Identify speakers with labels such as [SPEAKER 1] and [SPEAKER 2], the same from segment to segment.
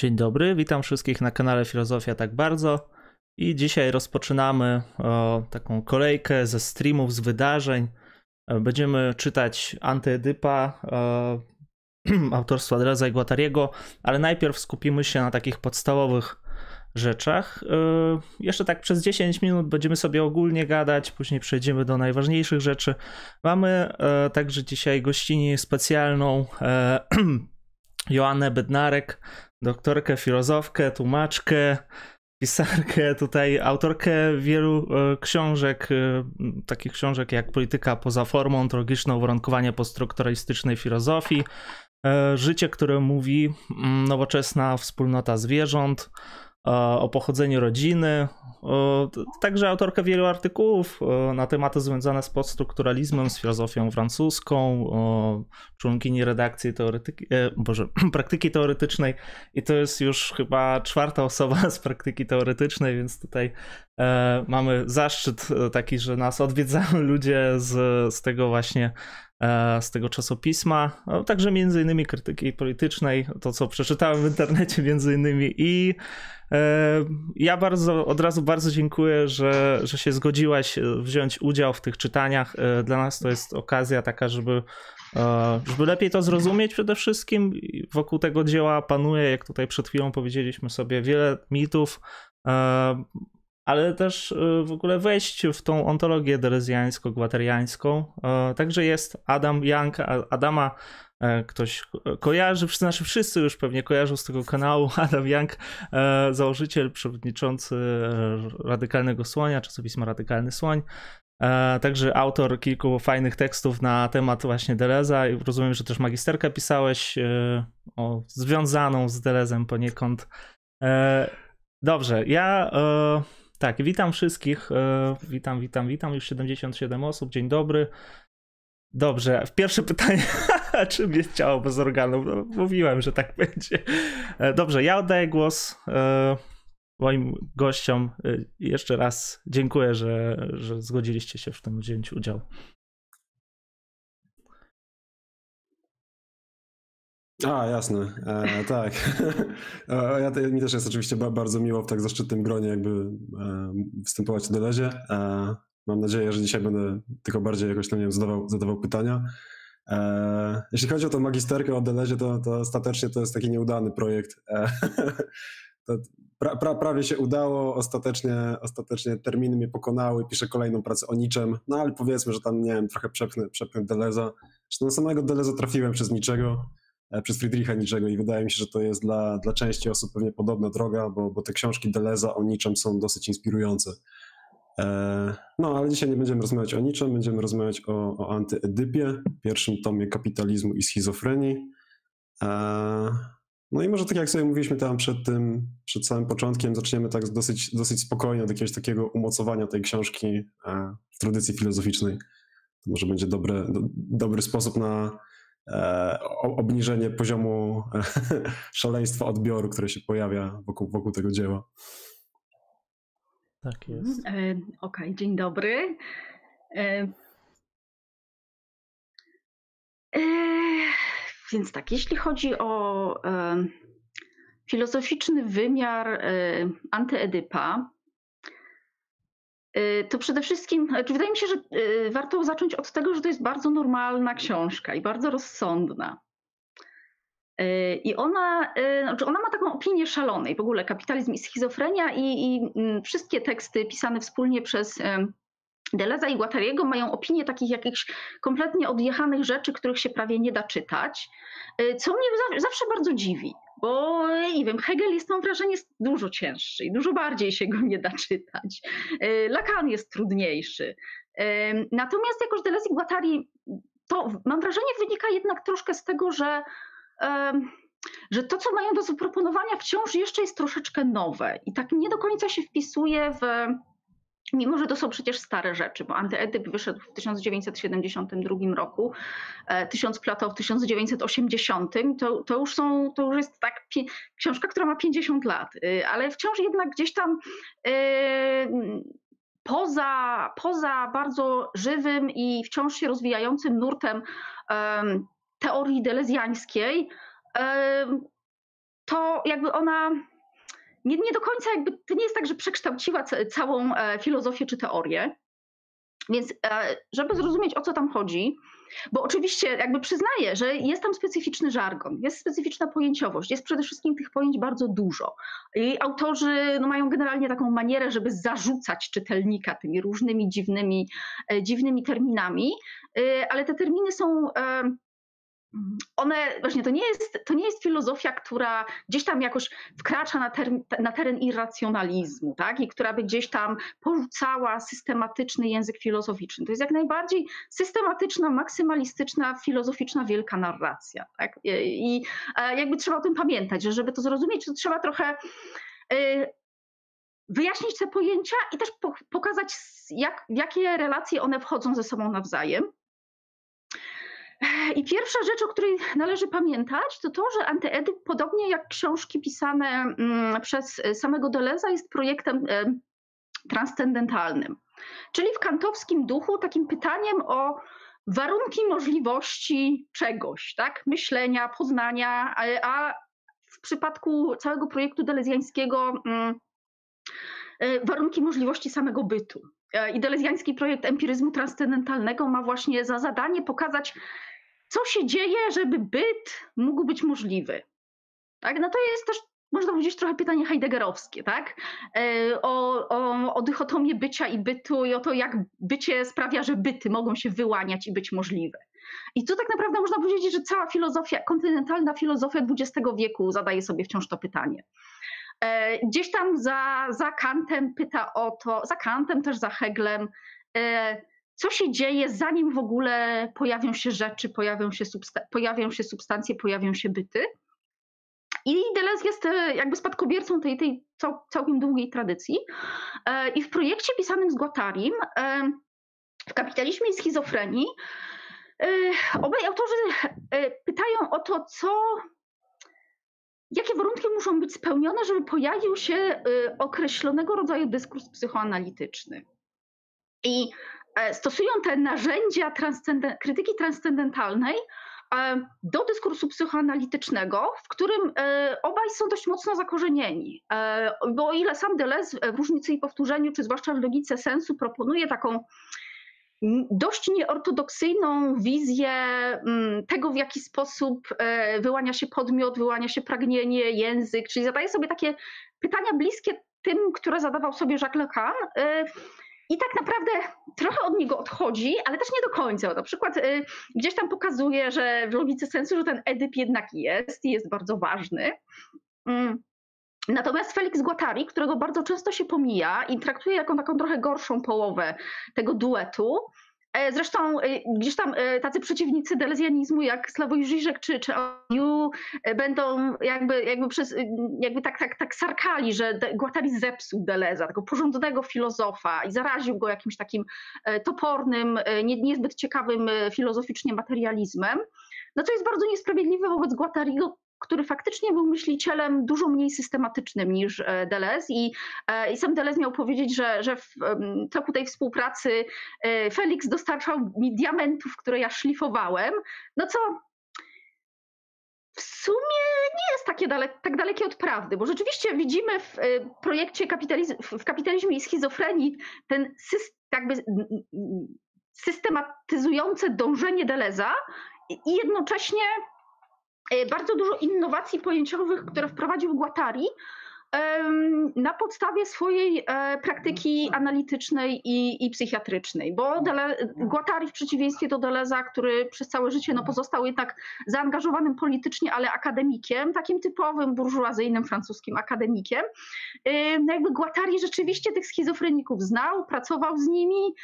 [SPEAKER 1] Dzień dobry, witam wszystkich na kanale Filozofia Tak Bardzo. I dzisiaj rozpoczynamy o, taką kolejkę ze streamów, z wydarzeń. E, Będziemy czytać Antyedypa e, autorstwa Deleza i Guattariego, ale najpierw skupimy się na takich podstawowych rzeczach. E, Jeszcze tak przez 10 minut będziemy sobie ogólnie gadać, później przejdziemy do najważniejszych rzeczy. Mamy e, także dzisiaj gościni specjalną e, Joannę Bednarek, doktorkę, filozofkę, tłumaczkę, pisarkę, tutaj autorkę wielu e, książek, e, takich książek jak Polityka poza formą, ontologiczne uwarunkowanie poststrukturalistycznej filozofii, e, Życie, które mówi, mm, nowoczesna wspólnota zwierząt, o pochodzeniu rodziny, także autorka wielu artykułów e, na tematy związane z poststrukturalizmem, z filozofią francuską, członkini redakcji teoretyki, e, boże, praktyki teoretycznej. I to jest już chyba czwarta osoba z praktyki teoretycznej, więc tutaj e, mamy zaszczyt e, taki, że nas odwiedzają ludzie z, z tego właśnie e, z tego czasopisma, także między innymi krytyki politycznej, to co przeczytałem w internecie między innymi i e, ja bardzo, od razu bardzo dziękuję, że, że się zgodziłaś e, wziąć udział w tych czytaniach. E, Dla nas to jest okazja taka, żeby E, żeby lepiej to zrozumieć przede wszystkim. Wokół tego dzieła panuje, jak tutaj przed chwilą powiedzieliśmy sobie, wiele mitów, e, ale też e, w ogóle wejść w tą ontologię delezjańsko-gwateriańską. E, Także jest Adam Young, Adama e, ktoś ko- kojarzy, wszyscy, znaczy wszyscy już pewnie kojarzą z tego kanału, Adam Young, e, założyciel, przewodniczący e, Radykalnego Słonia, czasopisma Radykalny Słoń, E, Także autor kilku fajnych tekstów na temat właśnie Deleza i rozumiem, że też magisterkę pisałeś e, o, związaną z Delezem poniekąd. E, Dobrze, ja e, tak, witam wszystkich. e, Witam, witam, witam. Już 77 osób. Dzień dobry. Dobrze, pierwsze pytanie. Czym jest ciało bez organów? No, mówiłem, że tak będzie. E, Dobrze, ja oddaję głos e, moim gościom. Y, Jeszcze raz dziękuję, że, że zgodziliście się w tym wziąć udział.
[SPEAKER 2] A, jasne, e, tak. E, ja, mi też jest oczywiście ba, bardzo miło w tak zaszczytnym gronie jakby e, występować w Delezie. E, mam nadzieję, że dzisiaj będę tylko bardziej jakoś tam, nie wiem, zadawał, zadawał pytania. E, jeśli chodzi o tą magisterkę o Delezie, to, to ostatecznie to jest taki nieudany projekt. E, pra, pra, prawie się udało, ostatecznie, ostatecznie terminy mnie pokonały, piszę kolejną pracę o niczym, no ale powiedzmy, że tam, nie wiem, trochę przepchnę, przepchnę Deleza. Zresztą na samego Deleza trafiłem przez niczego e, przez Friedricha Niczego i wydaje mi się, że to jest dla, dla części osób pewnie podobna droga, bo, bo te książki Deleza o niczym są dosyć inspirujące. E, No, ale dzisiaj nie będziemy rozmawiać o niczym, będziemy rozmawiać o, o antyedypie, pierwszym tomie kapitalizmu i schizofrenii. E, No i może tak jak sobie mówiliśmy tam przed tym, przed samym początkiem, zaczniemy tak dosyć, dosyć spokojnie od jakiegoś takiego umocowania tej książki e, w tradycji filozoficznej. To może będzie dobre, do, dobry sposób na, e, obniżenie poziomu szaleństwa odbioru, które się pojawia wokół, wokół tego dzieła.
[SPEAKER 1] Tak jest.
[SPEAKER 3] E, Okej, dzień dobry. E, e, Więc tak, jeśli chodzi o filozoficzny wymiar antyedypa, to przede wszystkim, znaczy wydaje mi się, że warto zacząć od tego, że to jest bardzo normalna książka i bardzo rozsądna. E, I ona, e, znaczy ona ma taką opinię szalonej, w ogóle kapitalizm i schizofrenia i, i mm, wszystkie teksty pisane wspólnie przez em, Deleza i Guattariego mają opinię takich jakichś kompletnie odjechanych rzeczy, których się prawie nie da czytać, e, co mnie za- zawsze bardzo dziwi, bo e, nie wiem, Hegel jest, mam wrażenie, dużo cięższy i dużo bardziej się go nie da czytać. E, Lacan jest trudniejszy. Natomiast jakoś Deleuze i Guattari, to mam wrażenie wynika jednak troszkę z tego, że że to, co mają do zaproponowania, wciąż jeszcze jest troszeczkę nowe i tak nie do końca się wpisuje w. Mimo, że to są przecież stare rzeczy, bo Antyedyp wyszedł w 1972 roku, e, Tysiąc Plato w 1980, to, to, już są, to już jest tak książka, która ma 50 lat, y, ale wciąż jednak gdzieś tam y, poza, poza bardzo żywym i wciąż się rozwijającym nurtem em, teorii delezjańskiej to jakby ona nie, nie do końca jakby, to nie jest tak, że przekształciła całą filozofię czy teorię. Więc żeby zrozumieć o co tam chodzi, bo oczywiście jakby przyznaję, że jest tam specyficzny żargon, jest specyficzna pojęciowość, jest przede wszystkim tych pojęć bardzo dużo. I autorzy no, mają generalnie taką manierę, żeby zarzucać czytelnika tymi różnymi dziwnymi, e, dziwnymi terminami, e, ale te terminy są e, one właśnie to nie, jest, to nie jest filozofia, która gdzieś tam jakoś wkracza na, ter, na teren irracjonalizmu, tak? I która by gdzieś tam porzucała systematyczny język filozoficzny. To jest jak najbardziej systematyczna, maksymalistyczna, filozoficzna wielka narracja. Tak? I, i jakby trzeba o tym pamiętać, że żeby to zrozumieć, to trzeba trochę y, wyjaśnić te pojęcia i też pokazać, jak, w jakie relacje one wchodzą ze sobą nawzajem. I pierwsza rzecz, o której należy pamiętać, to to, że Antyedyp, podobnie jak książki pisane mm, przez samego Deleza, jest projektem e, transcendentalnym. Czyli w kantowskim duchu takim pytaniem o warunki możliwości czegoś, tak? myślenia, poznania, a w przypadku całego projektu delezjańskiego mm, e, warunki możliwości samego bytu. E, I delezjański projekt empiryzmu transcendentalnego ma właśnie za zadanie pokazać, co się dzieje, żeby byt mógł być możliwy. Tak? No to jest też, można powiedzieć, trochę pytanie heideggerowskie, tak? E, o, o, o dychotomię bycia i bytu i o to, jak bycie sprawia, że byty mogą się wyłaniać i być możliwe. I tu tak naprawdę można powiedzieć, że cała filozofia, kontynentalna filozofia XX wieku zadaje sobie wciąż to pytanie. E, gdzieś tam za, za Kantem pyta o to, za Kantem też za Heglem, e, co się dzieje, zanim w ogóle pojawią się rzeczy, pojawią się, pojawią się substancje, pojawią się byty. I Deleuze jest e, jakby spadkobiercą tej, tej cał, całkiem długiej tradycji. I w projekcie pisanym z Guattarim, w kapitalizmie i schizofrenii, obaj autorzy pytają o to, co, jakie warunki muszą być spełnione, żeby pojawił się określonego rodzaju dyskurs psychoanalityczny. I E, stosują te narzędzia krytyki transcendentalnej e, do dyskursu psychoanalitycznego, w którym e, obaj są dość mocno zakorzenieni. Bo o ile sam Deleuze w różnicy i powtórzeniu, czy zwłaszcza w logice sensu, proponuje taką dość nieortodoksyjną wizję tego, w jaki sposób wyłania się podmiot, wyłania się pragnienie, język, czyli zadaje sobie takie pytania bliskie tym, które zadawał sobie Jacques Lacan i tak naprawdę trochę od niego odchodzi, ale też nie do końca. Na przykład y, gdzieś tam pokazuje, że w logice sensu, że ten Edyp jednak jest i jest bardzo ważny. Natomiast Felix Guattari, którego bardzo często się pomija i traktuje jako taką trochę gorszą połowę tego duetu, E, zresztą e, gdzieś tam e, tacy przeciwnicy delezjanizmu jak Sławoj Żyżek czy, czy Oniu będą jakby, jakby, przez, jakby tak, tak, tak sarkali, że Guattari zepsuł Deleza, tego porządnego filozofa i zaraził go jakimś takim topornym, nie, niezbyt ciekawym filozoficznie materializmem. No co jest bardzo niesprawiedliwe wobec Guattariego, który faktycznie był myślicielem dużo mniej systematycznym niż e, Deleuze i, e, i sam Deleuze miał powiedzieć, że, że w toku tej współpracy e, Felix dostarczał mi diamentów, które ja szlifowałem, no co? W sumie nie jest takie dale, tak dalekie od prawdy, bo rzeczywiście widzimy w projekcie kapitalizm, w kapitalizmie i schizofrenii ten jakby systematyzujące dążenie Deleza i jednocześnie bardzo dużo innowacji pojęciowych, które wprowadził Guattari na podstawie swojej e, praktyki analitycznej i, i psychiatrycznej, bo Dele, Guattari w przeciwieństwie do Deleza, który przez całe życie no, pozostał jednak zaangażowanym politycznie, ale akademikiem, takim typowym burżuazyjnym francuskim akademikiem, no jakby Guattari rzeczywiście tych schizofreników znał, pracował z nimi,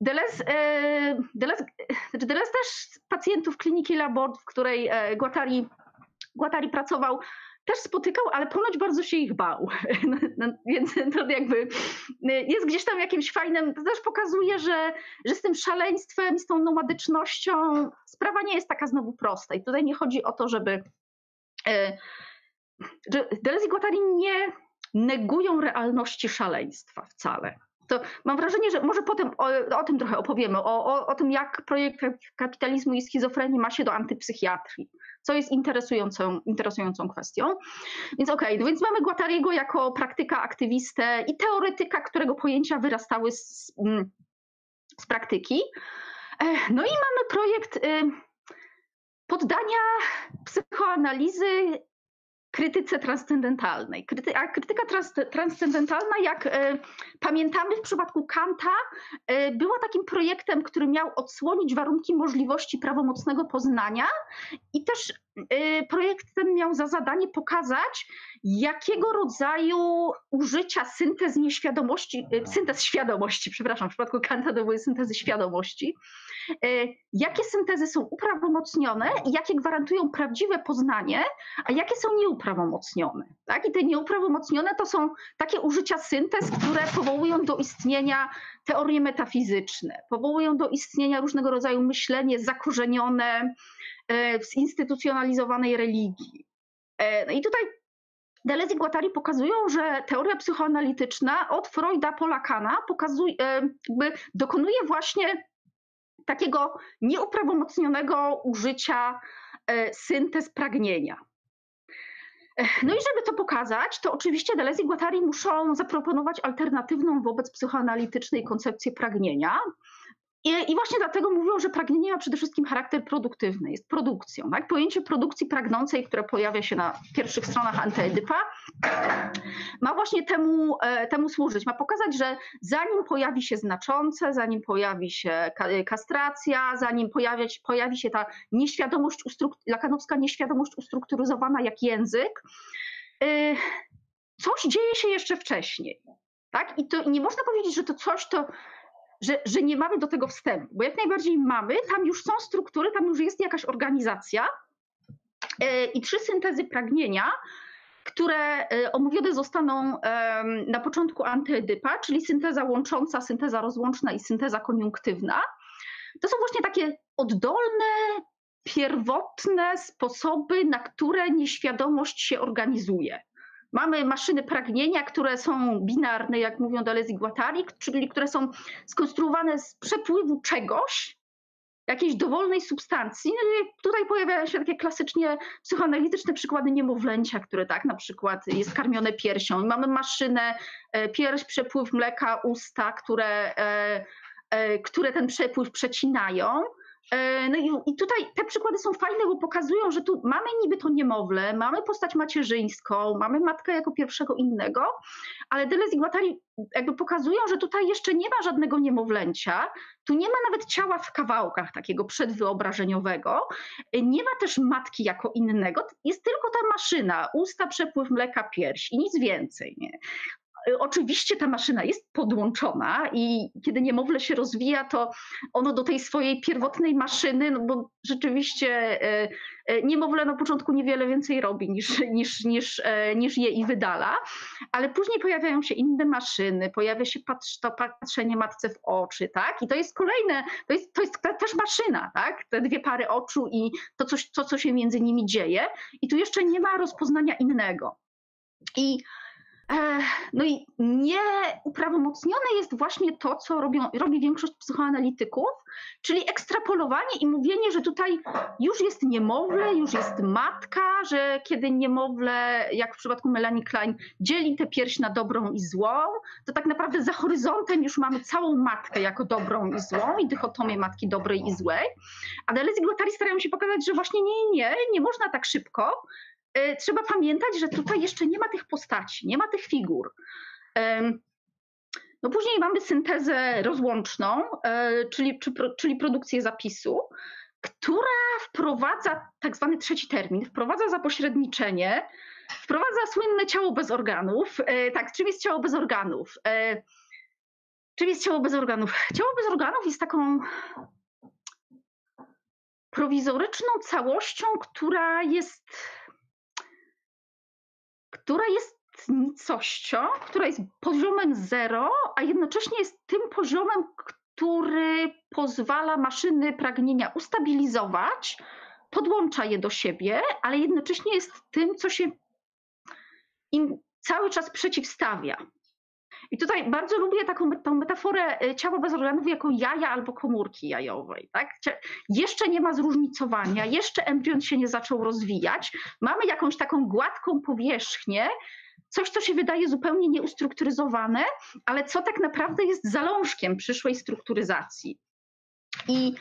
[SPEAKER 3] Deleuze, e, Deleuze, znaczy też pacjentów kliniki Labord, w której e, Guattari, Guattari pracował, też spotykał, ale ponoć bardzo się ich bał. No, no, więc to jakby jest gdzieś tam jakimś fajnym, to też pokazuje, że, że z tym szaleństwem, z tą nomadycznością sprawa nie jest taka znowu prosta. I tutaj nie chodzi o to, żeby e, że Deleuze i Guattari nie negują realności szaleństwa wcale to mam wrażenie, że może potem o, o tym trochę opowiemy, o, o, o, tym, jak projekt kapitalizmu i schizofrenii ma się do antypsychiatrii. co jest interesującą, interesującą kwestią. Więc okej, okay, no więc mamy Guattariego jako praktyka, aktywistę i teoretyka, którego pojęcia wyrastały z, mm, z praktyki. E, no i mamy projekt y, poddania psychoanalizy krytyce transcendentalnej. Kryty, a krytyka trans, transcendentalna, jak e, pamiętamy w przypadku Kanta, e, była takim projektem, który miał odsłonić warunki możliwości prawomocnego poznania i też e, projekt ten miał za zadanie pokazać, jakiego rodzaju użycia syntez nieświadomości, e, syntez świadomości, przepraszam, w przypadku Kanta to były syntezy świadomości, e, jakie syntezy są uprawomocnione i jakie gwarantują prawdziwe poznanie, a jakie są nieuprawomocnione. Tak? I te nieuprawomocnione to są takie użycia syntez, które powołują do istnienia teorie metafizyczne, powołują do istnienia różnego rodzaju myślenie zakorzenione e, w zinstytucjonalizowanej religii. No i tutaj Deleuze i Guattari pokazują, że teoria psychoanalityczna od Freuda po Lacana pokazuje, jakby dokonuje właśnie takiego nieuprawomocnionego użycia e, syntez pragnienia. E, no i żeby to pokazać, to oczywiście Deleuze i Guattari muszą zaproponować alternatywną wobec psychoanalitycznej koncepcję pragnienia, i, właśnie dlatego mówią, że pragnienie ma przede wszystkim charakter produktywny, jest produkcją. Tak? Pojęcie produkcji pragnącej, które pojawia się na pierwszych stronach Antyedypa, ma właśnie temu, e, temu służyć. Ma pokazać, że zanim pojawi się znaczące, zanim pojawi się kastracja, zanim pojawi się ta nieświadomość, lakanowska nieświadomość ustrukturyzowana jak język, y, coś dzieje się jeszcze wcześniej. Tak? I to nie można powiedzieć, że to coś to że, że nie mamy do tego wstępu, bo jak najbardziej mamy, tam już są struktury, tam już jest jakaś organizacja e, i trzy syntezy pragnienia, które e, omówione zostaną na początku antyedypa, czyli synteza łącząca, synteza rozłączna i synteza koniunktywna. To są właśnie takie oddolne, pierwotne sposoby, na które nieświadomość się organizuje. Mamy maszyny pragnienia, które są binarne, jak mówią Deleuze i Guattari, czyli które są skonstruowane z przepływu czegoś, jakiejś dowolnej substancji. No tutaj pojawiają się takie klasycznie psychoanalityczne przykłady niemowlęcia, które tak na przykład jest karmione piersią. Mamy maszynę, e, pierś, przepływ mleka, usta, które, e, e, które ten przepływ przecinają. E, no i, tutaj te przykłady są fajne, bo pokazują, że tu mamy niby to niemowlę, mamy postać macierzyńską, mamy matkę jako pierwszego innego, ale Deleuze i Guattari jakby pokazują, że tutaj jeszcze nie ma żadnego niemowlęcia, tu nie ma nawet ciała w kawałkach takiego przedwyobrażeniowego, nie ma też matki jako innego, jest tylko ta maszyna, usta, przepływ mleka, pierś i nic więcej. Nie? Y, oczywiście ta maszyna jest podłączona i kiedy niemowlę się rozwija, to ono do tej swojej pierwotnej maszyny, no bo rzeczywiście y, y, niemowlę na początku niewiele więcej robi niż, niż, niż, niż je i wydala, ale później pojawiają się inne maszyny, pojawia się patrz, to patrzenie matce w oczy, tak? I to jest kolejne, to jest, to jest też maszyna, tak? Te dwie pary oczu i to, coś, to, co się między nimi dzieje. I tu jeszcze nie ma rozpoznania innego. I no i nieuprawomocnione jest właśnie to, co robią, robi większość psychoanalityków, czyli ekstrapolowanie i mówienie, że tutaj już jest niemowlę, już jest matka, że kiedy niemowlę, jak w przypadku Melanie Klein, dzieli tę pierś na dobrą i złą, to tak naprawdę za horyzontem już mamy całą matkę jako dobrą i złą i dychotomię matki dobrej i złej. A Deleuze i Guattari starają się pokazać, że właśnie nie, nie, nie można tak szybko, E, trzeba pamiętać, że tutaj jeszcze nie ma tych postaci, nie ma tych figur. No później mamy syntezę rozłączną, e, czyli, czyli produkcję zapisu, która wprowadza tak zwany trzeci termin, wprowadza zapośredniczenie, wprowadza słynne ciało bez organów. E, tak, czym jest ciało bez organów? Czym jest ciało bez organów? Ciało bez organów jest taką prowizoryczną całością, która jest która jest nicością, która jest poziomem zero, a jednocześnie jest tym poziomem, który pozwala maszyny pragnienia ustabilizować, podłącza je do siebie, ale jednocześnie jest tym, co się im cały czas przeciwstawia. I tutaj bardzo lubię taką tą metaforę e, ciała bez organów jako jaja albo komórki jajowej. Tak? Jeszcze nie ma zróżnicowania, jeszcze embrion się nie zaczął rozwijać. Mamy jakąś taką gładką powierzchnię, coś, co się wydaje zupełnie nieustrukturyzowane, ale co tak naprawdę jest zalążkiem przyszłej strukturyzacji. I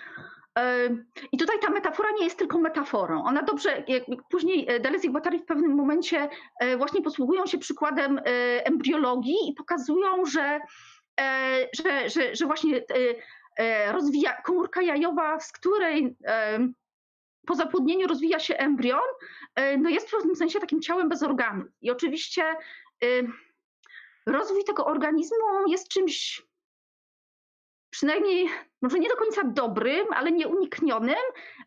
[SPEAKER 3] i tutaj ta metafora nie jest tylko metaforą. Ona dobrze, później e, Deleuze i Guattari w pewnym momencie e, właśnie posługują się przykładem e, embriologii i pokazują, że, że, że, że właśnie rozwija komórka jajowa, z której po zapłodnieniu rozwija się embrion, no jest w pewnym sensie takim ciałem bez organów. I oczywiście rozwój tego organizmu jest czymś przynajmniej może nie do końca dobrym, ale nieuniknionym,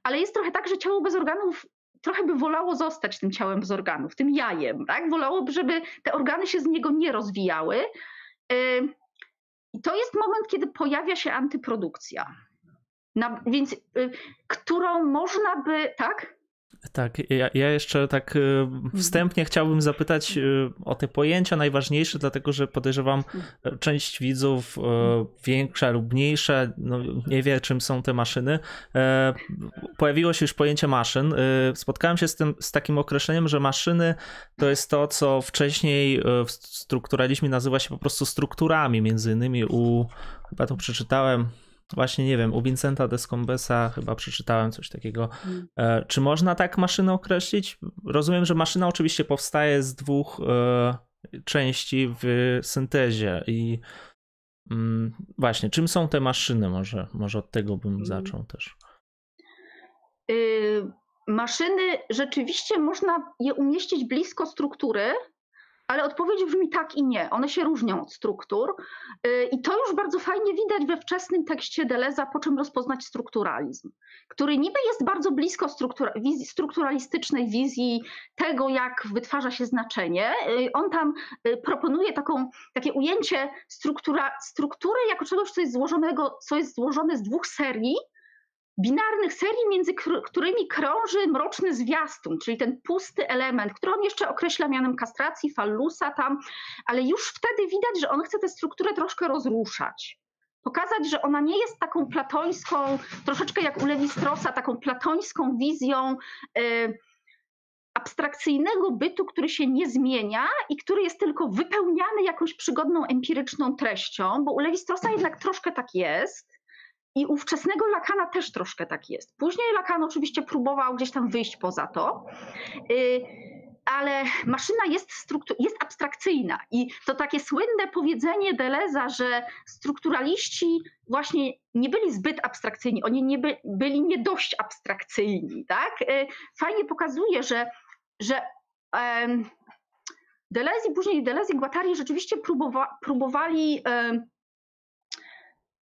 [SPEAKER 3] ale jest trochę tak, że ciało bez organów trochę by wolało zostać tym ciałem bez organów, tym jajem, tak? Wolałoby, żeby te organy się z niego nie rozwijały. I to jest moment, kiedy pojawia się antyprodukcja. Na, więc, y, którą można by, tak?
[SPEAKER 1] Tak, ja, ja, jeszcze tak y, wstępnie chciałbym zapytać y, o te pojęcia najważniejsze, dlatego że podejrzewam, mhm. część widzów, y, większa lub mniejsza, no nie wie czym są te maszyny. E, pojawiło się już pojęcie maszyn. Spotkałem się z, tym, z takim określeniem, że maszyny to jest to, co wcześniej w strukturalizmie nazywa się po prostu strukturami, między innymi u, chyba to przeczytałem, Właśnie nie wiem, u Vincenta Descombesa chyba przeczytałem coś takiego. Hmm. E, czy można tak maszynę określić? Rozumiem, że maszyna oczywiście powstaje z dwóch e, części w syntezie i mm, właśnie, czym są te maszyny? Może, może od tego bym hmm. zaczął też.
[SPEAKER 3] Y, maszyny rzeczywiście można je umieścić blisko struktury, ale odpowiedź brzmi tak i nie. One się różnią od struktur. Y, I to już bardzo fajnie widać we wczesnym tekście Deleza, po czym rozpoznać strukturalizm, który niby jest bardzo blisko struktura, wizji, strukturalistycznej wizji tego, jak wytwarza się znaczenie. Y, on tam y, proponuje taką, takie ujęcie struktura, struktury jako czegoś, co jest, złożonego, co jest złożone z dwóch serii, binarnych serii, między którymi krąży mroczny zwiastun, czyli ten pusty element, który on jeszcze określa mianem kastracji, fallusa tam, ale już wtedy widać, że on chce tę strukturę troszkę rozruszać. Pokazać, że ona nie jest taką platońską, troszeczkę jak u Lewistrosa, taką platońską wizją y, abstrakcyjnego bytu, który się nie zmienia i który jest tylko wypełniany jakąś przygodną, empiryczną treścią, bo u Lewistrosa jednak troszkę tak jest i ówczesnego Lakana też troszkę tak jest. Później Lakan oczywiście próbował gdzieś tam wyjść poza to, y, ale maszyna jest, jest abstrakcyjna. I to takie słynne powiedzenie Deleza, że strukturaliści właśnie nie byli zbyt abstrakcyjni, oni nie by, byli nie dość abstrakcyjni. Tak? Y, fajnie pokazuje, że, że um, Deleuze i później Deleuze i Guattari rzeczywiście próbowa, próbowali um,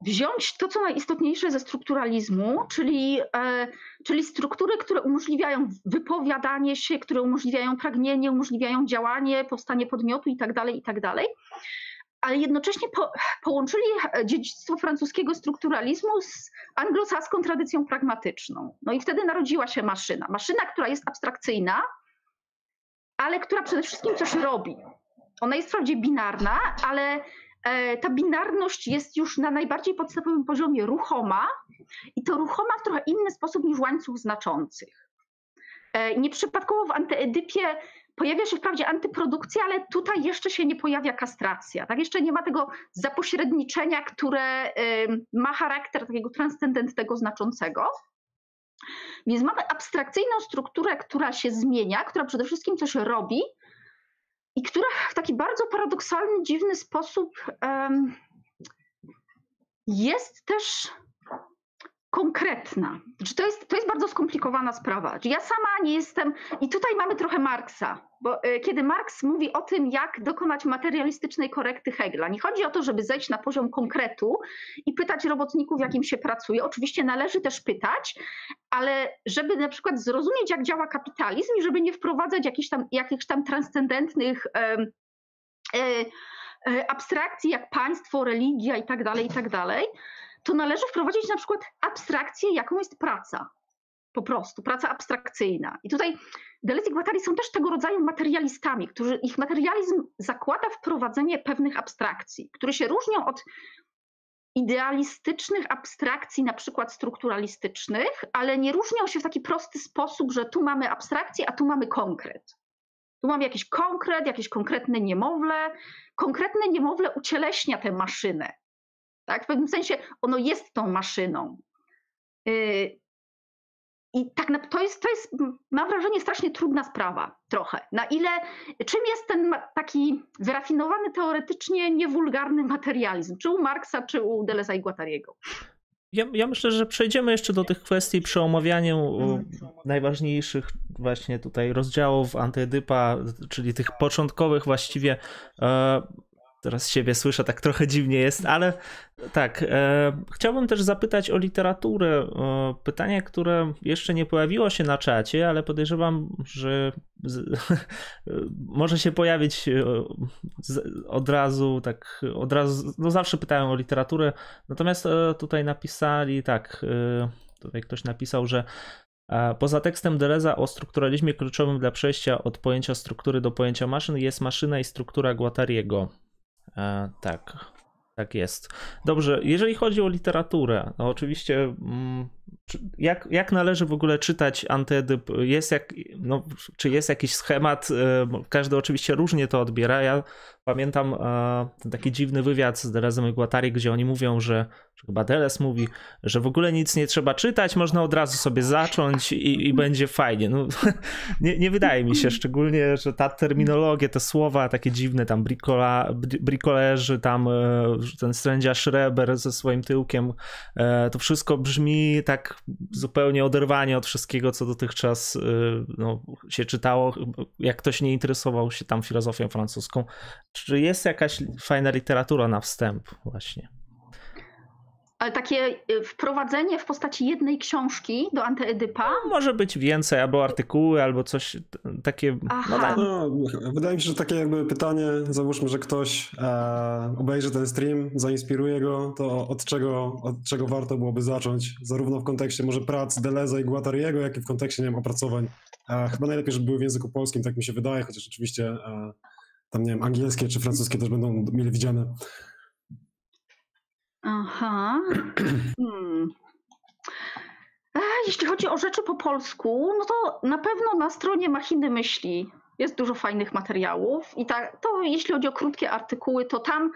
[SPEAKER 3] wziąć to, co najistotniejsze ze strukturalizmu, czyli, e, czyli struktury, które umożliwiają wypowiadanie się, które umożliwiają pragnienie, umożliwiają działanie, powstanie podmiotu itd., tak itd., tak ale jednocześnie po, połączyli dziedzictwo francuskiego strukturalizmu z anglosaską tradycją pragmatyczną. No i wtedy narodziła się maszyna. Maszyna, która jest abstrakcyjna, ale która przede wszystkim coś robi. Ona jest wprawdzie binarna, ale ta binarność jest już na najbardziej podstawowym poziomie ruchoma i to ruchoma w trochę inny sposób niż łańcuch znaczących. E, nieprzypadkowo w antyedypie pojawia się wprawdzie antyprodukcja, ale tutaj jeszcze się nie pojawia kastracja. Tak? Jeszcze nie ma tego zapośredniczenia, które ma charakter takiego transcendentnego znaczącego. Więc mamy abstrakcyjną strukturę, która się zmienia, która przede wszystkim coś robi, i która w taki bardzo paradoksalny, dziwny sposób um, jest też konkretna. Znaczy to, jest, to jest bardzo skomplikowana sprawa. Znaczy ja sama nie jestem, i tutaj mamy trochę Marksa, bo e, kiedy Marx mówi o tym, jak dokonać materialistycznej korekty Hegla, nie chodzi o to, żeby zejść na poziom konkretu i pytać robotników, jakim się pracuje. Oczywiście należy też pytać, ale żeby na przykład zrozumieć, jak działa kapitalizm i żeby nie wprowadzać jakichś tam, jakichś tam transcendentnych e, e, abstrakcji, jak państwo, religia i tak dalej, i tak dalej, to należy wprowadzić na przykład abstrakcję, jaką jest praca. po prostu, praca abstrakcyjna. I tutaj Deleuze i Guattari są też tego rodzaju materialistami, którzy ich materializm zakłada wprowadzenie pewnych abstrakcji, które się różnią od idealistycznych abstrakcji, na przykład strukturalistycznych, ale nie różnią się w taki prosty sposób, że tu mamy abstrakcję, a tu mamy konkret. Tu mamy jakiś konkret, jakieś konkretne niemowlę. Konkretne niemowlę ucieleśnia tę maszynę. Tak? W pewnym sensie ono jest tą maszyną. Y, I tak to jest, to jest, mam wrażenie, strasznie trudna sprawa trochę. Na ile, czym jest ten taki wyrafinowany teoretycznie, niewulgarny materializm? Czy u Marksa, czy u Deleuze'a i Guattariego?
[SPEAKER 1] Ja, ja, myślę, że przejdziemy jeszcze do tych kwestii przy omawianiu najważniejszych właśnie tutaj rozdziałów Antyedypa, czyli tych początkowych właściwie e, Teraz siebie słyszę, tak trochę dziwnie jest, ale tak. E, chciałbym też zapytać o literaturę. E, pytanie, które jeszcze nie pojawiło się na czacie, ale podejrzewam, że z, może się pojawić e, z, od razu, tak od razu. No zawsze pytałem o literaturę, natomiast e, tutaj napisali tak. E, tutaj ktoś napisał, że e, Poza tekstem Deleza o strukturalizmie kluczowym dla przejścia od pojęcia struktury do pojęcia maszyn jest maszyna i struktura Guattariego. E, tak, tak jest. Dobrze, jeżeli chodzi o literaturę, no oczywiście mm, jak, jak należy w ogóle czytać antyedyp? Jest jak, no, czy jest jakiś schemat? E, każdy oczywiście różnie to odbiera. Ja pamiętam e, ten taki dziwny wywiad z Delezem i Guattari, gdzie oni mówią, że, chyba Delez mówi, że w ogóle nic nie trzeba czytać, można od razu sobie zacząć i, i będzie fajnie. No, nie, nie wydaje mi się, szczególnie, że ta terminologia, te słowa takie dziwne, tam brikola, brikolerzy, tam e, ten sędzia Schreber ze swoim tyłkiem, to wszystko brzmi tak zupełnie oderwanie od wszystkiego, co dotychczas y, no, się czytało. Jak ktoś nie interesował się tam filozofią francuską, czy jest jakaś fajna literatura na wstęp właśnie?
[SPEAKER 3] Ale takie y, wprowadzenie w postaci jednej książki do Antyedypa?
[SPEAKER 1] No, może być więcej, albo artykuły, albo coś takie.
[SPEAKER 2] No, tak. no, wydaje mi się, że takie jakby pytanie, załóżmy, że ktoś e, obejrzy ten stream, zainspiruje go, to od czego, od czego warto byłoby zacząć? Zarówno w kontekście może prac Deleza i Guattariego, jak i w kontekście, nie wiem, opracowań. E, chyba najlepiej, żeby były w języku polskim, tak mi się wydaje, chociaż oczywiście e, tam, nie wiem, angielskie czy francuskie też będą mile widziane.
[SPEAKER 3] Aha. Hmm. Jeśli chodzi o rzeczy po polsku, no to na pewno na stronie Machiny Myśli jest dużo fajnych materiałów i tak, to jeśli chodzi o krótkie artykuły, to tam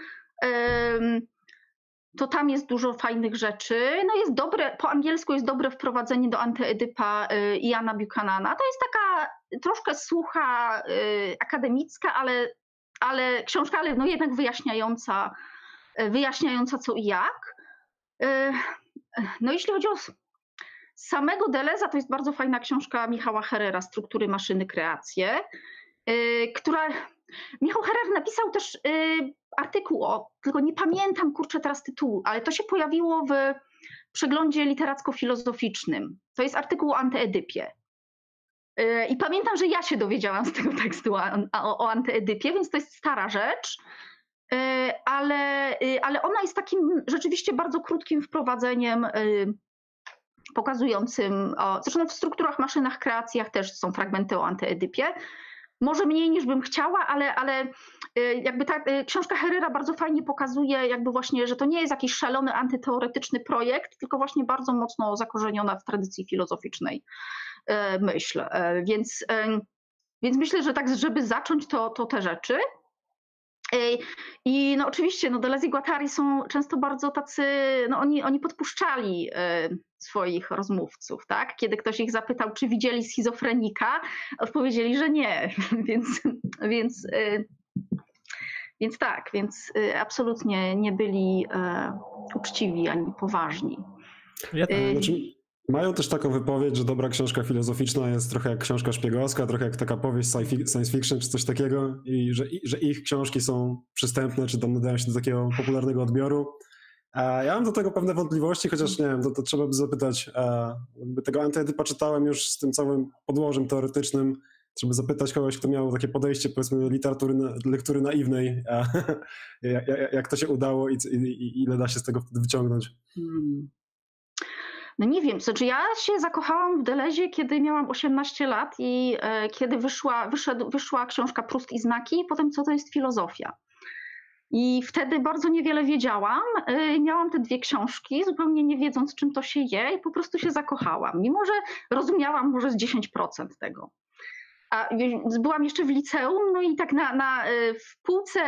[SPEAKER 3] to tam jest dużo fajnych rzeczy. No jest dobre, po angielsku jest dobre wprowadzenie do Antyedypa y, Iana Buchanana. To jest taka troszkę sucha, y, akademicka, ale, ale książka, ale no jednak wyjaśniająca wyjaśniająca co i jak. E, no jeśli chodzi o samego Deleza, to jest bardzo fajna książka Michała Herrera, Struktury maszyny, kreacje, e, która... Michał Herrer napisał też artykuł o, tylko nie pamiętam kurczę teraz tytułu, ale to się pojawiło w przeglądzie literacko-filozoficznym. To jest artykuł o antyedypie. I pamiętam, że ja się dowiedziałam z tego tekstu o, o antyedypie, więc to jest stara rzecz. E, ale, y, ale ona jest takim rzeczywiście bardzo krótkim wprowadzeniem y, pokazującym, o, zresztą w strukturach, maszynach, kreacjach też są fragmenty o antyedypie. Może mniej niż bym chciała, ale, ale y, jakby ta książka Herrera bardzo fajnie pokazuje, jakby właśnie, że to nie jest jakiś szalony antyteoretyczny projekt, tylko właśnie bardzo mocno zakorzeniona w tradycji filozoficznej myśl. E, więc, więc myślę, że tak, żeby zacząć, to, to te rzeczy. I no oczywiście no Deleuze i Guattari są często bardzo tacy, no oni, oni podpuszczali y, swoich rozmówców, tak? Kiedy ktoś ich zapytał, czy widzieli schizofrenika, odpowiedzieli, że nie, więc, więc, y, więc tak, więc y, absolutnie nie byli uczciwi ani poważni.
[SPEAKER 2] Ja, znaczy, mają też taką wypowiedź, że dobra książka filozoficzna jest trochę jak książka szpiegowska, trochę jak taka powieść science fiction czy coś takiego i że, że ich książki są przystępne, czy tam nadają się do takiego popularnego odbioru. Ja mam do tego pewne wątpliwości, chociaż nie wiem, to, to trzeba by zapytać. Tego antyedypa czytałem już z tym całym podłożem teoretycznym. Trzeba zapytać kogoś, kto miał takie podejście, powiedzmy, literatury, lektury naiwnej, jak, to się udało i, i, i ile da się z tego wtedy wyciągnąć. Hmm.
[SPEAKER 3] No nie wiem, znaczy ja się zakochałam w Delezie, kiedy miałam 18 lat i e, kiedy wyszła, wyszedł, wyszła książka Prust i znaki, potem co to jest filozofia. I wtedy bardzo niewiele wiedziałam. E, miałam te dwie książki, zupełnie nie wiedząc, czym to się je, i po prostu się zakochałam. Mimo, że rozumiałam może z 10% tego. A byłam jeszcze w liceum, no i tak na, na, e, w półce,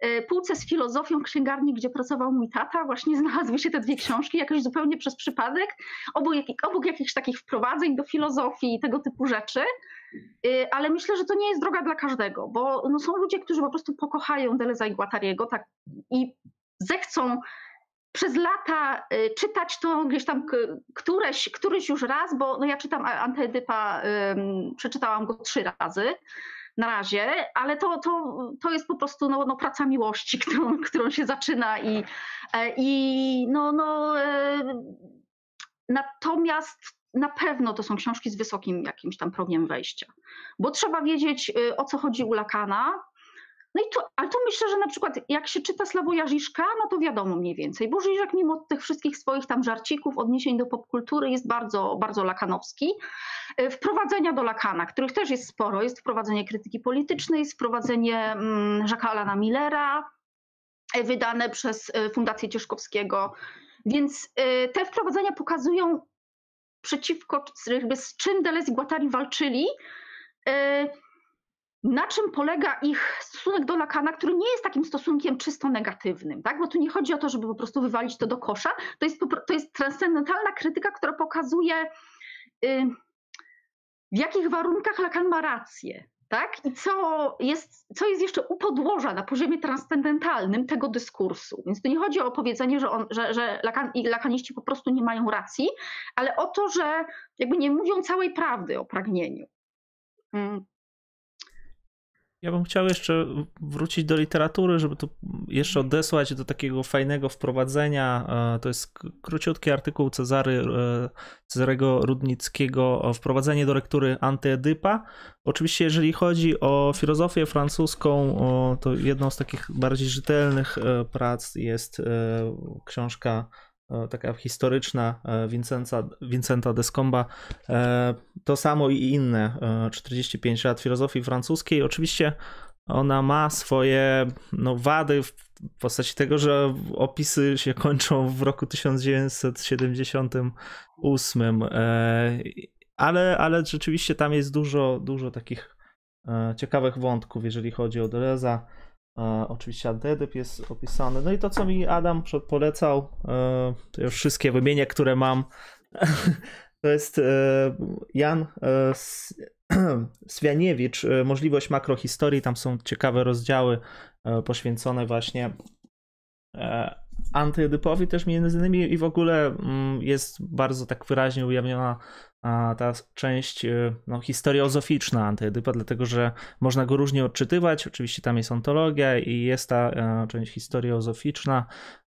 [SPEAKER 3] e, półce z filozofią księgarni, gdzie pracował mój tata, właśnie znalazły się te dwie książki, jakoś zupełnie przez przypadek, obok, obok jakichś takich wprowadzeń do filozofii i tego typu rzeczy. E, ale myślę, że to nie jest droga dla każdego, bo no, są ludzie, którzy po prostu pokochają Deleza i Guattariego tak, i zechcą przez lata y, czytać to gdzieś tam któreś, któryś już raz, bo no ja czytam Antyedypa, przeczytałam go trzy razy na razie, ale to, to, to jest po prostu no, no praca miłości, którą, którą się zaczyna i, e, i no, no e, natomiast na pewno to są książki z wysokim jakimś tam progiem wejścia, bo trzeba wiedzieć y, o co chodzi u Lakana, no i to, ale to myślę, że na przykład jak się czyta Sławoja Żiżka, no to wiadomo mniej więcej, bo Żyżek mimo tych wszystkich swoich tam żarcików, odniesień do popkultury jest bardzo, bardzo lakanowski. E, wprowadzenia do Lakana, których też jest sporo, jest wprowadzenie krytyki politycznej, jest wprowadzenie mm, Jacques'a Alana Millera, e, wydane przez e, Fundację Cieszkowskiego, więc te wprowadzenia pokazują przeciwko, jakby z czym Deleuze i Guattari walczyli, na czym polega ich stosunek do Lakana, który nie jest takim stosunkiem czysto negatywnym, tak? bo tu nie chodzi o to, żeby po prostu wywalić to do kosza, to jest, to jest transcendentalna krytyka, która pokazuje y, w jakich warunkach Lacan ma rację, tak? I co jest, co jest jeszcze u podłoża na poziomie transcendentalnym tego dyskursu. Więc to nie chodzi o powiedzenie, że, on, że, że Lacan i lakaniści po prostu nie mają racji, ale o to, że jakby nie mówią całej prawdy o pragnieniu. Mm.
[SPEAKER 1] Ja bym chciał jeszcze wrócić do literatury, żeby tu jeszcze odesłać do takiego fajnego wprowadzenia. E, to jest króciutki artykuł Cezary, e, Cezarego Rudnickiego wprowadzenie do lektury Antyedypa. Oczywiście, jeżeli chodzi o filozofię francuską, to jedną z takich bardziej rzetelnych e, prac jest książka taka historyczna e, Vincenta, Vincenta Descomba, e, to samo i inne 45 lat filozofii francuskiej. Oczywiście ona ma swoje no, wady w postaci tego, że opisy się kończą w roku 1978, ale, ale rzeczywiście tam jest dużo, dużo takich ciekawych wątków, jeżeli chodzi o Deleza. E, oczywiście Antedyp jest opisany. No i to, co mi Adam polecał, e, to już wszystkie wymienię, które mam. To jest e, Jan Swianiewicz, Możliwość makrohistorii. Tam są ciekawe rozdziały poświęcone właśnie antyedypowi też między innymi i w ogóle mm, jest bardzo tak wyraźnie ujawniona ta część y, no, historiozoficzna antyedypa, dlatego że można go różnie odczytywać. Oczywiście tam jest ontologia i jest ta e, część historiozoficzna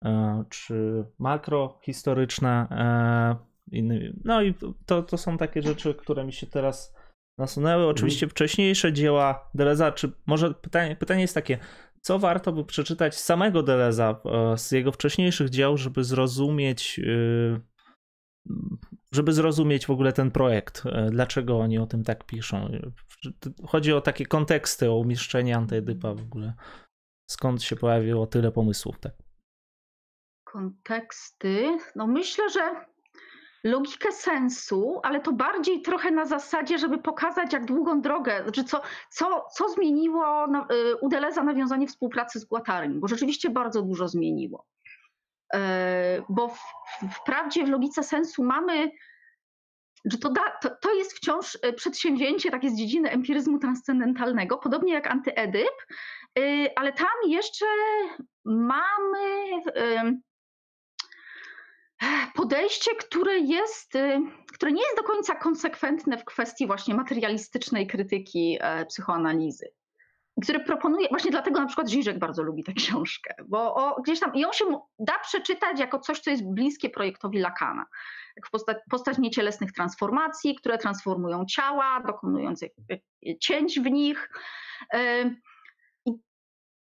[SPEAKER 1] e, czy makrohistoryczna. E, no i to, to są takie rzeczy, które mi się teraz nasunęły. Oczywiście wcześniejsze dzieła Deleza, czy może pytanie, pytanie jest takie, co warto by przeczytać samego Deleza z jego wcześniejszych dzieł, żeby zrozumieć y, żeby zrozumieć w ogóle ten projekt, e, dlaczego oni o tym tak piszą. Chodzi o takie konteksty, o umieszczenie Antyedypa w ogóle. Skąd się pojawiło tyle pomysłów, tak?
[SPEAKER 3] Konteksty. No myślę, że logikę sensu, ale to bardziej trochę na zasadzie, żeby pokazać, jak długą drogę, znaczy co, co, co zmieniło y, u Deleza nawiązanie współpracy z Guattarim, bo rzeczywiście bardzo dużo zmieniło. E, bo w, wprawdzie w logice sensu mamy, że to, da, to, to, jest wciąż e, przedsięwzięcie takie z dziedziny empiryzmu transcendentalnego, podobnie jak antyedyp, e, ale tam jeszcze mamy podejście, które jest, które nie jest do końca konsekwentne w kwestii właśnie materialistycznej krytyki psychoanalizy który proponuje, właśnie dlatego na przykład Żyżek bardzo lubi tę książkę, bo o, gdzieś tam ją się da przeczytać jako coś, co jest bliskie projektowi Lakana. Jak postać, postać niecielesnych transformacji, które transformują ciała, dokonując cięć w nich. I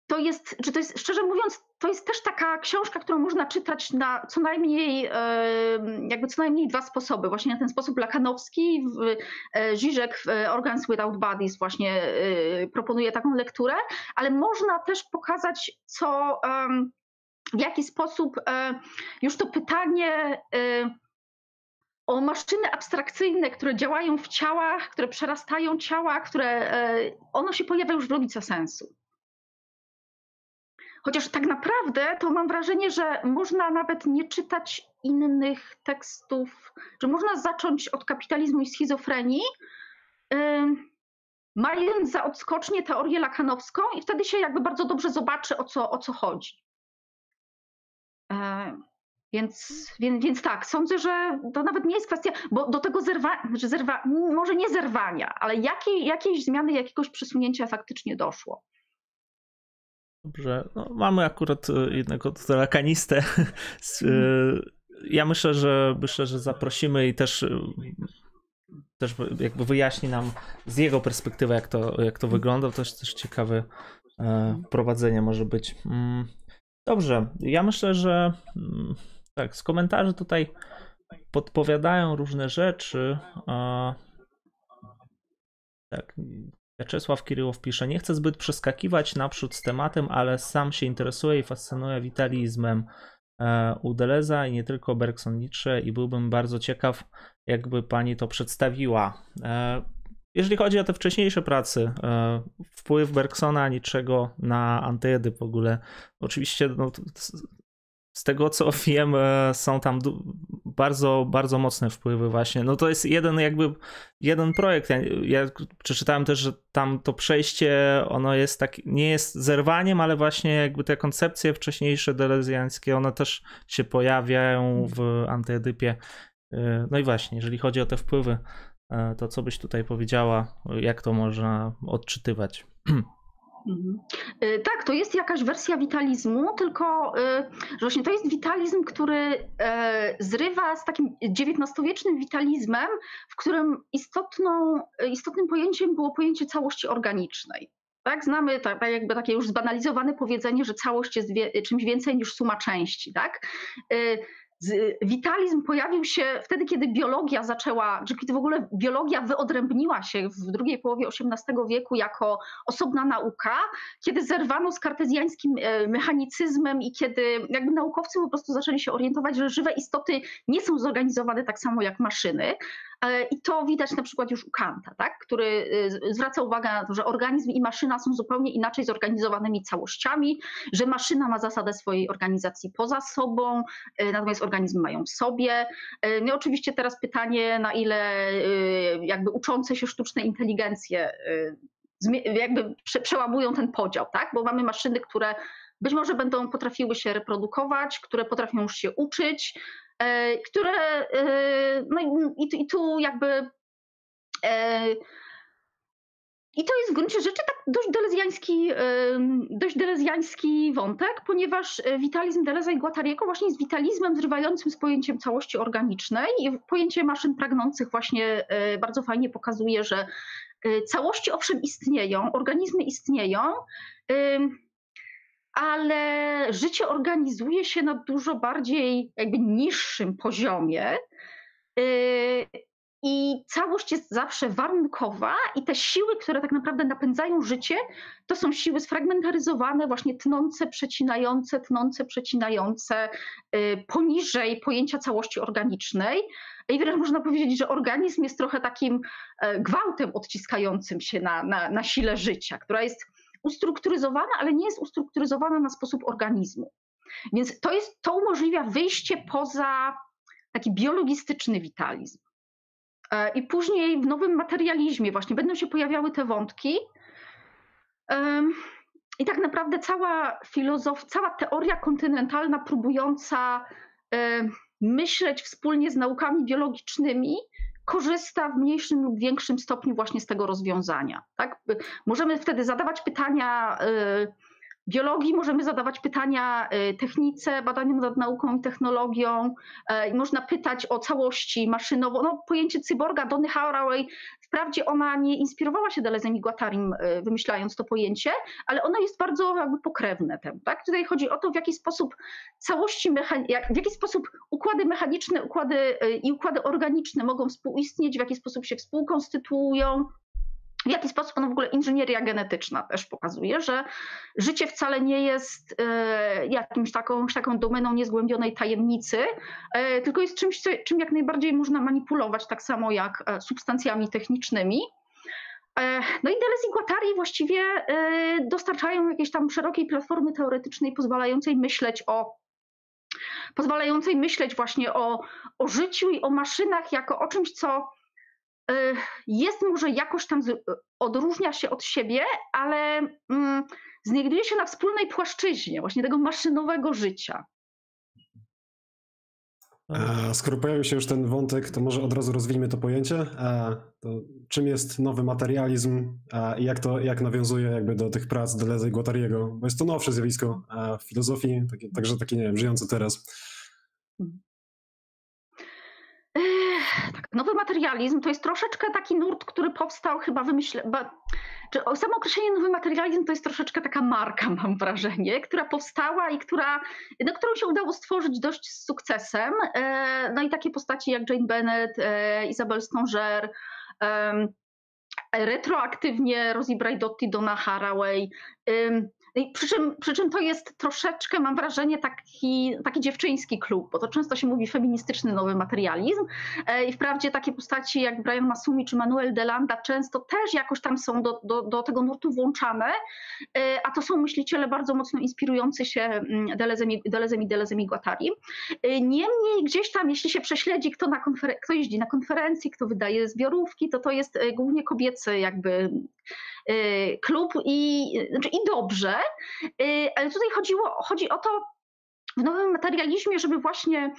[SPEAKER 3] to jest, czy to jest, szczerze mówiąc, to jest też taka książka, którą można czytać na co najmniej, jakby co najmniej dwa sposoby. Właśnie na ten sposób lakanowski, Żyżek w Organs Without Bodies właśnie proponuje taką lekturę, ale można też pokazać, co, w jaki sposób już to pytanie o maszyny abstrakcyjne, które działają w ciałach, które przerastają ciała, które ono się pojawia już w logice sensu. Chociaż tak naprawdę to mam wrażenie, że można nawet nie czytać innych tekstów, że można zacząć od kapitalizmu i schizofrenii, yy, mając za odskocznię teorię lakanowską i wtedy się jakby bardzo dobrze zobaczy, o co, o co chodzi. Yy, więc, więc, więc tak, sądzę, że to nawet nie jest kwestia, bo do tego zerwa, zerwa, może nie zerwania, ale jakiej, jakiejś zmiany, jakiegoś przesunięcia faktycznie doszło.
[SPEAKER 1] Dobrze, no, mamy akurat e, jednego tutaj lakanistę. E, ja myślę, że myślę, że zaprosimy i też e, też jakby wyjaśni nam z jego perspektywy, jak to, jak to wygląda. To jest też ciekawe prowadzenie może być. Mm, dobrze, ja myślę, że mm, tak, z komentarzy tutaj podpowiadają różne rzeczy. Tak, Czesław Kiryłow pisze, nie chcę zbyt przeskakiwać naprzód z tematem, ale sam się interesuję i fascynuję witalizmem e, u Deleza i nie tylko Bergson Nietzsche i byłbym bardzo ciekaw, jakby pani to przedstawiła. E, jeżeli chodzi o te wcześniejsze prace, e, wpływ Bergsona, niczego na Anteidy w ogóle, oczywiście no, z tego co wiem, są tam bardzo, bardzo mocne wpływy właśnie. No to jest jeden jakby, jeden projekt. Ja, ja, przeczytałem też, że tam to przejście, ono jest tak, nie jest zerwaniem, ale właśnie jakby te koncepcje wcześniejsze delezjańskie, one też się pojawiają w antyedypie. Y, no i właśnie, jeżeli chodzi o te wpływy, y, to co byś tutaj powiedziała, jak to można odczytywać?
[SPEAKER 3] Mhm. Y, tak, to jest jakaś wersja witalizmu, tylko y, że właśnie to jest witalizm, który e, zrywa z takim XIX-wiecznym witalizmem, w którym istotną, istotnym pojęciem było pojęcie całości organicznej. Tak, znamy tak, jakby takie już zbanalizowane powiedzenie, że całość jest wie, czymś więcej niż suma części. Tak? Witalizm pojawił się wtedy, kiedy biologia zaczęła, czy kiedy w ogóle biologia wyodrębniła się w drugiej połowie XVIII wieku jako osobna nauka, kiedy zerwano z kartezjańskim e, mechanicyzmem i kiedy jakby naukowcy po prostu zaczęli się orientować, że żywe istoty nie są zorganizowane tak samo jak maszyny, I to widać na przykład już u Kanta, tak? który y, zwraca uwagę na to, że organizm i maszyna są zupełnie inaczej zorganizowanymi całościami, że maszyna ma zasadę swojej organizacji poza sobą, e, natomiast organizmy mają w sobie. E, no oczywiście teraz pytanie, na ile y, jakby uczące się sztuczne inteligencje y, jakby przełamują ten podział, tak? bo mamy maszyny, które być może będą potrafiły się reprodukować, które potrafią już się uczyć, E, które, e, no i, i tu jakby e, i to jest w gruncie rzeczy tak dość delezjański, dość delezjański wątek, ponieważ witalizm Deleza i Guattariego właśnie jest witalizmem zrywającym z pojęciem całości organicznej i pojęcie maszyn pragnących właśnie bardzo fajnie pokazuje, że całości owszem istnieją, organizmy istnieją, ale życie organizuje się na dużo bardziej jakby niższym poziomie. Y, I całość jest zawsze warunkowa, i te siły, które tak naprawdę napędzają życie, to są siły sfragmentaryzowane, właśnie tnące, przecinające, tnące, przecinające y, poniżej pojęcia całości organicznej. I wręcz można powiedzieć, że organizm jest trochę takim e, gwałtem odciskającym się na, na, na sile życia, która jest ustrukturyzowana, ale nie jest ustrukturyzowana na sposób organizmu. Więc to, jest, to umożliwia wyjście poza taki biologistyczny witalizm. E, I później w nowym materializmie właśnie będą się pojawiały te wątki. I tak naprawdę cała filozof, cała teoria kontynentalna próbująca myśleć wspólnie z naukami biologicznymi, korzysta w mniejszym lub większym stopniu właśnie z tego rozwiązania. Tak? Możemy wtedy zadawać pytania y, biologii, możemy zadawać pytania y, technice, badaniom nad nauką i technologią y, można pytać o całości maszynowo. No, pojęcie cyborga Donny Haraway wprawdzie ona nie inspirowała się Delezem i Guattarim wymyślając to pojęcie, ale ono jest bardzo jakby pokrewne temu. Tak? Tutaj chodzi o to, w jaki sposób całości, w jaki sposób układy mechaniczne układy i układy organiczne mogą współistnieć, w jaki sposób się współkonstytuują, w jaki sposób no w ogóle inżynieria genetyczna też pokazuje, że życie wcale nie jest e, jakimś taką, taką domeną niezgłębionej tajemnicy, e, tylko jest czymś, czym jak najbardziej można manipulować, tak samo jak e, substancjami technicznymi. No i Deleuze i Guattari właściwie dostarczają jakiejś tam szerokiej platformy teoretycznej pozwalającej myśleć o pozwalającej myśleć właśnie o, o życiu i o maszynach jako o czymś, co jest może jakoś tam odróżnia się od siebie, ale mm, znajduje się na wspólnej płaszczyźnie właśnie tego maszynowego życia.
[SPEAKER 2] A skoro pojawił się już ten wątek, to może od razu rozwijmy to pojęcie. A to czym jest nowy materializm i jak to jak nawiązuje jakby do tych prac Deleuze i Guattariego? Bo jest to nowsze zjawisko w filozofii, także takie, nie wiem, żyjące teraz. Mhm.
[SPEAKER 3] Tak, nowy materializm to jest troszeczkę taki nurt, który powstał chyba wymyśle. Czy samo określenie nowy materializm to jest troszeczkę taka marka, mam wrażenie, która powstała i która, no, którą się udało stworzyć dość z sukcesem. E, no i takie postaci jak Jane Bennett, e, Isabel Stonger, retroaktywnie Rosie Braidotti, Donna Haraway. Przy czym, przy czym to jest troszeczkę, mam wrażenie, taki, taki dziewczyński klub, bo to często się mówi feministyczny nowy materializm e, i wprawdzie takie postaci jak Brian Masumi czy Manuel Delanda często też jakoś tam są do, do, do tego nurtu włączane, e, a to są myśliciele bardzo mocno inspirujący się mm, Delezem i Delezem i Guattari. E, niemniej gdzieś tam, jeśli się prześledzi, kto, na konfer- kto jeździ na konferencje, kto wydaje zbiorówki, to to jest głównie kobiecy jakby klub i, znaczy i dobrze, y, ale tutaj chodziło, chodzi o to w nowym materializmie, żeby właśnie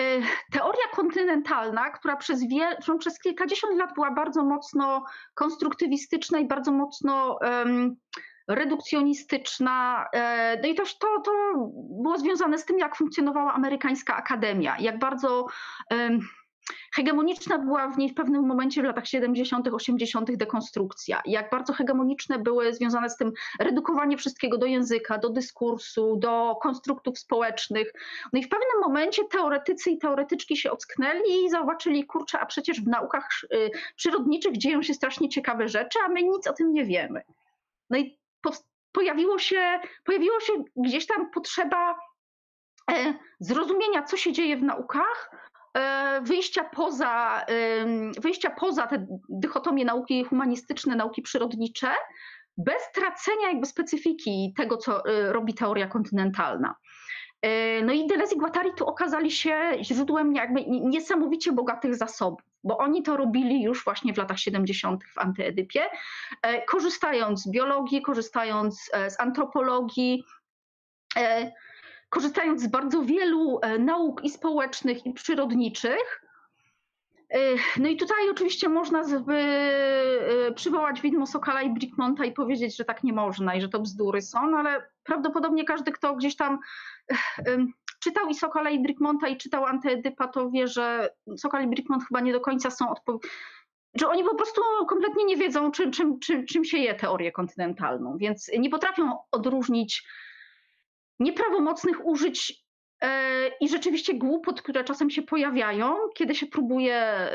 [SPEAKER 3] y, teoria kontynentalna, która przez, wiel, przez kilkadziesiąt lat była bardzo mocno konstruktywistyczna i bardzo mocno um, redukcjonistyczna. E, no i też to, to było związane z tym, jak funkcjonowała amerykańska akademia, jak bardzo um, Hegemoniczna była w niej w pewnym momencie w latach 70., 80. dekonstrukcja. Jak bardzo hegemoniczne były związane z tym redukowanie wszystkiego do języka, do dyskursu, do konstruktów społecznych. No i w pewnym momencie teoretycy i teoretyczki się ocknęli i zobaczyli, kurczę, a przecież w naukach y, przyrodniczych dzieją się strasznie ciekawe rzeczy, a my nic o tym nie wiemy. No i pojawiło się, pojawiło się gdzieś tam potrzeba e, zrozumienia, co się dzieje w naukach, wyjścia poza, wyjścia poza te dychotomie nauki humanistyczne, nauki przyrodnicze, bez tracenia jakby specyfiki tego, co y, robi teoria kontynentalna. E, no i Deleuze i Guattari tu okazali się źródłem jakby niesamowicie bogatych zasobów, bo oni to robili już właśnie w latach 70. w antyedypie, e, korzystając z biologii, korzystając z antropologii, korzystając z bardzo wielu e, nauk i społecznych, i przyrodniczych. E, no i tutaj oczywiście można e, przywołać widmo Sokala i Brickmonta i powiedzieć, że tak nie można i że to bzdury są, no ale prawdopodobnie każdy, kto gdzieś tam czytał i Sokala i Brickmonta i czytał Antyedypa, to wie, że Sokal i Brickmont chyba nie do końca są odpowiedni że oni po prostu kompletnie nie wiedzą, czym, czym, czym, czym się je teorię kontynentalną, więc nie potrafią odróżnić nieprawomocnych użyć e, i rzeczywiście głupot, które czasem się pojawiają, kiedy się próbuje e,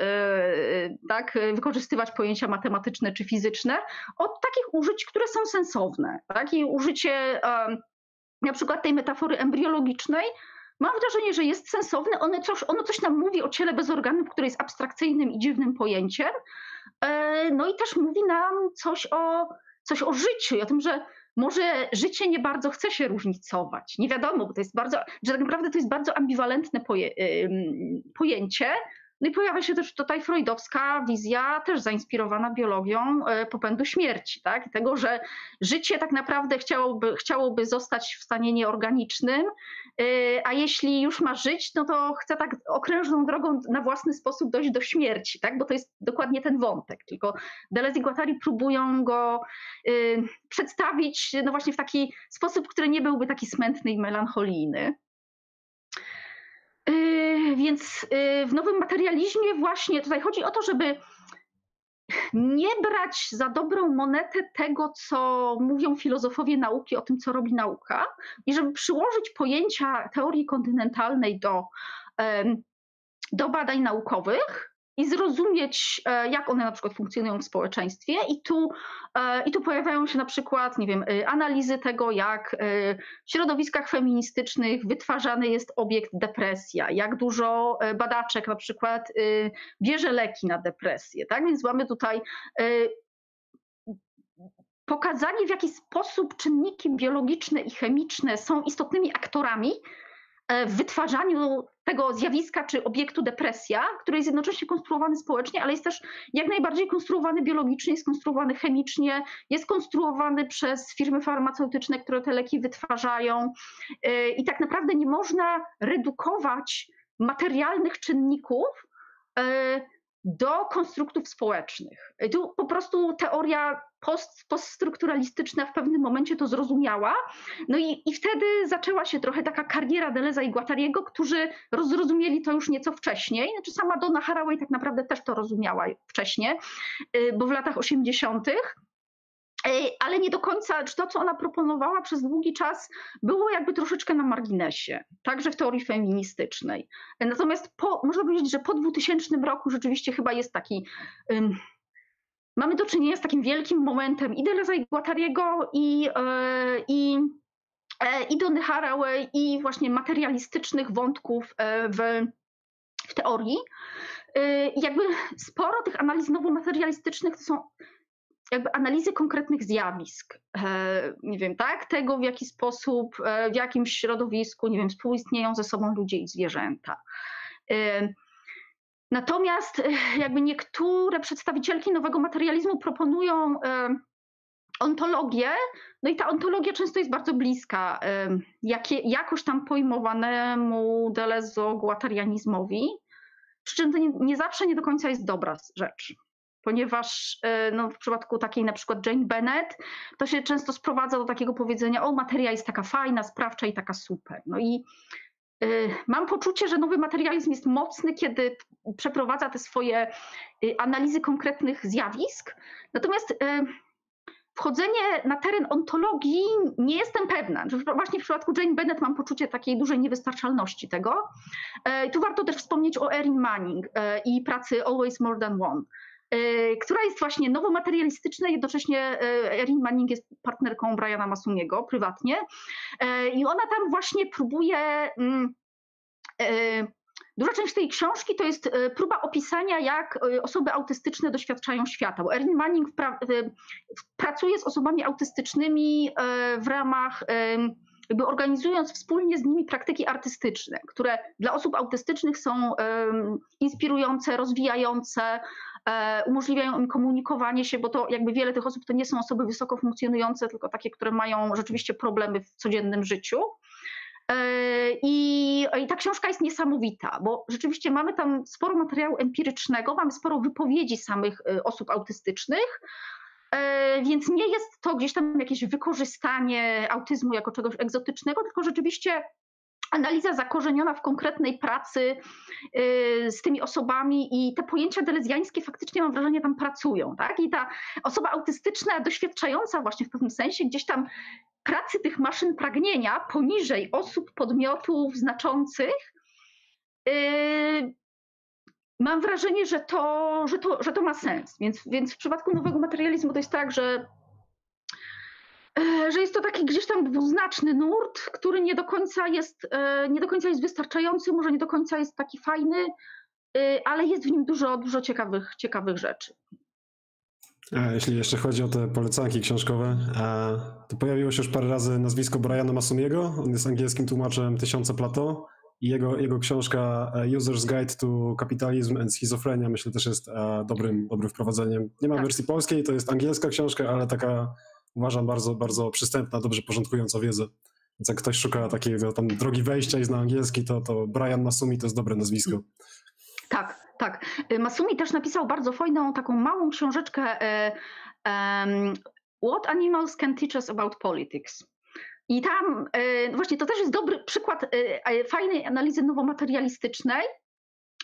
[SPEAKER 3] tak, wykorzystywać pojęcia matematyczne czy fizyczne, od takich użyć, które są sensowne. Tak? I użycie na przykład tej metafory embriologicznej, mam wrażenie, że jest sensowne. Ono coś, ono coś nam mówi o ciele bez organów, które jest abstrakcyjnym i dziwnym pojęciem. E, no i też mówi nam coś o, coś o życiu, o tym, że może życie nie bardzo chce się różnicować. Nie wiadomo, bo to jest bardzo, że tak naprawdę to jest bardzo ambiwalentne poje, pojęcie, no i pojawia się też tutaj freudowska wizja, też zainspirowana biologią e, popędu śmierci, tak? tego, że życie tak naprawdę chciałoby, chciałoby zostać w stanie nieorganicznym, e, a jeśli już ma żyć, no to chce tak okrężną drogą na własny sposób dojść do śmierci, tak? bo to jest dokładnie ten wątek. Tylko Deleuze i Guattari próbują go e, przedstawić no właśnie w taki sposób, który nie byłby taki smętny i melancholijny. Więc yy, w nowym materializmie właśnie tutaj chodzi o to, żeby nie brać za dobrą monetę tego, co mówią filozofowie nauki o tym, co robi nauka, i żeby przyłożyć pojęcia teorii kontynentalnej do, do badań naukowych, i zrozumieć, e, jak one na przykład funkcjonują w społeczeństwie. I tu, e, I tu pojawiają się na przykład, nie wiem, e, analizy tego, jak w środowiskach feministycznych wytwarzany jest obiekt depresja, jak dużo badaczek na przykład bierze leki na depresję. Tak? Więc mamy tutaj pokazanie, w jaki sposób czynniki biologiczne i chemiczne są istotnymi aktorami w wytwarzaniu tego zjawiska czy obiektu depresja, który jest jednocześnie konstruowany społecznie, ale jest też jak najbardziej konstruowany biologicznie, jest konstruowany chemicznie, jest konstruowany przez firmy farmaceutyczne, które te leki wytwarzają. Y, I tak naprawdę nie można redukować materialnych czynników y, do konstruktów społecznych. Tu po prostu teoria post, poststrukturalistyczna w pewnym momencie to zrozumiała. No i, i wtedy zaczęła się trochę taka kariera Deleza i Guattariego, którzy zrozumieli to już nieco wcześniej. Znaczy sama Donna Haraway tak naprawdę też to rozumiała wcześniej, y, bo w latach 80 ale nie do końca, czy to, co ona proponowała przez długi czas, było jakby troszeczkę na marginesie, także w teorii feministycznej. Natomiast po, można powiedzieć, że po 2000 roku rzeczywiście chyba jest taki. Um, mamy do czynienia z takim wielkim momentem i Deleuza i Guattariego i, e, i, e, i Donny Haraway i właśnie materialistycznych wątków e, w, w teorii. Jakby sporo tych analiz nowomaterialistycznych to są jakby analizy konkretnych zjawisk, nie wiem, tak, tego w jaki sposób, w jakim środowisku, nie wiem, współistnieją ze sobą ludzie i zwierzęta. E, natomiast jakby niektóre przedstawicielki nowego materializmu proponują ontologię, no i ta ontologia często jest bardzo bliska jakie, jakoś tam pojmowanemu delezo-guatarianizmowi, przy czym to nie, nie zawsze nie do końca jest dobra rzecz ponieważ e, no, w przypadku takiej na przykład Jane Bennett, to się często sprowadza do takiego powiedzenia, o materia jest taka fajna, sprawcza i taka super. No i mam poczucie, że nowy materializm jest mocny, kiedy przeprowadza te swoje y, analizy konkretnych zjawisk, natomiast y, wchodzenie na teren ontologii nie jestem pewna. Właśnie w przypadku Jane Bennett mam poczucie takiej dużej niewystarczalności tego. Tu warto też wspomnieć o Erin Manning i pracy Always More Than One która jest właśnie nowomaterialistyczna, jednocześnie e, Erin Manning jest partnerką Briana Masumiego prywatnie e, i ona tam właśnie próbuje mm, Duża część tej książki to jest próba opisania, jak osoby autystyczne doświadczają świata. Bo Erin Manning pracuje z osobami autystycznymi w ramach, jakby organizując wspólnie z nimi praktyki artystyczne, które dla osób autystycznych są inspirujące, rozwijające, E, umożliwiają im komunikowanie się, bo to jakby wiele tych osób to nie są osoby wysoko funkcjonujące, tylko takie, które mają rzeczywiście problemy w codziennym życiu. E, I, I, ta książka jest niesamowita, bo rzeczywiście mamy tam sporo materiału empirycznego, mamy sporo wypowiedzi samych e, osób autystycznych, więc nie jest to gdzieś tam jakieś wykorzystanie autyzmu jako czegoś egzotycznego, tylko rzeczywiście analiza zakorzeniona w konkretnej pracy y, z tymi osobami i te pojęcia delezjańskie faktycznie mam wrażenie tam pracują, tak? I ta osoba autystyczna, doświadczająca właśnie w pewnym sensie gdzieś tam pracy tych maszyn pragnienia poniżej osób, podmiotów znaczących, yy, mam wrażenie, że to, że to, że to ma sens. Więc, więc w przypadku nowego materializmu to jest tak, że że jest to taki gdzieś tam dwuznaczny nurt, który nie do końca jest, e, nie do końca jest wystarczający, może nie do końca jest taki fajny, e, ale jest w nim dużo, dużo ciekawych, ciekawych rzeczy.
[SPEAKER 2] A jeśli jeszcze chodzi o te polecanki książkowe, to pojawiło się już parę razy nazwisko Briana Masumiego. On jest angielskim tłumaczem Tysiące Plato i jego, jego książka User's Guide to Capitalism and Schizophrenia myślę też jest dobrym, dobrym wprowadzeniem. Nie ma tak. wersji polskiej, to jest angielska książka, ale taka uważam bardzo, bardzo przystępna, dobrze porządkująca wiedzę. Więc jak ktoś szuka takiego tam drogi wejścia i zna angielski, to, to Brian Masumi to jest dobre nazwisko.
[SPEAKER 3] Tak, tak. Y, Masumi też napisał bardzo fajną, taką małą książeczkę um, What Animals Can Teach Us About Politics. I tam właśnie to też jest dobry przykład fajnej analizy nowomaterialistycznej.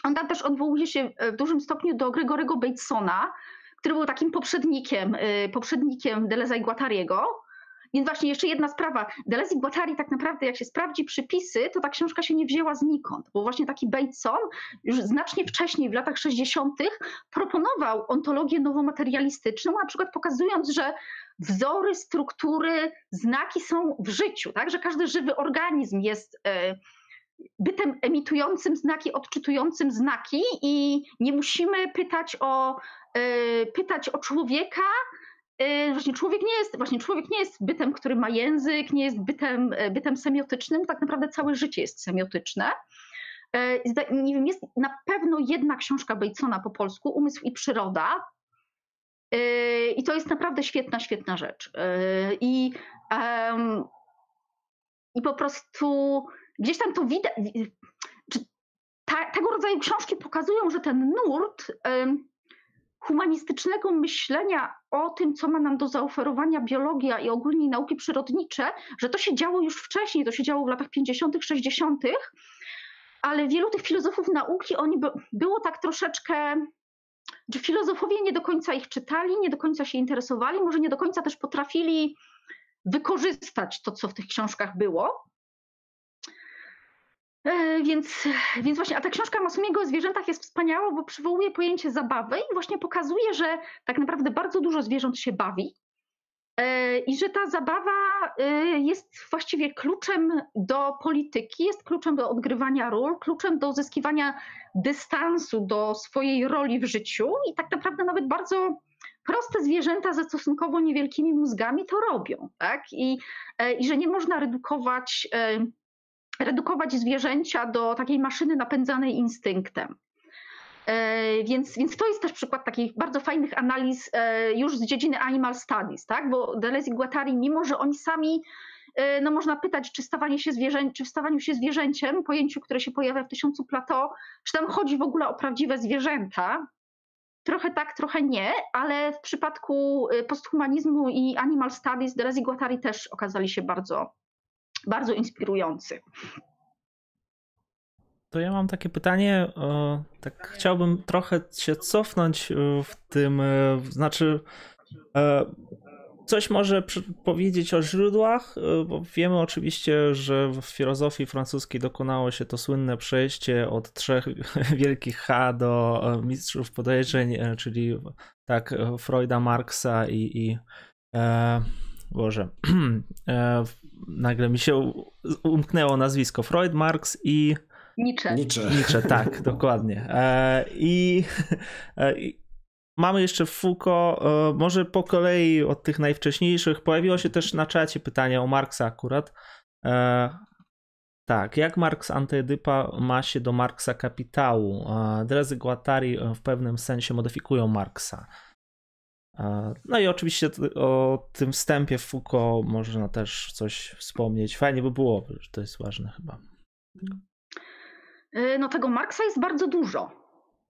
[SPEAKER 3] On tam też odwołuje się w dużym stopniu do Gregorego Batesona, który był takim poprzednikiem, poprzednikiem Deleza i Guattariego. Więc właśnie jeszcze jedna sprawa. Deleuze i Guattari tak naprawdę, jak się sprawdzi przypisy, to ta książka się nie wzięła znikąd, bo właśnie taki Bateson już znacznie wcześniej, w latach 60., proponował ontologię nowomaterialistyczną, na przykład pokazując, że wzory, struktury, znaki są w życiu, tak? że każdy żywy organizm jest e, bytem emitującym znaki, odczytującym znaki i nie musimy pytać o, e, pytać o człowieka, Y, właśnie człowiek nie jest, właśnie człowiek nie jest bytem, który ma język, nie jest bytem, e, bytem semiotycznym, tak naprawdę całe życie jest semiotyczne. E, nie wiem, jest na pewno jedna książka Batesona po polsku, Umysł i przyroda. E, I to jest naprawdę świetna, świetna rzecz. I, i po prostu gdzieś tam to widać. tego rodzaju książki pokazują, że ten nurt humanistycznego myślenia o tym, co ma nam do zaoferowania biologia i ogólnie nauki przyrodnicze, że to się działo już wcześniej, to się działo w latach 50., 60., ale wielu tych filozofów nauki, oni by, było tak troszeczkę, że filozofowie nie do końca ich czytali, nie do końca się interesowali, może nie do końca też potrafili wykorzystać to, co w tych książkach było. E, więc, więc właśnie, a ta książka Masumiego o zwierzętach jest wspaniała, bo przywołuje pojęcie zabawy i właśnie pokazuje, że tak naprawdę bardzo dużo zwierząt się bawi e, i że ta zabawa e, jest właściwie kluczem do polityki, jest kluczem do odgrywania ról, kluczem do uzyskiwania dystansu do swojej roli w życiu i tak naprawdę nawet bardzo proste zwierzęta ze stosunkowo niewielkimi mózgami to robią, tak? I, i że nie można redukować redukować zwierzęcia do takiej maszyny napędzanej instynktem. E, więc, więc to jest też przykład takich bardzo fajnych analiz e, już z dziedziny animal studies, tak? bo Deleuze i Guattari, mimo że oni sami, e, no można pytać, czy stawanie się zwierzę, czy w stawaniu się zwierzęciem, pojęciu, które się pojawia w tysiącu plato, czy tam chodzi w ogóle o prawdziwe zwierzęta, Trochę tak, trochę nie, ale w przypadku posthumanizmu i animal studies Deleuze i Guattari też okazali się bardzo bardzo inspirujący.
[SPEAKER 1] To ja mam takie pytanie, tak chciałbym trochę się cofnąć e, w tym, e, znaczy e, coś może powiedzieć o źródłach, bo wiemy oczywiście, że w filozofii francuskiej dokonało się to słynne przejście od trzech wielkich H do mistrzów podejrzeń, czyli tak Freuda, Marksa i, i Boże, e, nagle mi się umknęło nazwisko. Freud, Marx i...
[SPEAKER 3] Nietzsche.
[SPEAKER 2] Nietzsche,
[SPEAKER 1] Nietzsche tak, dokładnie. E, I, e, I mamy jeszcze Foucault, może po kolei od tych najwcześniejszych. Pojawiło się też na czacie pytanie o Marksa akurat. Tak, jak Marx Antyedypa ma się do Marksa kapitału? Deleuze Guattari w pewnym sensie modyfikują Marksa. No i oczywiście o tym wstępie Foucault można też coś wspomnieć. Fajnie by było, to jest ważne chyba.
[SPEAKER 3] Y, no tego Marksa jest bardzo dużo.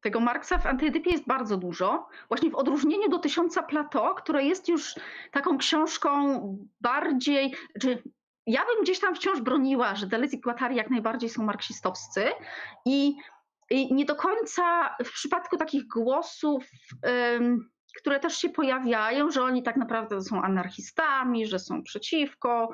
[SPEAKER 3] Tego Marksa w Antyedypie jest bardzo dużo. Właśnie w odróżnieniu do Tysiąca Plato, które jest już taką książką bardziej... Czy ja bym gdzieś tam wciąż broniła, że Deleuze i Guattari jak najbardziej są marksistowscy i, i nie do końca w przypadku takich głosów które też się pojawiają, że oni tak naprawdę są anarchistami, że są przeciwko,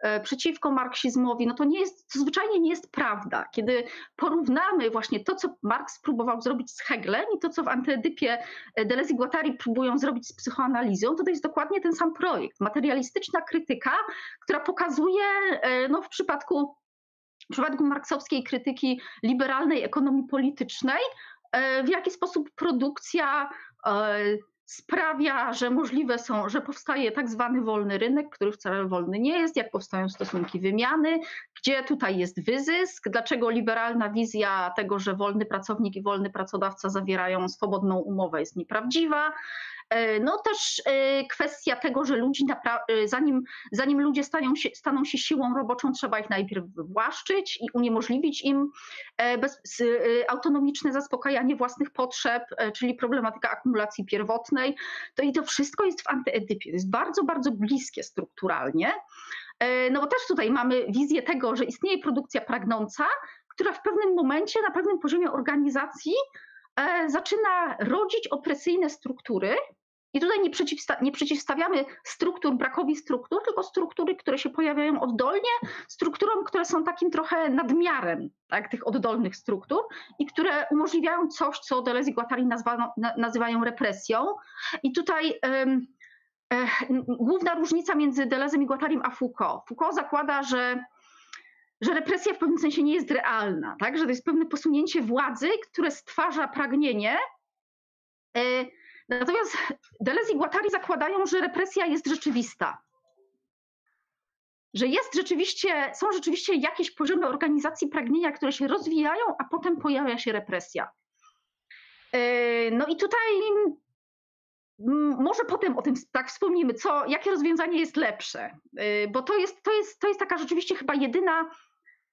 [SPEAKER 3] e, przeciwko marksizmowi, no to nie jest, to zwyczajnie nie jest prawda. Kiedy porównamy właśnie to, co Marx próbował zrobić z Heglem i to, co w Antyedypie e, Deleuze i Guattari próbują zrobić z psychoanalizą, to to jest dokładnie ten sam projekt. Materialistyczna krytyka, która pokazuje e, no, w przypadku w przypadku marksowskiej krytyki liberalnej ekonomii politycznej, w jaki sposób produkcja sprawia, że możliwe są, że powstaje tak zwany wolny rynek, który wcale wolny nie jest, jak powstają stosunki wymiany, gdzie tutaj jest wyzysk, dlaczego liberalna wizja tego, że wolny pracownik i wolny pracodawca zawierają swobodną umowę jest nieprawdziwa, no też e, kwestia tego, że ludzi, e, zanim, zanim ludzie staną się, staną się siłą roboczą, trzeba ich najpierw wywłaszczyć i uniemożliwić im bez, autonomiczne zaspokajanie własnych potrzeb, czyli problematyka akumulacji pierwotnej. To i to wszystko jest w antyedypie. Jest bardzo, bardzo bliskie strukturalnie. No bo też tutaj mamy wizję tego, że istnieje produkcja pragnąca, która w pewnym momencie, na pewnym poziomie organizacji zaczyna rodzić opresyjne struktury, i tutaj nie, przeciwsta nie, przeciwstawiamy struktur brakowi struktur, tylko struktury, które się pojawiają oddolnie, strukturom, które są takim trochę nadmiarem tak, tych oddolnych struktur i które umożliwiają coś, co Deleuze i Guattari na, nazywają represją. I tutaj um, e, główna różnica między Delezem i Guattarim a Foucault. Foucault zakłada, że że represja w pewnym sensie nie jest realna, tak? że to jest pewne posunięcie władzy, które stwarza pragnienie, e, Natomiast Deleuze i Guattari zakładają, że represja jest rzeczywista. Że jest rzeczywiście, są rzeczywiście jakieś poziomy organizacji pragnienia, które się rozwijają, a potem pojawia się represja. E, no i tutaj może potem o tym tak wspomnimy, co, jakie rozwiązanie jest lepsze, e, bo to jest, to, jest, to jest taka rzeczywiście chyba jedyna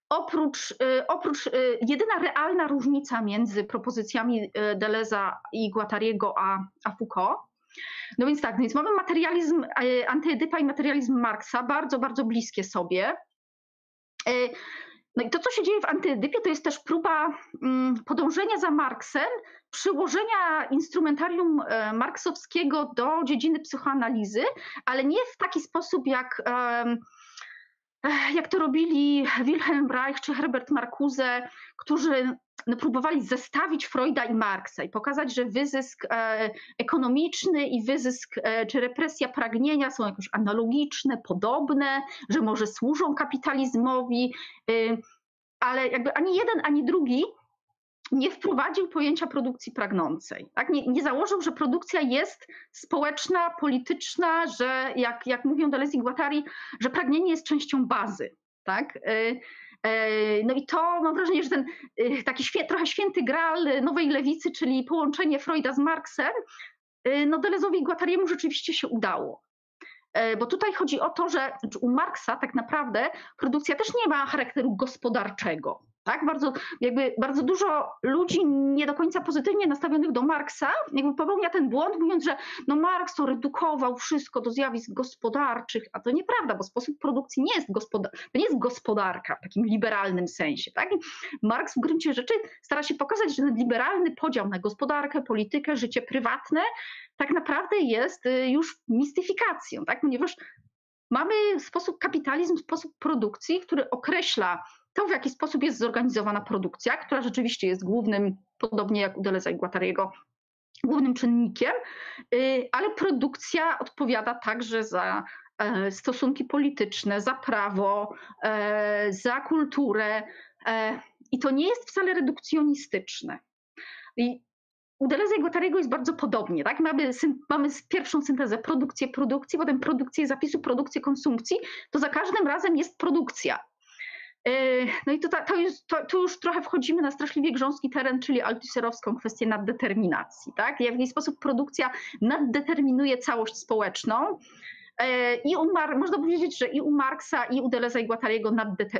[SPEAKER 3] oprócz, y, oprócz y, jedyna realna różnica między propozycjami y, Deleza i Guattariego a, a Foucault. No więc tak, no więc mamy materializm antyedypa i materializm Marksa, bardzo, bardzo bliskie sobie. No i to, co się dzieje w antyedypie, to jest też próba mm, podążenia za Marksem, przyłożenia instrumentarium marksowskiego do dziedziny psychoanalizy, ale nie w taki sposób jak jak to robili Wilhelm Reich czy Herbert Marcuse, którzy próbowali zestawić Freuda i Marksa i pokazać, że wyzysk e, ekonomiczny i wyzysk e, czy represja pragnienia są jakoś analogiczne, podobne, że może służą kapitalizmowi, y, ale jakby ani jeden, ani drugi nie wprowadził pojęcia produkcji pragnącej. Tak? Nie, nie, założył, że produkcja jest społeczna, polityczna, że jak, jak mówią Deleuze i Guattari, że pragnienie jest częścią bazy. Tak? E, e, no i to mam wrażenie, że ten e, taki trochę święty gral nowej lewicy, czyli połączenie Freuda z Marksem, no Delezowi i Guattariemu rzeczywiście się udało. Bo tutaj chodzi o to, że u Marksa tak naprawdę produkcja też nie ma charakteru gospodarczego. Tak? Bardzo, jakby bardzo dużo ludzi nie do końca pozytywnie nastawionych do Marksa jakby popełnia ten błąd, mówiąc, że no Marks to redukował wszystko do zjawisk gospodarczych, a to nieprawda, bo sposób produkcji nie jest, gospodar to nie jest gospodarka w takim liberalnym sensie. Tak? Marks w gruncie rzeczy stara się pokazać, że ten liberalny podział na gospodarkę, politykę, życie prywatne tak naprawdę jest y, już mistyfikacją, tak? ponieważ mamy sposób kapitalizm, sposób produkcji, który określa to, w jaki sposób jest zorganizowana produkcja, która rzeczywiście jest głównym, podobnie jak u Deleza i Guattariego, głównym czynnikiem, y, ale produkcja odpowiada także za e, stosunki polityczne, za prawo, e, za kulturę. E, I to nie jest wcale redukcjonistyczne. I u Deleza i Guattariego jest bardzo podobnie. Tak? Mamy, mamy pierwszą syntezę produkcję, produkcji, potem produkcję zapisu, produkcję konsumpcji. To za każdym razem jest produkcja. Yy, no i to, to, już, to, tu już trochę wchodzimy na straszliwie grząski teren, czyli altuserowską kwestię naddeterminacji. Tak? W jaki sposób produkcja naddeterminuje całość społeczną. Yy, I u Mar można powiedzieć, że i u Marksa, i u Deleza i Guattariego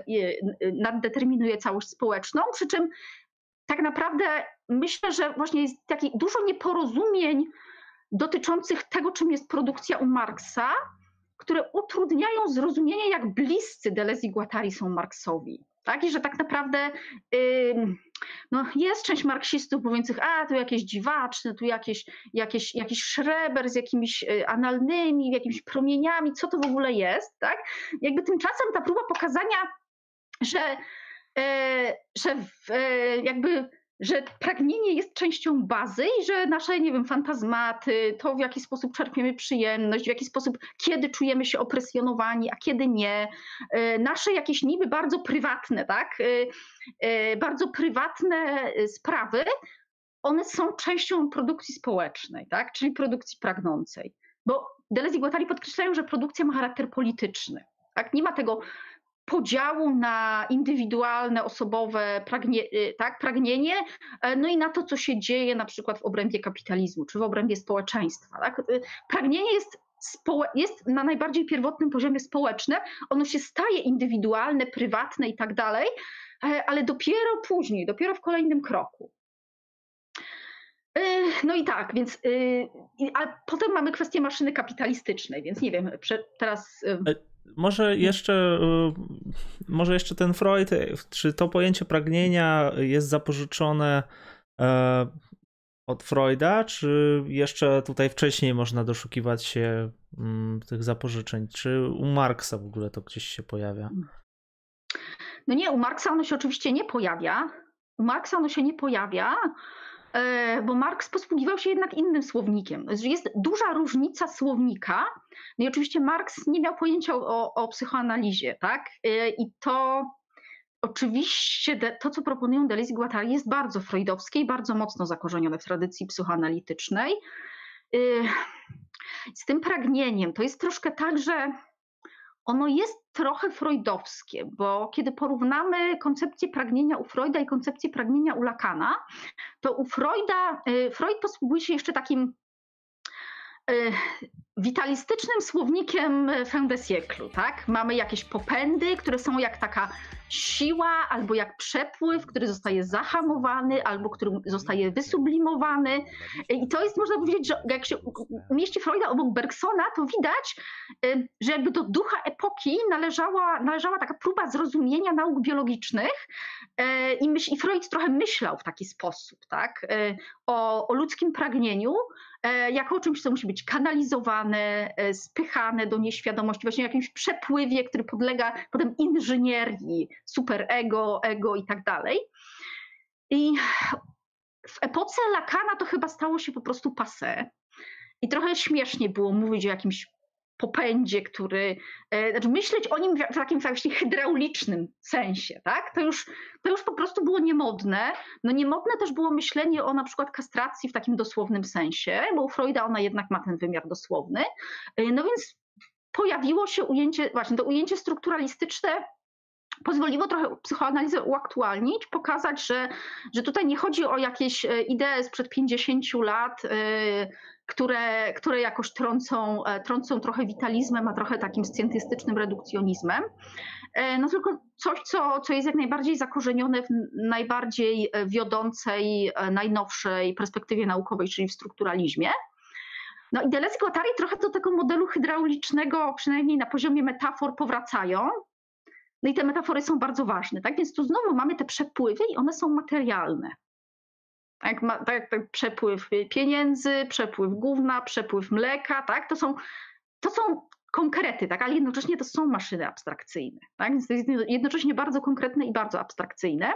[SPEAKER 3] yy, naddeterminuje całość społeczną, przy czym tak naprawdę myślę, że właśnie jest taki dużo nieporozumień dotyczących tego, czym jest produkcja u Marksa, które utrudniają zrozumienie, jak bliscy Deleuze i Guattari są Marksowi. Tak? I że tak naprawdę yy, no jest część marksistów mówiących, a tu jakieś dziwaczne, tu jakieś, jakieś, jakiś szreber z jakimiś y, analnymi, jakimiś promieniami, co to w ogóle jest. Tak? Jakby tymczasem ta próba pokazania, że, yy, że w, yy, jakby że pragnienie jest częścią bazy i że nasze, nie wiem, fantazmaty, to w jaki sposób czerpiemy przyjemność, w jaki sposób, kiedy czujemy się opresjonowani, a kiedy nie, e, nasze jakieś niby bardzo prywatne, tak, e, e, bardzo prywatne sprawy, one są częścią produkcji społecznej, tak, czyli produkcji pragnącej. Bo Deleuze i Guattari podkreślają, że produkcja ma charakter polityczny. Tak? Nie ma tego podziału na indywidualne, osobowe pragnie, y, tak, pragnienie, e, no i na to, co się dzieje na przykład w obrębie kapitalizmu czy w obrębie społeczeństwa. Tak? Y, pragnienie jest, jest na najbardziej pierwotnym poziomie społecznym, ono się staje indywidualne, prywatne i tak dalej, e, ale dopiero później, dopiero w kolejnym kroku. E, no i tak, więc a potem mamy kwestię maszyny kapitalistycznej, więc nie wiem, teraz
[SPEAKER 1] może jeszcze, y, może jeszcze ten Freud, czy to pojęcie pragnienia jest zapożyczone e, od Freuda, czy jeszcze tutaj wcześniej można doszukiwać się mm, tych zapożyczeń? Czy u Marksa w ogóle to gdzieś się pojawia?
[SPEAKER 3] No nie, u Marksa ono się oczywiście nie pojawia. U Marksa ono się nie pojawia, bo Marks posługiwał się jednak innym słownikiem. Jest duża różnica słownika. No i oczywiście Marks nie miał pojęcia o, o psychoanalizie, tak? E, I to Oczywiście to, co proponują Deleuze i Guattari jest bardzo freudowskie i bardzo mocno zakorzenione w tradycji psychoanalitycznej. Y, z tym pragnieniem to jest troszkę tak, że ono jest trochę freudowskie, bo kiedy porównamy koncepcję pragnienia u Freuda i koncepcję pragnienia u Lacana, to u Freuda, y, Freud posługuje się jeszcze takim y, witalistycznym słownikiem fin de siècle, tak? Mamy jakieś popędy, które są jak taka siła, albo jak przepływ, który zostaje zahamowany, albo który zostaje wysublimowany. I to jest, można powiedzieć, że jak się umieści Freuda obok Bergsona, to widać, y, że jakby do ducha epoki należała, należała taka próba zrozumienia nauk biologicznych y, i, myśl, i Freud trochę myślał w taki sposób, tak? Y, o, o ludzkim pragnieniu, jako o czymś, co musi być kanalizowane, spychane do nieświadomości, właśnie jakimś przepływie, który podlega potem inżynierii, superego, ego i tak dalej. I w epoce Lakana to chyba stało się po prostu passé. I trochę śmiesznie było mówić o jakimś popędzie, który, e, znaczy myśleć o nim w, takim właśnie hydraulicznym sensie, tak? To już, to już po prostu było niemodne. No niemodne też było myślenie o na przykład kastracji w takim dosłownym sensie, bo u Freuda ona jednak ma ten wymiar dosłowny. E, no więc pojawiło się ujęcie, właśnie to ujęcie strukturalistyczne pozwoliło trochę psychoanalizę uaktualnić, pokazać, że, że tutaj nie chodzi o jakieś e, idee sprzed 50 lat, e, które, które jakoś trącą, e, trącą trochę witalizmem, a trochę takim scjentystycznym redukcjonizmem, no tylko coś, co, co jest jak najbardziej zakorzenione w najbardziej wiodącej, najnowszej perspektywie naukowej, czyli w strukturalizmie. No i Deleuze i Guattari trochę do tego modelu hydraulicznego, przynajmniej na poziomie metafor, powracają. No i te metafory są bardzo ważne, tak? Więc tu znowu mamy te przepływy i one są materialne. Tak, tak, tak przepływ pieniędzy, przepływ gówna, przepływ mleka, tak? To są, to są konkrety, tak? Ale jednocześnie to są maszyny abstrakcyjne, tak? Więc to jest jednocześnie bardzo konkretne i bardzo abstrakcyjne.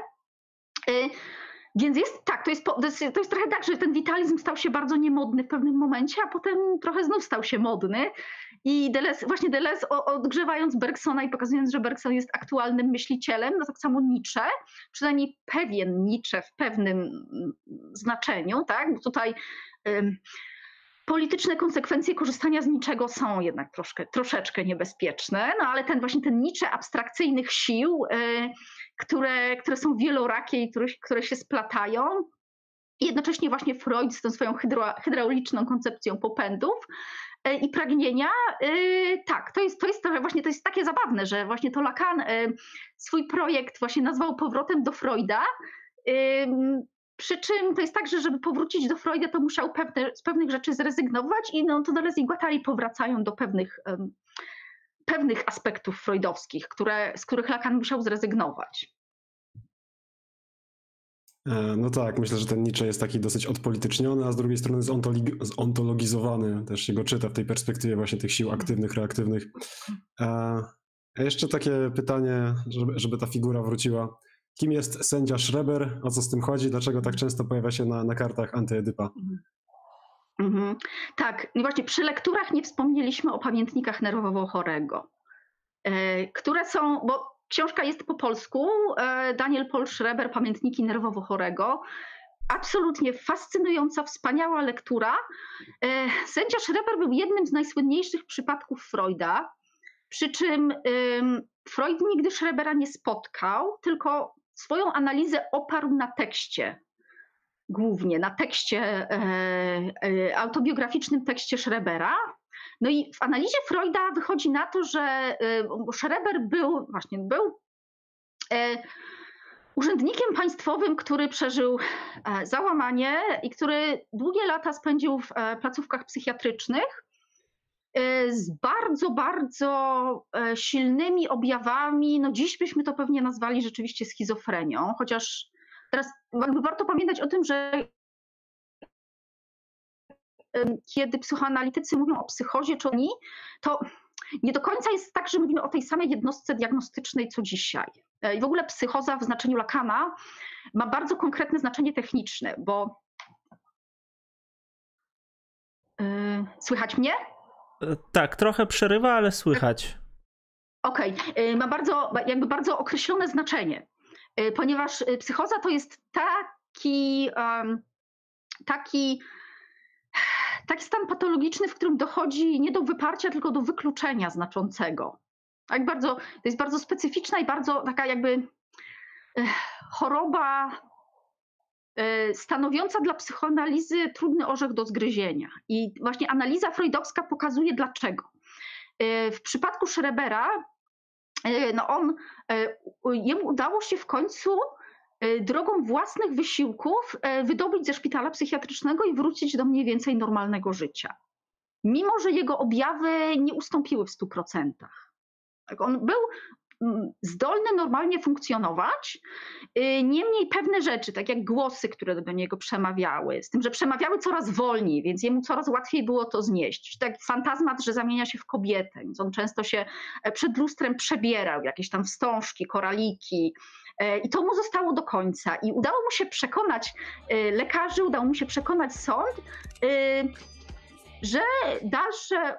[SPEAKER 3] Więc jest tak, to jest, to jest, to jest trochę tak, że ten witalizm stał się bardzo niemodny w pewnym momencie, a potem trochę znów stał się modny. I Deleuze, właśnie Deleuze odgrzewając Bergsona i pokazując, że Bergson jest aktualnym myślicielem, no tak samo Nietzsche, przynajmniej pewien Nietzsche w pewnym mm, znaczeniu, tak? Bo tutaj polityczne konsekwencje korzystania z niczego są jednak troszkę, troszeczkę niebezpieczne, no ale ten właśnie ten Nietzsche abstrakcyjnych sił, y, które, które są wielorakie i które, które się splatają, i jednocześnie właśnie Freud z tą swoją hydro, hydrauliczną koncepcją popędów y, i pragnienia, y, tak, to jest, to jest trochę właśnie, to jest takie zabawne, że właśnie to Lacan swój projekt właśnie nazwał powrotem do Freuda, przy czym to jest tak, że żeby powrócić do Freuda, to musiał pewne, z pewnych rzeczy zrezygnować i no, to Deleuze i Guattari powracają do pewnych, pewnych aspektów freudowskich, które, z których Lacan musiał zrezygnować.
[SPEAKER 2] E, no tak, myślę, że ten Nietzsche jest taki dosyć odpolityczniony, a z drugiej strony zontologizowany. Też się go czyta w tej perspektywie właśnie tych sił aktywnych, reaktywnych. E, a jeszcze takie pytanie, żeby, żeby ta figura wróciła. Kim jest sędzia Schreber? O co z tym chodzi? Dlaczego tak często pojawia się na, na kartach antyedypa?
[SPEAKER 3] Mhm. Tak, i właśnie przy lekturach nie wspomnieliśmy o pamiętnikach nerwowo chorego, e, które są, bo książka jest po polsku, e, Daniel Paul Schreber, Pamiętniki nerwowo chorego. Absolutnie fascynująca, wspaniała lektura. E, sędzia Schreber był jednym z najsłynniejszych przypadków Freuda, przy czym Freud nigdy Schrebera nie spotkał, tylko swoją analizę oparł na tekście, głównie na tekście, e, e, autobiograficznym tekście Schrebera. No i w analizie Freuda wychodzi na to, że e, Schreber był, właśnie był urzędnikiem państwowym, który przeżył załamanie i który długie lata spędził w placówkach psychiatrycznych z bardzo, bardzo silnymi objawami. No dziś byśmy to pewnie nazwali rzeczywiście schizofrenią, chociaż teraz warto pamiętać o tym, że kiedy psychoanalitycy mówią o psychozie czy oni, to nie do końca jest tak, że mówimy o tej samej jednostce diagnostycznej co dzisiaj. E, I w ogóle psychoza w znaczeniu Lacana ma bardzo konkretne znaczenie techniczne, bo yy, słychać mnie?
[SPEAKER 1] E, tak, trochę przerywa, ale słychać.
[SPEAKER 3] Okej, okay. ma bardzo, jakby bardzo określone znaczenie, ponieważ psychoza to jest taki, taki taki stan patologiczny, w którym dochodzi nie do wyparcia, tylko do wykluczenia znaczącego. Tak bardzo, to jest bardzo specyficzna i bardzo taka jakby choroba e, stanowiąca dla psychoanalizy trudny orzech do zgryzienia. I właśnie analiza freudowska pokazuje dlaczego. E, w przypadku Schrebera, e, no on, jemu udało się w końcu E, drogą własnych wysiłków e, wydobyć ze szpitala psychiatrycznego i wrócić do mniej więcej normalnego życia. Mimo, że jego objawy nie ustąpiły w 100%. Tak, on był zdolny normalnie funkcjonować, e, niemniej pewne rzeczy, tak jak głosy, które do niego przemawiały, z tym, że przemawiały coraz wolniej, więc jemu coraz łatwiej było to znieść. Tak fantazmat, że zamienia się w kobietę, więc on często się przed lustrem przebierał, jakieś tam wstążki, koraliki, E, I to mu zostało do końca. I udało mu się przekonać e, lekarzy, udało mu się przekonać sąd, e, że dalsze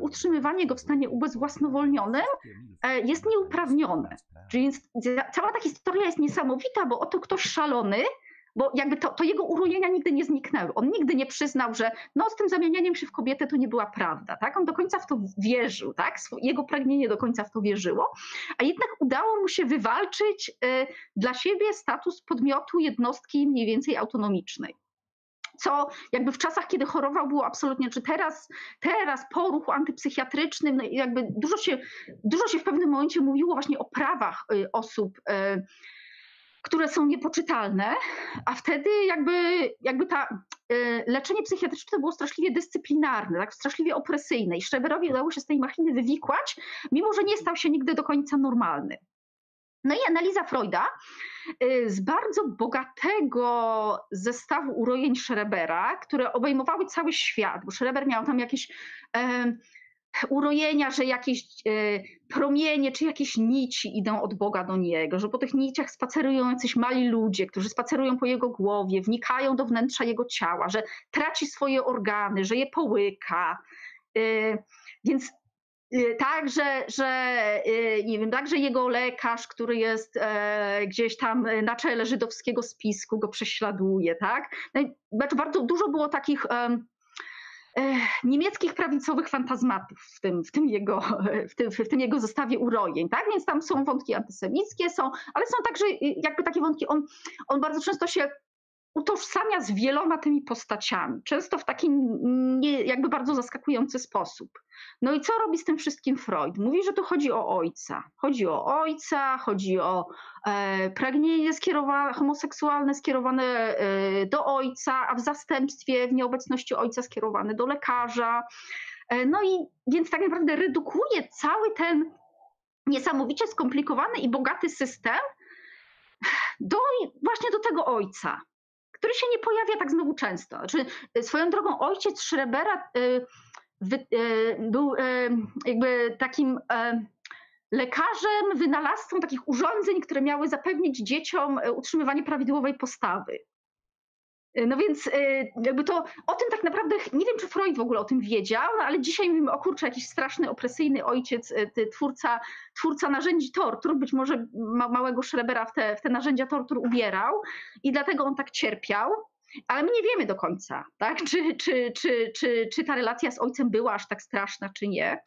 [SPEAKER 3] utrzymywanie go w stanie ubezwłasnowolnionym jest nieuprawnione. Czyli cała ta historia jest niesamowita, bo oto ktoś szalony bo jakby to, to, jego urojenia nigdy nie zniknęły. On nigdy nie przyznał, że no z tym zamienianiem się w kobietę to nie była prawda, tak? On do końca w to wierzył, tak? Jego pragnienie do końca w to wierzyło, a jednak udało mu się wywalczyć y, dla siebie status podmiotu jednostki mniej więcej autonomicznej co jakby w czasach, kiedy chorował, było absolutnie, czy teraz, teraz po ruchu antypsychiatrycznym, no jakby dużo się, dużo się w pewnym momencie mówiło właśnie o prawach y, osób y, które są niepoczytalne, a wtedy jakby, jakby ta y, leczenie psychiatryczne było straszliwie dyscyplinarne, tak, straszliwie opresyjne i Schreberowi udało się z tej machiny wywikłać, mimo że nie stał się nigdy do końca normalny. No i analiza Freuda y, z bardzo bogatego zestawu urojeń Schrebera, które obejmowały cały świat, bo Schreber miał tam jakieś urojenia, że jakieś e, promienie czy jakieś nici idą od Boga do niego, że po tych niciach spacerują jacyś mali ludzie, którzy spacerują po jego głowie, wnikają do wnętrza jego ciała, że traci swoje organy, że je połyka. E, więc e, tak, że, że nie wiem, także jego lekarz, który jest gdzieś tam na czele żydowskiego spisku, go prześladuje, tak? Znaczy bardzo dużo było takich niemieckich prawicowych fantazmatów w tym, w tym, jego, w tym, w tym jego zestawie urojeń, tak? Więc tam są wątki antysemickie, są, ale są także jakby takie wątki, on, on bardzo często się utożsamia z wieloma tymi postaciami, często w taki nie, jakby bardzo zaskakujący sposób. No i co robi z tym wszystkim Freud? Mówi, że tu chodzi o ojca. Chodzi o ojca, chodzi o e, pragnienie skierowane, homoseksualne skierowane e, do ojca, a w zastępstwie w nieobecności ojca skierowane do lekarza. E, no i więc tak naprawdę redukuje cały ten niesamowicie skomplikowany i bogaty system do, właśnie do tego ojca który się nie pojawia tak znowu często. Znaczy, y, swoją drogą ojciec Schrebera y, y, był jakby takim lekarzem, wynalazcą takich urządzeń, które miały zapewnić dzieciom utrzymywanie prawidłowej postawy. No więc e, jakby to o tym tak naprawdę, nie wiem czy Freud w ogóle o tym wiedział, no ale dzisiaj mówimy o kurczę, jakiś straszny, opresyjny ojciec, e, twórca, twórca narzędzi tortur, być może ma, małego Schrebera w te, w te narzędzia tortur ubierał i dlatego on tak cierpiał. Ale my nie wiemy do końca, tak? czy, czy, czy, czy, czy ta relacja z ojcem była aż tak straszna, czy nie.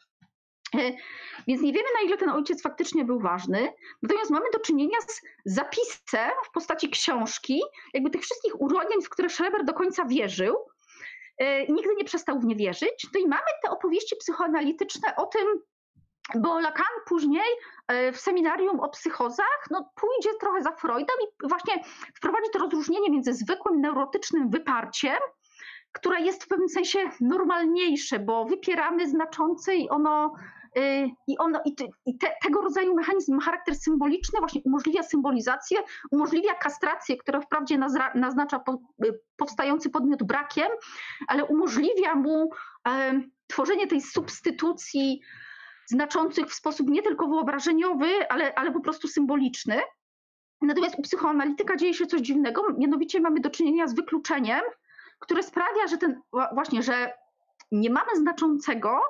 [SPEAKER 3] Więc nie wiemy, na ile ten ojciec faktycznie był ważny. Natomiast mamy do czynienia z zapisem w postaci książki, jakby tych wszystkich urojeń, w które Schreber do końca wierzył i nigdy nie przestał w nie wierzyć. No i mamy te opowieści psychoanalityczne o tym, bo Lacan później e, w seminarium o psychozach no, pójdzie trochę za Freudem i właśnie wprowadzi to rozróżnienie między zwykłym neurotycznym wyparciem, które jest w pewnym sensie normalniejsze, bo wypieramy znaczące i ono y, i, ono, i, i te, tego rodzaju mechanizm ma charakter symboliczny, właśnie umożliwia symbolizację, umożliwia kastrację, która wprawdzie nazra, naznacza po, y, powstający podmiot brakiem, ale umożliwia mu e, tworzenie tej substytucji znaczących w sposób nie tylko wyobrażeniowy, ale, ale po prostu symboliczny. Natomiast u psychoanalityka dzieje się coś dziwnego, mianowicie mamy do czynienia z wykluczeniem, które sprawia, że ten właśnie, że nie mamy znaczącego,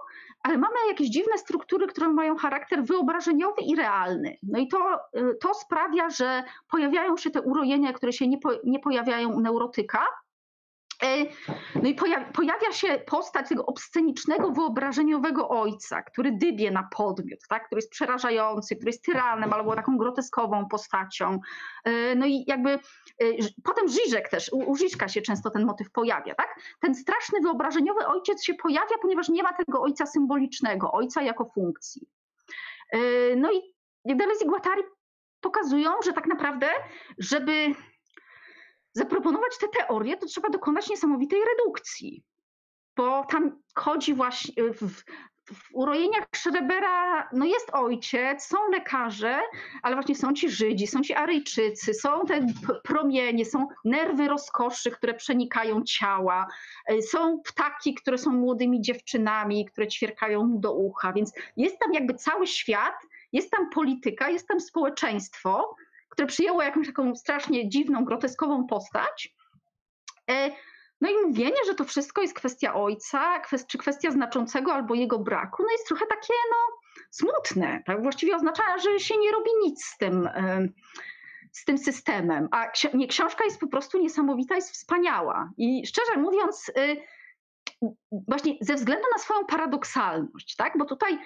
[SPEAKER 3] ale mamy jakieś dziwne struktury, które mają charakter wyobrażeniowy i realny. No i to, y, to sprawia, że pojawiają się te urojenia, które się nie, po, nie pojawiają u neurotyka. E, no i pojawia się postać tego obscenicznego, wyobrażeniowego ojca, który dybie na podmiot, tak? który jest przerażający, który jest tyranem albo taką groteskową postacią. E, no i jakby e, potem Żyżek też, u Żyżka się często ten motyw pojawia. Tak? Ten straszny, wyobrażeniowy ojciec się pojawia, ponieważ nie ma tego ojca symbolicznego, ojca jako funkcji. No i Deleuze i Guattari pokazują, że tak naprawdę, żeby zaproponować te teorie, to trzeba dokonać niesamowitej redukcji. Bo tam chodzi właśnie w, w urojeniach Schrebera, no jest ojciec, są lekarze, ale właśnie są ci Żydzi, są ci Aryjczycy, są te promienie, są nerwy rozkoszy, które przenikają ciała, e, są ptaki, które są młodymi dziewczynami, które ćwierkają mu do ucha, więc jest tam jakby cały świat, jest tam polityka, jest tam społeczeństwo, które przyjęło jakąś taką strasznie dziwną, groteskową postać. E, no i mówienie, że to wszystko jest kwestia ojca, czy kwestia znaczącego albo jego braku, no jest trochę takie no, smutne. Tak? Właściwie oznacza, że się nie robi nic z tym, z tym systemem. A nie, książka jest po prostu niesamowita, jest wspaniała. I szczerze mówiąc, e, właśnie ze względu na swoją paradoksalność, tak? bo tutaj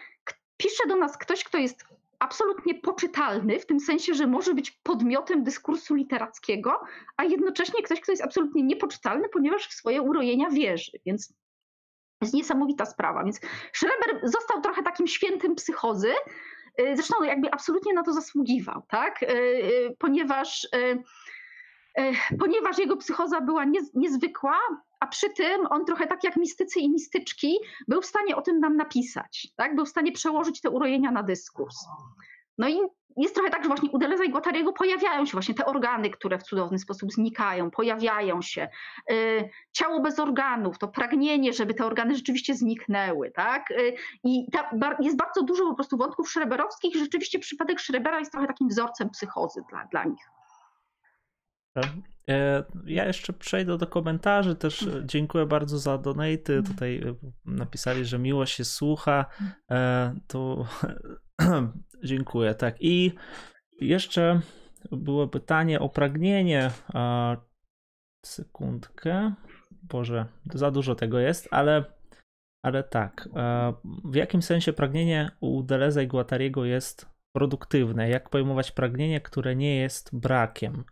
[SPEAKER 3] pisze do nas ktoś, kto jest absolutnie poczytalny, w tym sensie, że może być podmiotem dyskursu literackiego, a jednocześnie ktoś, kto jest absolutnie niepoczytalny, ponieważ w swoje urojenia wierzy. Więc jest niesamowita sprawa. Więc Schreber został trochę takim świętym psychozy, y, zresztą jakby absolutnie na to zasługiwał, tak? Y, y, ponieważ, ponieważ jego psychoza była niezwykła, a przy tym on trochę tak jak mistycy i mistyczki był w stanie o tym nam napisać, tak? był w stanie przełożyć te urojenia na dyskurs. No i jest trochę tak, że właśnie u Deleza i Guattariego pojawiają się właśnie te organy, które w cudowny sposób znikają, pojawiają się. Y, ciało bez organów, to pragnienie, żeby te organy rzeczywiście zniknęły, tak? Y, I ta, jest bardzo dużo po prostu wątków szreberowskich i rzeczywiście przypadek Schrebera jest trochę takim wzorcem psychozy dla, dla nich.
[SPEAKER 1] E, ja jeszcze przejdę do komentarzy. Też mhm. dziękuję bardzo za donaty. Mhm. Tutaj e, napisali, że miło się słucha. E, to dziękuję. Tak. I jeszcze było pytanie o pragnienie. Sekundkę. Boże, za dużo tego jest, ale, ale tak. W jakim sensie pragnienie u Deleza i Guattariego jest produktywne? Jak pojmować pragnienie, które nie jest brakiem?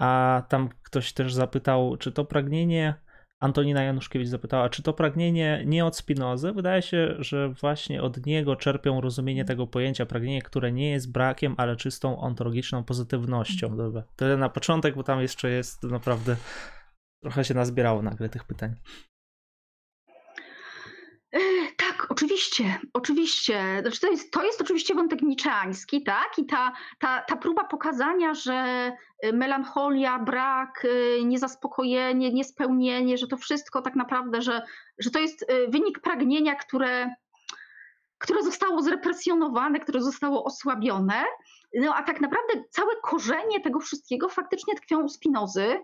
[SPEAKER 1] A tam ktoś też zapytał, czy to pragnienie, Antonina Januszkiewicz zapytała, czy to pragnienie nie od Spinozy? Wydaje się, że właśnie od niego czerpią rozumienie tego pojęcia pragnienie, które nie jest brakiem, ale czystą ontologiczną pozytywnością. Dobra, tyle na początek, bo tam jeszcze jest naprawdę trochę się nazbierało nagle tych pytań.
[SPEAKER 3] Oczywiście, oczywiście. Znaczy to, jest, to jest oczywiście wątek niczeański, tak? I ta, ta, ta próba pokazania, że y, melancholia, brak, y, niezaspokojenie, niespełnienie, że to wszystko tak naprawdę, że, że to jest y, wynik pragnienia, które, które zostało zrepresjonowane, które zostało osłabione. No a tak naprawdę całe korzenie tego wszystkiego faktycznie tkwią u Spinozy,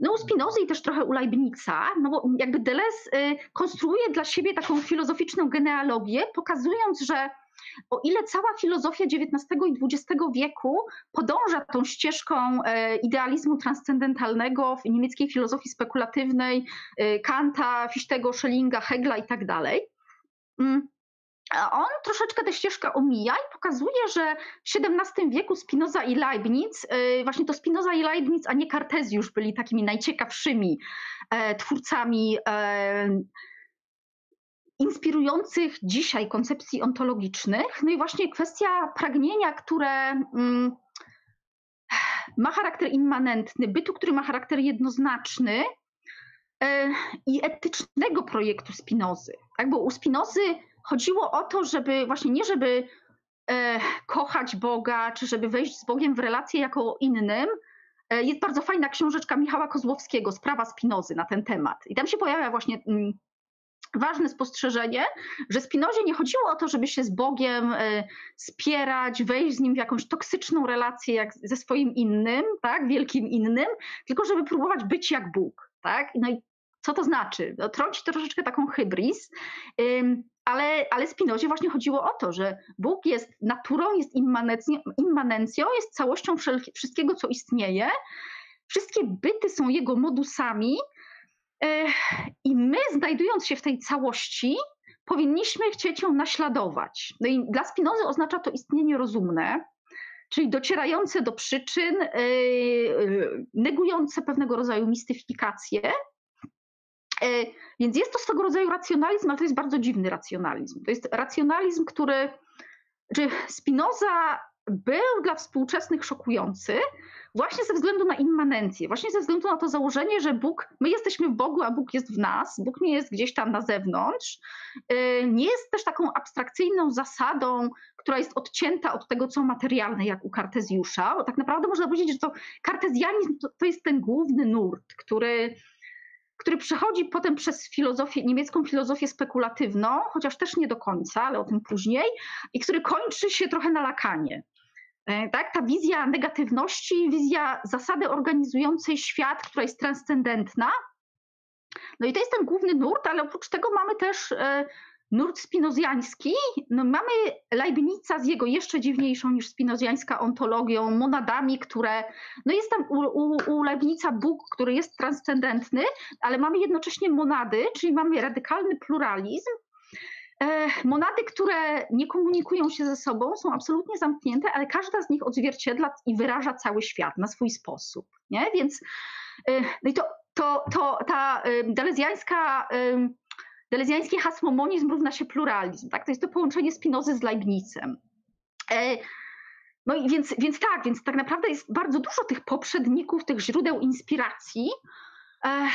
[SPEAKER 3] no u Spinozy i też trochę u Leibnica, no bo jakby Deleuze y, konstruuje dla siebie taką filozoficzną genealogię, pokazując, że o ile cała filozofia XIX i XX wieku podąża tą ścieżką e, idealizmu transcendentalnego w niemieckiej filozofii spekulatywnej, y, Kanta, Fichtego, Schellinga, Hegla i tak dalej, mm, on troszeczkę tę ścieżkę omija i pokazuje, że w XVII wieku Spinoza i Leibniz, y, właśnie to Spinoza i Leibniz, a nie Kartezjusz byli takimi najciekawszymi e, twórcami e, inspirujących dzisiaj koncepcji ontologicznych. No i właśnie kwestia pragnienia, które mm, ma charakter immanentny, bytu, który ma charakter jednoznaczny e, i etycznego projektu Spinozy. Tak? Bo u Spinozy chodziło o to, żeby właśnie nie żeby e, kochać Boga, czy żeby wejść z Bogiem w relację jako innym. E, jest bardzo fajna książeczka Michała Kozłowskiego, Sprawa Spinozy na ten temat. I tam się pojawia właśnie mm, ważne spostrzeżenie, że Spinozie nie chodziło o to, żeby się z Bogiem e, spierać, wejść z nim w jakąś toksyczną relację jak ze swoim innym, tak, wielkim innym, tylko żeby próbować być jak Bóg. Tak? No i co to znaczy? No, trąci troszeczkę taką hybris, ale, ale Spinozie właśnie chodziło o to, że Bóg jest naturą, jest immanencją, jest całością wszystkiego, co istnieje. Wszystkie byty są jego modusami, i my, znajdując się w tej całości, powinniśmy chcieć ją naśladować. No i dla Spinozy oznacza to istnienie rozumne, czyli docierające do przyczyn, yy, negujące pewnego rodzaju mistyfikację. Yy, więc jest to swego rodzaju racjonalizm, ale to jest bardzo dziwny racjonalizm. To jest racjonalizm, który, czy Spinoza był dla współczesnych szokujący, właśnie ze względu na immanencję, właśnie ze względu na to założenie, że Bóg, my jesteśmy w Bogu, a Bóg jest w nas, Bóg nie jest gdzieś tam na zewnątrz. Y, nie jest też taką abstrakcyjną zasadą, która jest odcięta od tego, co materialne, jak u Kartezjusza. Bo tak naprawdę można powiedzieć, że to kartezjanizm to, to jest ten główny nurt, który który przechodzi potem przez filozofię, niemiecką filozofię spekulatywną, chociaż też nie do końca, ale o tym później, i który kończy się trochę na Lakanie. E, tak? Ta wizja negatywności, wizja zasady organizującej świat, która jest transcendentna. No i to jest ten główny nurt, ale oprócz tego mamy też e, nurt spinozjański. No mamy Leibnica z jego jeszcze dziwniejszą niż spinozjańska ontologią, monadami, które, no jest tam u, u, u Leibnica Bóg, który jest transcendentny, ale mamy jednocześnie monady, czyli mamy radykalny pluralizm, E, monady, które nie komunikują się ze sobą, są absolutnie zamknięte, ale każda z nich odzwierciedla i wyraża cały świat na swój sposób. Nie? Więc e, no i to, to, to ta e, delezjańska, delezjański hasłomonizm równa się pluralizm. Tak? To jest to połączenie Spinozy z Leibnicem. No i więc, więc tak, więc tak naprawdę jest bardzo dużo tych poprzedników, tych źródeł inspiracji,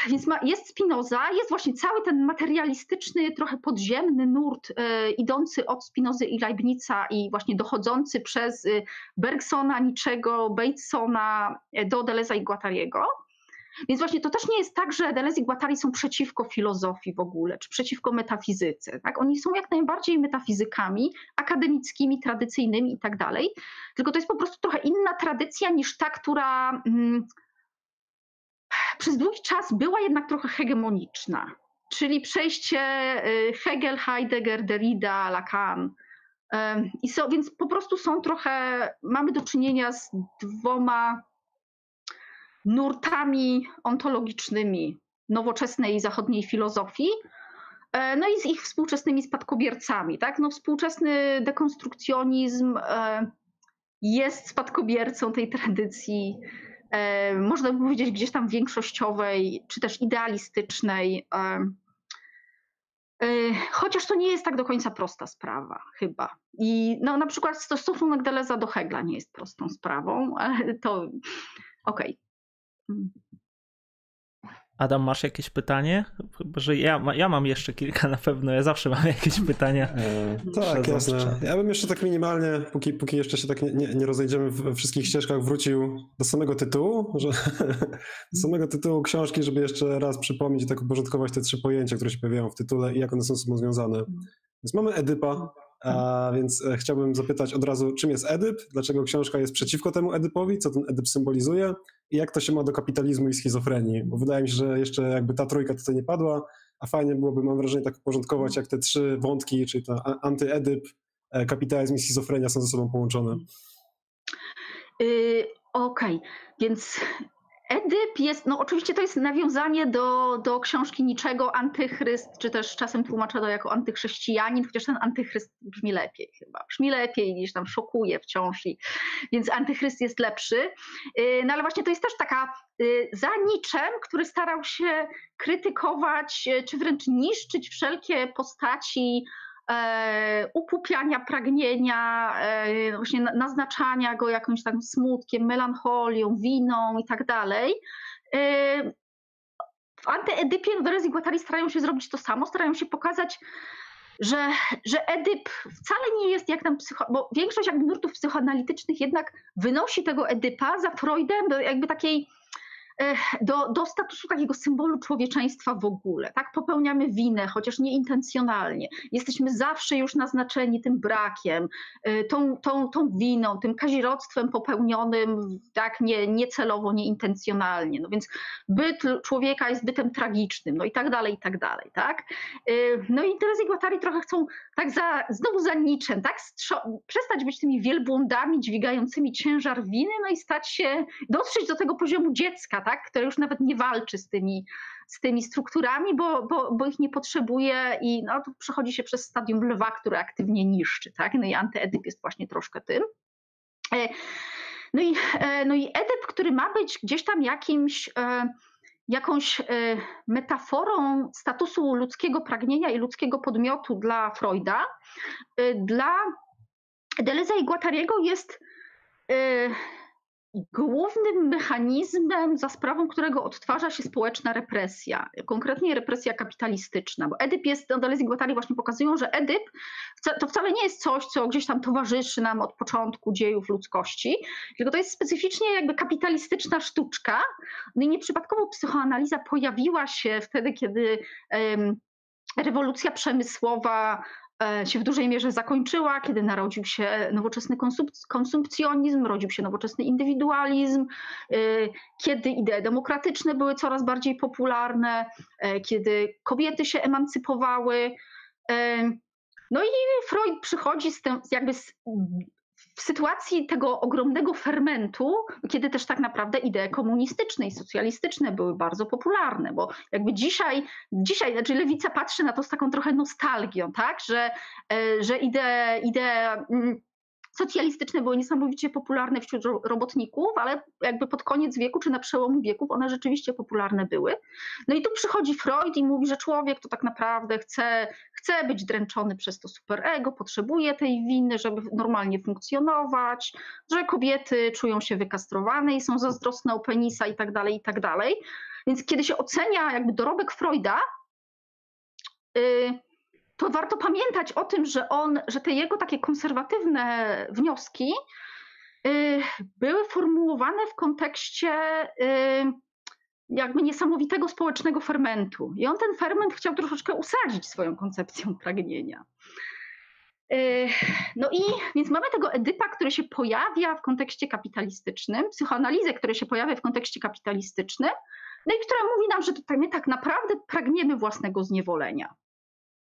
[SPEAKER 3] więc ma, jest Spinoza, jest właśnie cały ten materialistyczny, trochę podziemny nurt e, idący od Spinozy i Leibnica i właśnie dochodzący przez y, Bergsona, Niczego, Batesona e, do Deleza i Guattariego. Więc właśnie to też nie jest tak, że Deleuze i Guattari są przeciwko filozofii w ogóle, czy przeciwko metafizyce. Tak? Oni są jak najbardziej metafizykami, akademickimi, tradycyjnymi i tak dalej. Tylko to jest po prostu trochę inna tradycja niż ta, która... Hmm, przez długi czas była jednak trochę hegemoniczna, czyli przejście y, Hegel, Heidegger, Derrida, Lacan. I so, więc po prostu są trochę, mamy do czynienia z dwoma nurtami ontologicznymi nowoczesnej zachodniej filozofii, e, no i z ich współczesnymi spadkobiercami. Tak? No, współczesny dekonstrukcjonizm e, jest spadkobiercą tej tradycji E, można by powiedzieć gdzieś tam większościowej, czy też idealistycznej. Chociaż to nie jest tak do końca prosta sprawa, chyba. I no, na przykład stosunek Deleza do Hegla nie jest prostą sprawą, ale to okej. Okay.
[SPEAKER 1] Adam, masz jakieś pytanie? że ja, ja mam jeszcze kilka na pewno, ja zawsze mam jakieś pytania. E,
[SPEAKER 2] tak, jasne. Ja bym jeszcze tak minimalnie, póki, póki jeszcze się tak nie, nie, nie rozejdziemy we wszystkich ścieżkach, wrócił do samego tytułu, że, do samego tytułu książki, żeby jeszcze raz przypomnieć i tak uporządkować te trzy pojęcia, które się pojawiają w tytule i jak one są ze sobą związane. Więc mamy Edypa, a więc e, chciałbym zapytać od razu, czym jest Edyp, dlaczego książka jest przeciwko temu Edypowi, co ten Edyp symbolizuje i jak to się ma do kapitalizmu i schizofrenii, bo wydaje mi się, że jeszcze jakby ta trójka tutaj nie padła, a fajnie byłoby, mam wrażenie, tak uporządkować, jak te trzy wątki, czyli to antyedyp, e, kapitalizm i schizofrenia są ze sobą połączone.
[SPEAKER 3] Yy, Okej, okay. więc Edyp jest, no oczywiście to jest nawiązanie do, do książki Niczego, Antychryst, czy też czasem tłumaczone jako antychrześcijanin, chociaż ten antychryst brzmi lepiej chyba, brzmi lepiej niż tam szokuje wciąż, i, więc antychryst jest lepszy. Y, no ale właśnie to jest też taka y, za Niczem, który starał się krytykować, y, czy wręcz niszczyć wszelkie postaci e, ukupiania pragnienia, e, właśnie naznaczania go jakimś tam smutkiem, melancholią, winą i tak dalej. E, w antyedypie Deleuze i Guattari starają się zrobić to samo, starają się pokazać że, że Edyp wcale nie jest jak tam psycho... bo większość jakby nurtów psychoanalitycznych jednak wynosi tego Edypa za Freudem do jakby takiej do, do statusu takiego symbolu człowieczeństwa w ogóle. Tak, popełniamy winę, chociaż nieintencjonalnie. Jesteśmy zawsze już naznaczeni tym brakiem, y, tą, tą, tą winą, tym kazirodztwem popełnionym tak nie, niecelowo, nieintencjonalnie. No więc byt człowieka jest bytem tragicznym, no i tak dalej, i tak dalej. Tak? Y, no i Terezy Guattari trochę chcą tak za, znowu za niczym, tak? przestać być tymi wielbłądami dźwigającymi ciężar winy, no i stać się, dotrzeć do tego poziomu dziecka, tak? które już nawet nie walczy z tymi, z tymi strukturami, bo, bo, bo ich nie potrzebuje i no, to przechodzi się przez stadium lwa, które aktywnie niszczy. Tak? No i antyedyp jest właśnie troszkę tym. E, no i, e, no i edyp, który ma być gdzieś tam jakimś e, jakąś metaforą statusu ludzkiego pragnienia i ludzkiego podmiotu dla Freuda, dla Deleza i Guattariego jest głównym mechanizmem, za sprawą którego odtwarza się społeczna represja, konkretnie represja kapitalistyczna, bo Edyp jest, Deleuze i Guattari właśnie pokazują, że Edyp to wcale nie jest coś, co gdzieś tam towarzyszy nam od początku dziejów ludzkości, tylko to jest specyficznie jakby kapitalistyczna sztuczka. No i nieprzypadkowo psychoanaliza pojawiła się wtedy, kiedy um, rewolucja przemysłowa się w dużej mierze zakończyła, kiedy narodził się nowoczesny konsumpcjonizm, rodził się nowoczesny indywidualizm, e, kiedy idee demokratyczne były coraz bardziej popularne, e, kiedy kobiety się emancypowały. No i Freud przychodzi z tym, jakby z w sytuacji tego ogromnego fermentu, kiedy też tak naprawdę idee komunistyczne i socjalistyczne były bardzo popularne, bo jakby dzisiaj, dzisiaj znaczy lewica patrzy na to z taką trochę nostalgią, tak, że, e, że idee, idee mm, socjalistyczne były niesamowicie popularne wśród robotników, ale jakby pod koniec wieku czy na przełomu wieków one rzeczywiście popularne były. No i tu przychodzi Freud i mówi, że człowiek to tak naprawdę chce, chce być dręczony przez to superego, potrzebuje tej winy, żeby normalnie funkcjonować, że kobiety czują się wykastrowane i są zazdrosne o penisa i tak dalej, i tak dalej. Więc kiedy się ocenia jakby dorobek Freuda, yy, to warto pamiętać o tym, że on, że te jego takie konserwatywne wnioski y, były formułowane w kontekście y, jakby niesamowitego społecznego fermentu. I on ten ferment chciał troszeczkę usadzić swoją koncepcją pragnienia. Y, no i więc mamy tego Edypa, który się pojawia w kontekście kapitalistycznym, psychoanalizę, która się pojawia w kontekście kapitalistycznym, no i która mówi nam, że tutaj my tak naprawdę pragniemy własnego zniewolenia.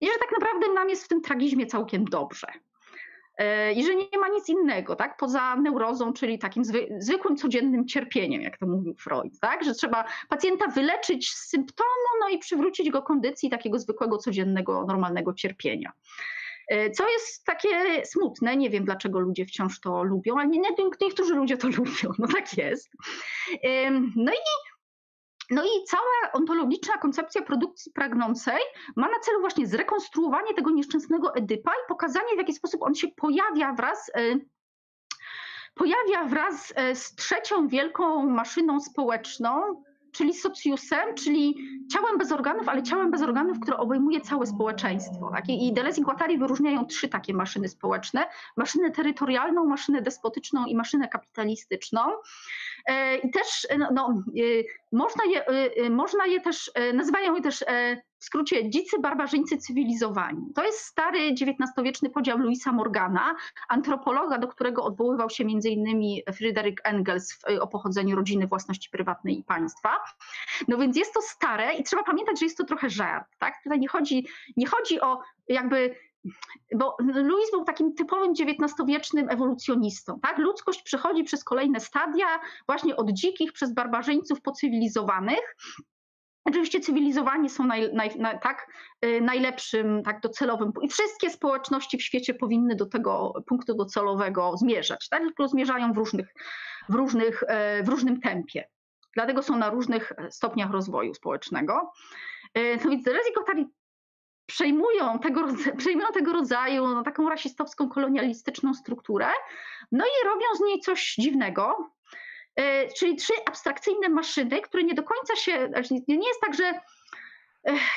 [SPEAKER 3] I że tak naprawdę nam jest w tym tragizmie całkiem dobrze. E, I że nie ma nic innego, tak, poza neurozą, czyli takim zwykłym, codziennym cierpieniem, jak to mówił Freud, tak, że trzeba pacjenta wyleczyć z symptomu, no i przywrócić go kondycji takiego zwykłego, codziennego, normalnego cierpienia. E, co jest takie smutne, nie wiem dlaczego ludzie wciąż to lubią, ale nie, nie, niektórzy ludzie to lubią, no tak jest. No i no i cała ontologiczna koncepcja produkcji pragnącej ma na celu właśnie zrekonstruowanie tego nieszczęsnego Edypa i pokazanie, w jaki sposób on się pojawia wraz, e, pojawia wraz e, z trzecią wielką maszyną społeczną, czyli socjusem, czyli ciałem bez organów, ale ciałem bez organów, które obejmuje całe społeczeństwo. Tak? I Deleuze i Guattari wyróżniają trzy takie maszyny społeczne. Maszynę terytorialną, maszynę despotyczną i maszynę kapitalistyczną. E, I też no, no, y, można, je, można je też, e, nazywają je też e, w skrócie dzicy barbarzyńcy cywilizowani. To jest stary XIX-wieczny podział Louisa Morgana, antropologa, do którego odwoływał się m.in. Fryderyk Engels o pochodzeniu rodziny, własności prywatnej i państwa. No więc jest to stare i trzeba pamiętać, że jest to trochę żart. Tak? Tutaj nie chodzi, nie chodzi o jakby bo Louis był takim typowym XIX-wiecznym ewolucjonistą. Tak? Ludzkość przechodzi przez kolejne stadia, właśnie od dzikich przez barbarzyńców po cywilizowanych. Oczywiście cywilizowani są naj, naj, naj, tak, y, najlepszym, tak docelowym i wszystkie społeczności w świecie powinny do tego punktu docelowego zmierzać, tak? tylko zmierzają w, różnych, w, różnych, e, w różnym tempie. Dlatego są na różnych stopniach rozwoju społecznego. E, no więc Deleuze i przejmują tego, przejmują tego rodzaju no, taką rasistowską, kolonialistyczną strukturę, no i robią z niej coś dziwnego, e, czyli trzy abstrakcyjne maszyny, które nie do końca się, znaczy nie jest tak, że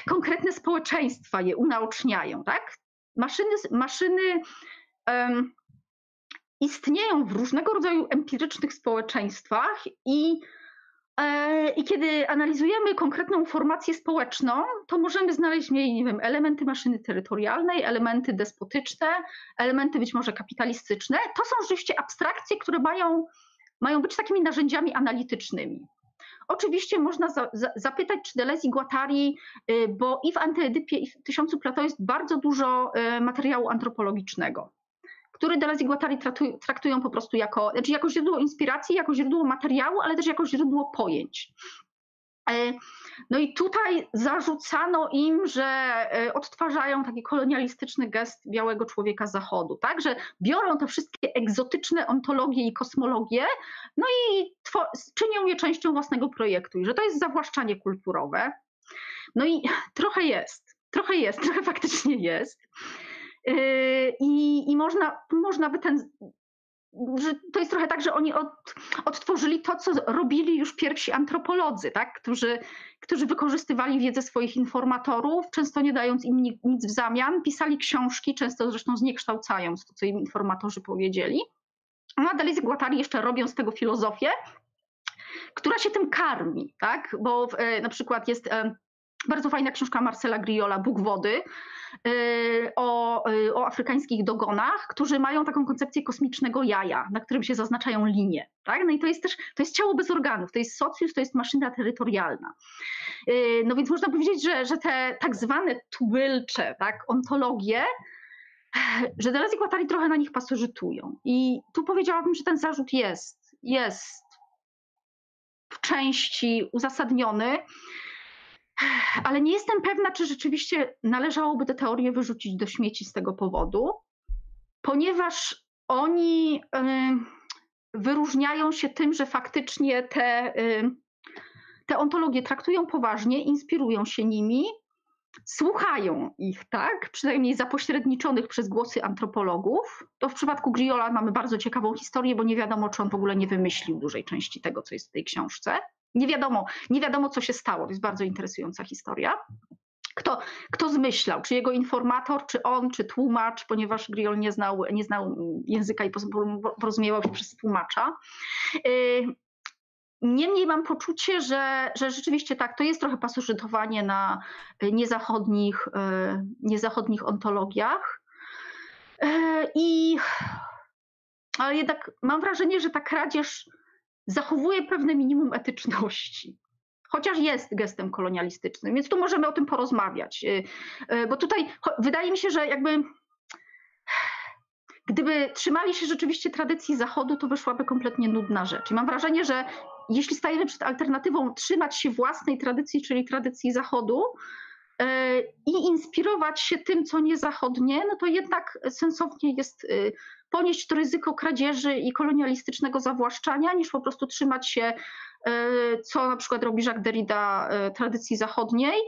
[SPEAKER 3] konkretne społeczeństwa je unaoczniają, tak? Maszyny, maszyny istnieją w różnego rodzaju empirycznych społeczeństwach i I kiedy analizujemy konkretną formację społeczną, to możemy znaleźć w niej, nie wiem, elementy maszyny terytorialnej, elementy despotyczne, elementy być może kapitalistyczne. To są rzeczywiście abstrakcje, które mają, mają być takimi narzędziami analitycznymi. Oczywiście można za, za, zapytać, czy Deleuze i Guattari, y, bo i w Antyedypie, i w Tysiącu Plato jest bardzo dużo y, materiału antropologicznego który Deleuze i Guattari traktują, po prostu jako, znaczy jako źródło inspiracji, jako źródło materiału, ale też jako źródło pojęć. E, no i tutaj zarzucano im, że e, odtwarzają taki kolonialistyczny gest białego człowieka zachodu, tak? Że biorą te wszystkie egzotyczne ontologie i kosmologie, no i czynią je częścią własnego projektu i że to jest zawłaszczanie kulturowe. No i trochę jest, trochę jest, trochę faktycznie jest. Yy, I, i można, można by ten. Że to jest trochę tak, że oni od, odtworzyli to, co robili już pierwsi antropolodzy, tak? którzy, którzy wykorzystywali wiedzę swoich informatorów, często nie dając im nic w zamian, pisali książki, często zresztą zniekształcając to, co im informatorzy powiedzieli. No a Deleuze Guattari jeszcze robią z tego filozofię, która się tym karmi, tak? bo e, na przykład jest e, bardzo fajna książka Marcela Griola, Bóg wody, y, o, y, o afrykańskich dogonach, którzy mają taką koncepcję kosmicznego jaja, na którym się zaznaczają linie. Tak? No i to jest też, to jest ciało bez organów, to jest socjus, to jest maszyna terytorialna. Y, no więc można powiedzieć, że, że te tak zwane tubylcze, tak, ontologie, że Deleuze i Guattari trochę na nich pasożytują. I tu powiedziałabym, że ten zarzut jest, jest w części uzasadniony, ale nie jestem pewna, czy rzeczywiście należałoby tę teorię wyrzucić do śmieci z tego powodu, ponieważ oni wyróżniają się tym, że faktycznie te, te ontologie traktują poważnie, inspirują się nimi, słuchają ich, tak, przynajmniej zapośredniczonych przez głosy antropologów. To w przypadku Griola mamy bardzo ciekawą historię, bo nie wiadomo, czy on w ogóle nie wymyślił dużej części tego, co jest w tej książce. Nie wiadomo, nie wiadomo, co się stało. To jest bardzo interesująca historia. Kto, kto zmyślał? Czy jego informator, czy on, czy tłumacz, ponieważ Griol nie znał, nie znał języka i porozumiewał się przez tłumacza. Y, niemniej mam poczucie, że, że rzeczywiście tak, to jest trochę pasożytowanie na niezachodnich, y, niezachodnich ontologiach. Y, I, ale jednak mam wrażenie, że ta kradzież zachowuje pewne minimum etyczności. Chociaż jest gestem kolonialistycznym, więc tu możemy o tym porozmawiać. Y, y, bo tutaj wydaje mi się, że jakby gdyby trzymali się rzeczywiście tradycji Zachodu, to wyszłaby kompletnie nudna rzecz. I mam wrażenie, że jeśli stajemy przed alternatywą trzymać się własnej tradycji, czyli tradycji Zachodu, i inspirować się tym, co niezachodnie, no to jednak sensownie jest ponieść to ryzyko kradzieży i kolonialistycznego zawłaszczania, niż po prostu trzymać się, e, co na przykład robi Jacques Derrida, e, tradycji zachodniej,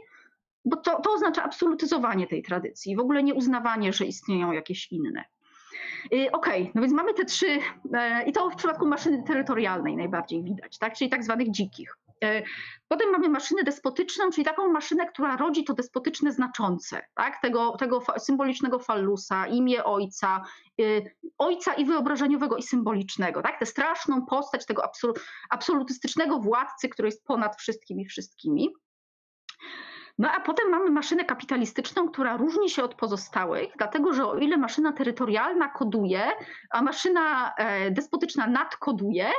[SPEAKER 3] bo to, to oznacza absolutyzowanie tej tradycji, w ogóle nie uznawanie, że istnieją jakieś inne. E, okej, okay, no więc mamy te trzy, i to w przypadku maszyny terytorialnej najbardziej widać, tak? czyli tak zwanych dzikich. E, potem mamy maszynę despotyczną, czyli taką maszynę, która rodzi to despotyczne znaczące, tak? tego, tego symbolicznego fallusa, imię ojca, y, ojca i wyobrażeniowego, i symbolicznego. Tak? Tę straszną postać tego absolutystycznego władcy, który jest ponad wszystkimi wszystkimi. No a potem mamy maszynę kapitalistyczną, która różni się od pozostałych, dlatego że o ile maszyna terytorialna koduje, a maszyna e, despotyczna nadkoduje,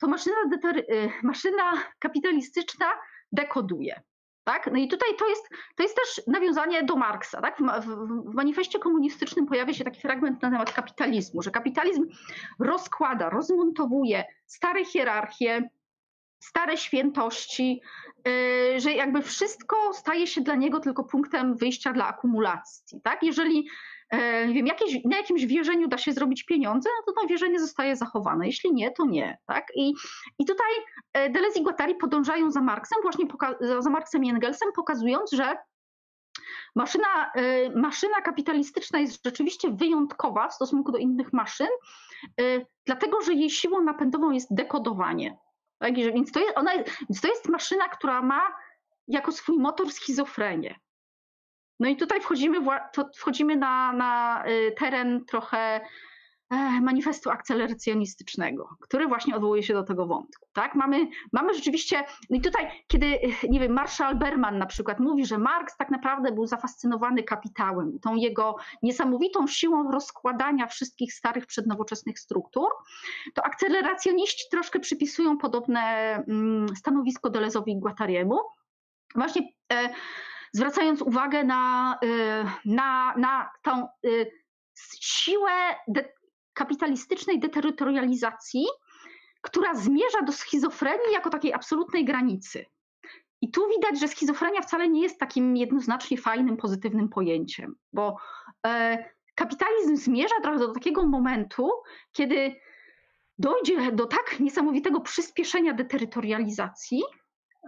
[SPEAKER 3] to maszyna, y, maszyna kapitalistyczna dekoduje. Tak? No i tutaj to jest, to jest też nawiązanie do Marksa. Tak? W, w, manifestie komunistycznym pojawia się taki fragment na temat kapitalizmu, że kapitalizm rozkłada, rozmontowuje stare hierarchie, stare świętości, yy, że jakby wszystko staje się dla niego tylko punktem wyjścia dla akumulacji. Tak? Jeżeli nie wiem, jakieś, na jakimś wierzeniu da się zrobić pieniądze, no to to wierzenie zostaje zachowane. Jeśli nie, to nie. Tak? I, i tutaj e, Deleuze i Guattari podążają za Marksem, właśnie za Marksem i Engelsem, pokazując, że maszyna, e, maszyna kapitalistyczna jest rzeczywiście wyjątkowa w stosunku do innych maszyn, dlatego że jej siłą napędową jest dekodowanie. Tak? Więc, to jest, ona, to jest maszyna, która ma jako swój motor schizofrenię. No i tutaj wchodzimy, wchodzimy na, na y, teren trochę manifestu akceleracjonistycznego, który właśnie odwołuje się do tego wątku. Tak? Mamy, mamy rzeczywiście, no i tutaj, kiedy, nie wiem, Marshall Berman na przykład mówi, że Marx tak naprawdę był zafascynowany kapitałem, tą jego niesamowitą siłą rozkładania wszystkich starych przednowoczesnych struktur, to akceleracjoniści troszkę przypisują podobne mm, stanowisko Delezowi i Guattariemu. Właśnie e, zwracając uwagę na, e, na, na tą e, siłę de, kapitalistycznej deterytorializacji, która zmierza do schizofrenii jako takiej absolutnej granicy. I tu widać, że schizofrenia wcale nie jest takim jednoznacznie fajnym, pozytywnym pojęciem, bo e, kapitalizm zmierza trochę do takiego momentu, kiedy dojdzie do tak niesamowitego przyspieszenia deterytorializacji,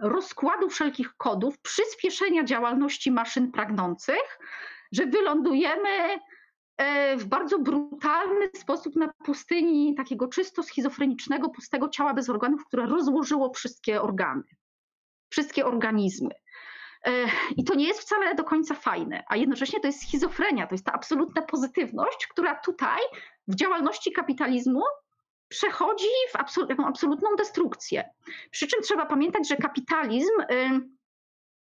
[SPEAKER 3] rozkładu wszelkich kodów, przyspieszenia działalności maszyn pragnących, że wylądujemy E, w bardzo brutalny sposób na pustyni takiego czysto schizofrenicznego, pustego ciała bez organów, które rozłożyło wszystkie organy, wszystkie organizmy. E, I to nie jest wcale do końca fajne, a jednocześnie to jest schizofrenia, to jest ta absolutna pozytywność, która tutaj w działalności kapitalizmu przechodzi w absolutną destrukcję. Przy czym trzeba pamiętać, że kapitalizm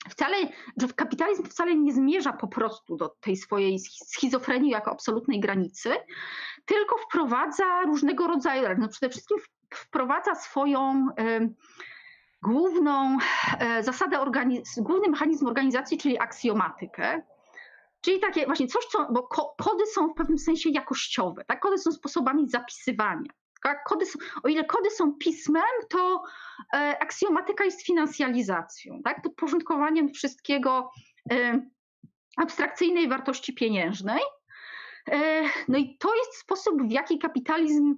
[SPEAKER 3] wcale, że kapitalizm wcale nie zmierza po prostu do tej swojej schizofrenii jako absolutnej granicy, tylko wprowadza różnego rodzaju, no przede wszystkim wprowadza swoją y, główną y, zasadę, główny mechanizm organizacji, czyli aksjomatykę. Czyli takie właśnie coś, co, bo kody są w pewnym sensie jakościowe, tak? Kody są sposobami zapisywania. Kody są, o ile kody są pismem, to e, aksjomatyka jest finansjalizacją, tak? to porządkowaniem wszystkiego e, abstrakcyjnej wartości pieniężnej. E, no i to jest sposób, w jaki kapitalizm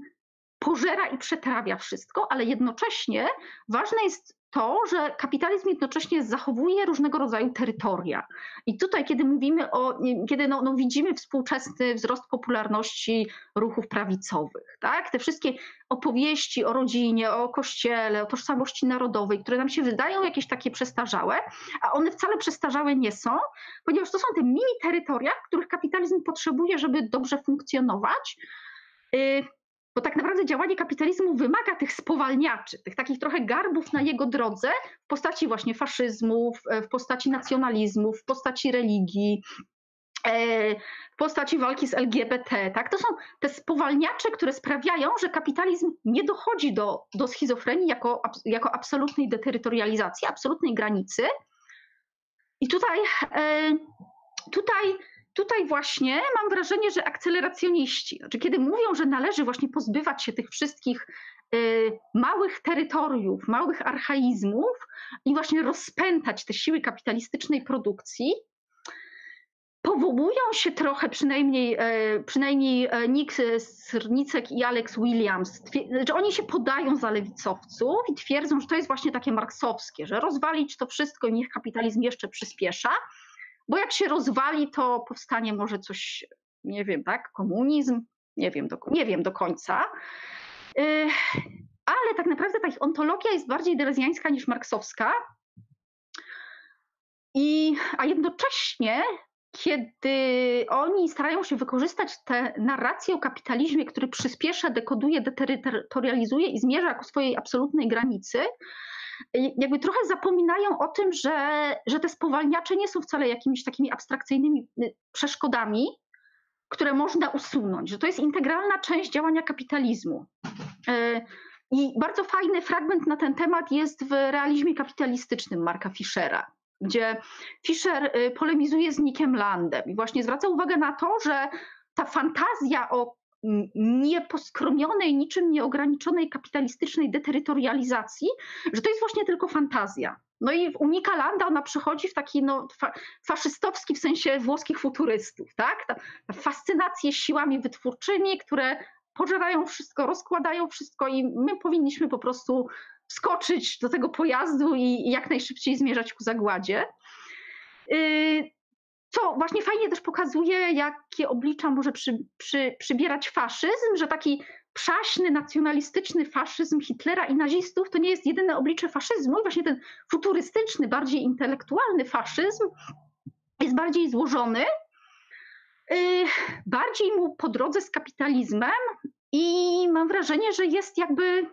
[SPEAKER 3] pożera i przetrawia wszystko, ale jednocześnie ważne jest to, że kapitalizm jednocześnie zachowuje różnego rodzaju terytoria. I tutaj, kiedy mówimy o, kiedy no, no widzimy współczesny wzrost popularności ruchów prawicowych, tak? te wszystkie opowieści o rodzinie, o kościele, o tożsamości narodowej, które nam się wydają jakieś takie przestarzałe, a one wcale przestarzałe nie są, ponieważ to są te mini terytoria, których kapitalizm potrzebuje, żeby dobrze funkcjonować. Bo tak naprawdę działanie kapitalizmu wymaga tych spowalniaczy, tych takich trochę garbów na jego drodze w postaci właśnie faszyzmów, e, w postaci nacjonalizmów, w postaci religii, e, w postaci walki z LGBT. Tak? To są te spowalniacze, które sprawiają, że kapitalizm nie dochodzi do, do schizofrenii jako, jako absolutnej deterytorializacji, absolutnej granicy. I tutaj, e, tutaj tutaj właśnie mam wrażenie, że akceleracjoniści, znaczy kiedy mówią, że należy właśnie pozbywać się tych wszystkich y, małych terytoriów, małych archaizmów i właśnie rozpętać te siły kapitalistycznej produkcji, powołują się trochę, przynajmniej, e, przynajmniej e, Nick Srnicek i Alex Williams, że oni się podają za lewicowców i twierdzą, że to jest właśnie takie marksowskie, że rozwalić to wszystko i niech kapitalizm jeszcze przyspiesza, bo jak się rozwali, to powstanie może coś, nie wiem, tak, komunizm, nie wiem do, nie wiem do końca. Y, ale tak naprawdę ta ich ontologia jest bardziej delezjańska niż marksowska. I, a jednocześnie, kiedy oni starają się wykorzystać tę narrację o kapitalizmie, który przyspiesza, dekoduje, deterytorializuje i zmierza ku swojej absolutnej granicy, jakby trochę zapominają o tym, że, że te spowalniacze nie są wcale jakimiś takimi abstrakcyjnymi y, przeszkodami, które można usunąć, że to jest integralna część działania kapitalizmu. Y, I bardzo fajny fragment na ten temat jest w realizmie kapitalistycznym Marka Fischera, gdzie Fischer y, polemizuje z Nickiem Landem i właśnie zwraca uwagę na to, że ta fantazja o nieposkromionej, niczym nieograniczonej kapitalistycznej deterytorializacji, że to jest właśnie tylko fantazja. No i u Landa ona przychodzi w taki no, fa faszystowski w sensie włoskich futurystów, tak? Ta, ta fascynację siłami wytwórczymi, które pożerają wszystko, rozkładają wszystko i my powinniśmy po prostu wskoczyć do tego pojazdu i, i jak najszybciej zmierzać ku zagładzie. Yy, co właśnie fajnie też pokazuje, jakie oblicza może przy, przy, przybierać faszyzm, że taki przaśny, nacjonalistyczny faszyzm Hitlera i nazistów to nie jest jedyne oblicze faszyzmu i właśnie ten futurystyczny, bardziej intelektualny faszyzm jest bardziej złożony, y, bardziej mu po drodze z kapitalizmem i mam wrażenie, że jest jakby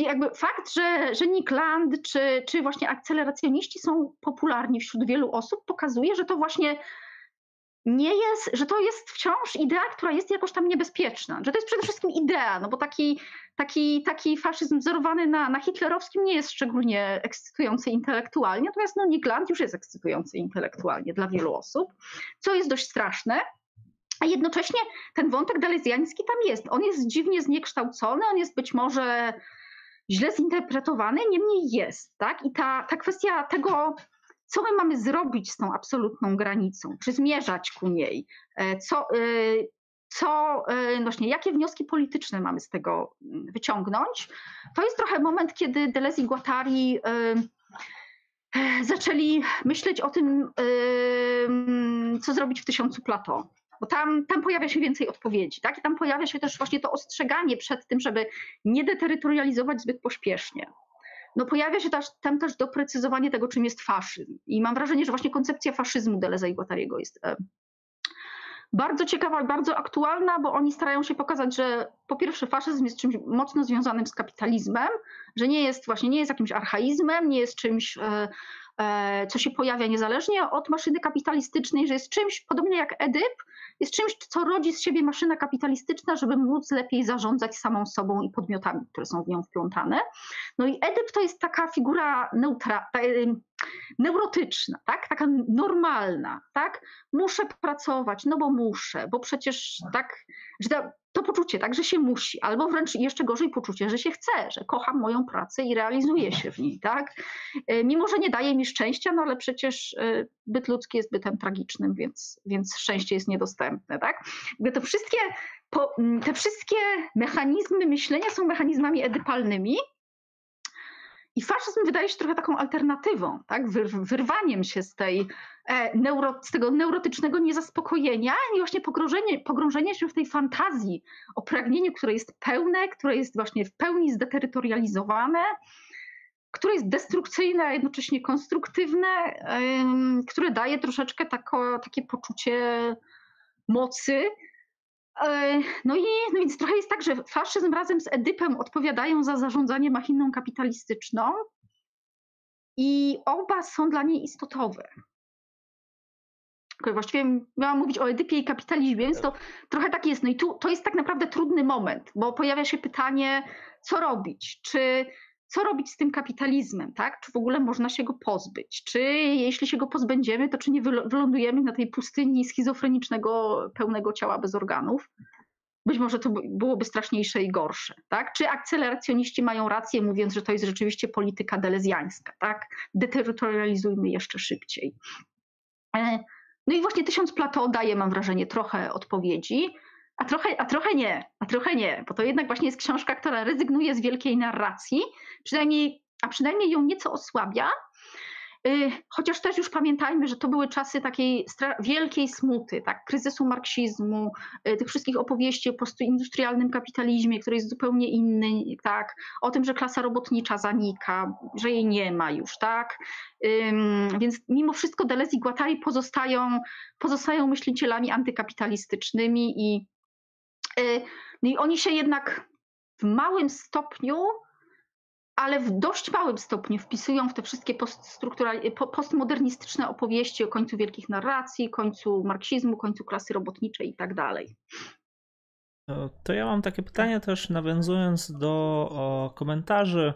[SPEAKER 3] jakby fakt, że, że Nick Land czy, czy właśnie akceleracjoniści są popularni wśród wielu osób, pokazuje, że to właśnie nie jest, że to jest wciąż idea, która jest jakoś tam niebezpieczna, że to jest przede wszystkim idea, no bo taki, taki, taki faszyzm wzorowany na, na hitlerowskim nie jest szczególnie ekscytujący intelektualnie, natomiast no, Nigland już jest ekscytujący intelektualnie dla wielu osób, co jest dość straszne. A jednocześnie ten wątek dalezjański tam jest. On jest dziwnie zniekształcony, on jest być może źle zinterpretowany, niemniej jest. Tak? I ta, ta kwestia tego, co my mamy zrobić z tą absolutną granicą, czy zmierzać ku niej, e, co, e, co e, właśnie, jakie wnioski polityczne mamy z tego mm, wyciągnąć. To jest trochę moment, kiedy Deleuze i Guattari zaczęli myśleć o tym, co zrobić w tysiącu plato. Bo tam, tam pojawia się więcej odpowiedzi, tak? I tam pojawia się też właśnie to ostrzeganie przed tym, żeby nie deterytorializować zbyt pośpiesznie no pojawia się też, tam też doprecyzowanie tego, czym jest faszyzm. I mam wrażenie, że właśnie koncepcja faszyzmu Deleza i Guattariego jest e, bardzo ciekawa i bardzo aktualna, bo oni starają się pokazać, że po pierwsze faszyzm jest czymś mocno związanym z kapitalizmem, że nie jest właśnie nie jest jakimś archaizmem, nie jest czymś e, E, co się pojawia niezależnie od maszyny kapitalistycznej, że jest czymś, podobnie jak Edyp, jest czymś, co rodzi z siebie maszyna kapitalistyczna, żeby móc lepiej zarządzać samą sobą i podmiotami, które są w nią wplątane. No i Edyp to jest taka figura neutra, neurotyczna, tak? taka normalna. Tak? Muszę pracować, no bo muszę, bo przecież tak, że to poczucie, tak, że się musi, albo wręcz jeszcze gorzej poczucie, że się chce, że kocham moją pracę i realizuję się w niej, tak? E, mimo, że nie daje mi szczęścia, no ale przecież e, byt ludzki jest bytem tragicznym, więc, więc szczęście jest niedostępne, tak? Te wszystkie, te wszystkie mechanizmy myślenia są mechanizmami edypalnymi, i faszyzm wydaje się trochę taką alternatywą, tak? wyrwaniem się z, tej, e, neuro, z tego neurotycznego niezaspokojenia i właśnie pogrążenie się w tej fantazji o pragnieniu, które jest pełne, które jest właśnie w pełni zdeterytorializowane, które jest destrukcyjne, a jednocześnie konstruktywne, które daje troszeczkę tako, takie poczucie mocy, E, no i no więc trochę jest tak, że faszyzm razem z Edypem odpowiadają za zarządzanie machiną kapitalistyczną i oba są dla niej istotowe. Właściwie miałam mówić o Edypie i kapitalizmie, więc to trochę tak jest. No i tu to jest tak naprawdę trudny moment, bo pojawia się pytanie, co robić? Czy co robić z tym kapitalizmem, tak? Czy w ogóle można się go pozbyć? Czy jeśli się go pozbędziemy, to czy nie wylądujemy na tej pustyni schizofrenicznego, pełnego ciała bez organów? Być może to byłoby straszniejsze i gorsze, tak? Czy akceleracjoniści mają rację, mówiąc, że to jest rzeczywiście polityka delezjańska, tak? Deterytorializujmy jeszcze szybciej. E, no i właśnie Tysiąc Plato daje, mam wrażenie, trochę odpowiedzi, a trochę, a trochę nie, a trochę nie, bo to jednak właśnie jest książka, która rezygnuje z wielkiej narracji, przynajmniej, a przynajmniej ją nieco osłabia. Y, chociaż też już pamiętajmy, że to były czasy takiej wielkiej smuty, tak, kryzysu marksizmu, y, tych wszystkich opowieści o postindustrialnym kapitalizmie, który jest zupełnie inny, tak, o tym, że klasa robotnicza zanika, że jej nie ma już, tak. Więc mimo wszystko Deleuze i Guattari pozostają, pozostają myślicielami antykapitalistycznymi i no i oni się jednak w małym stopniu, ale w dość małym stopniu wpisują w te wszystkie postmodernistyczne opowieści o końcu wielkich narracji, końcu marksizmu, końcu klasy robotniczej i tak dalej.
[SPEAKER 1] To ja mam takie pytanie też nawiązując do komentarzy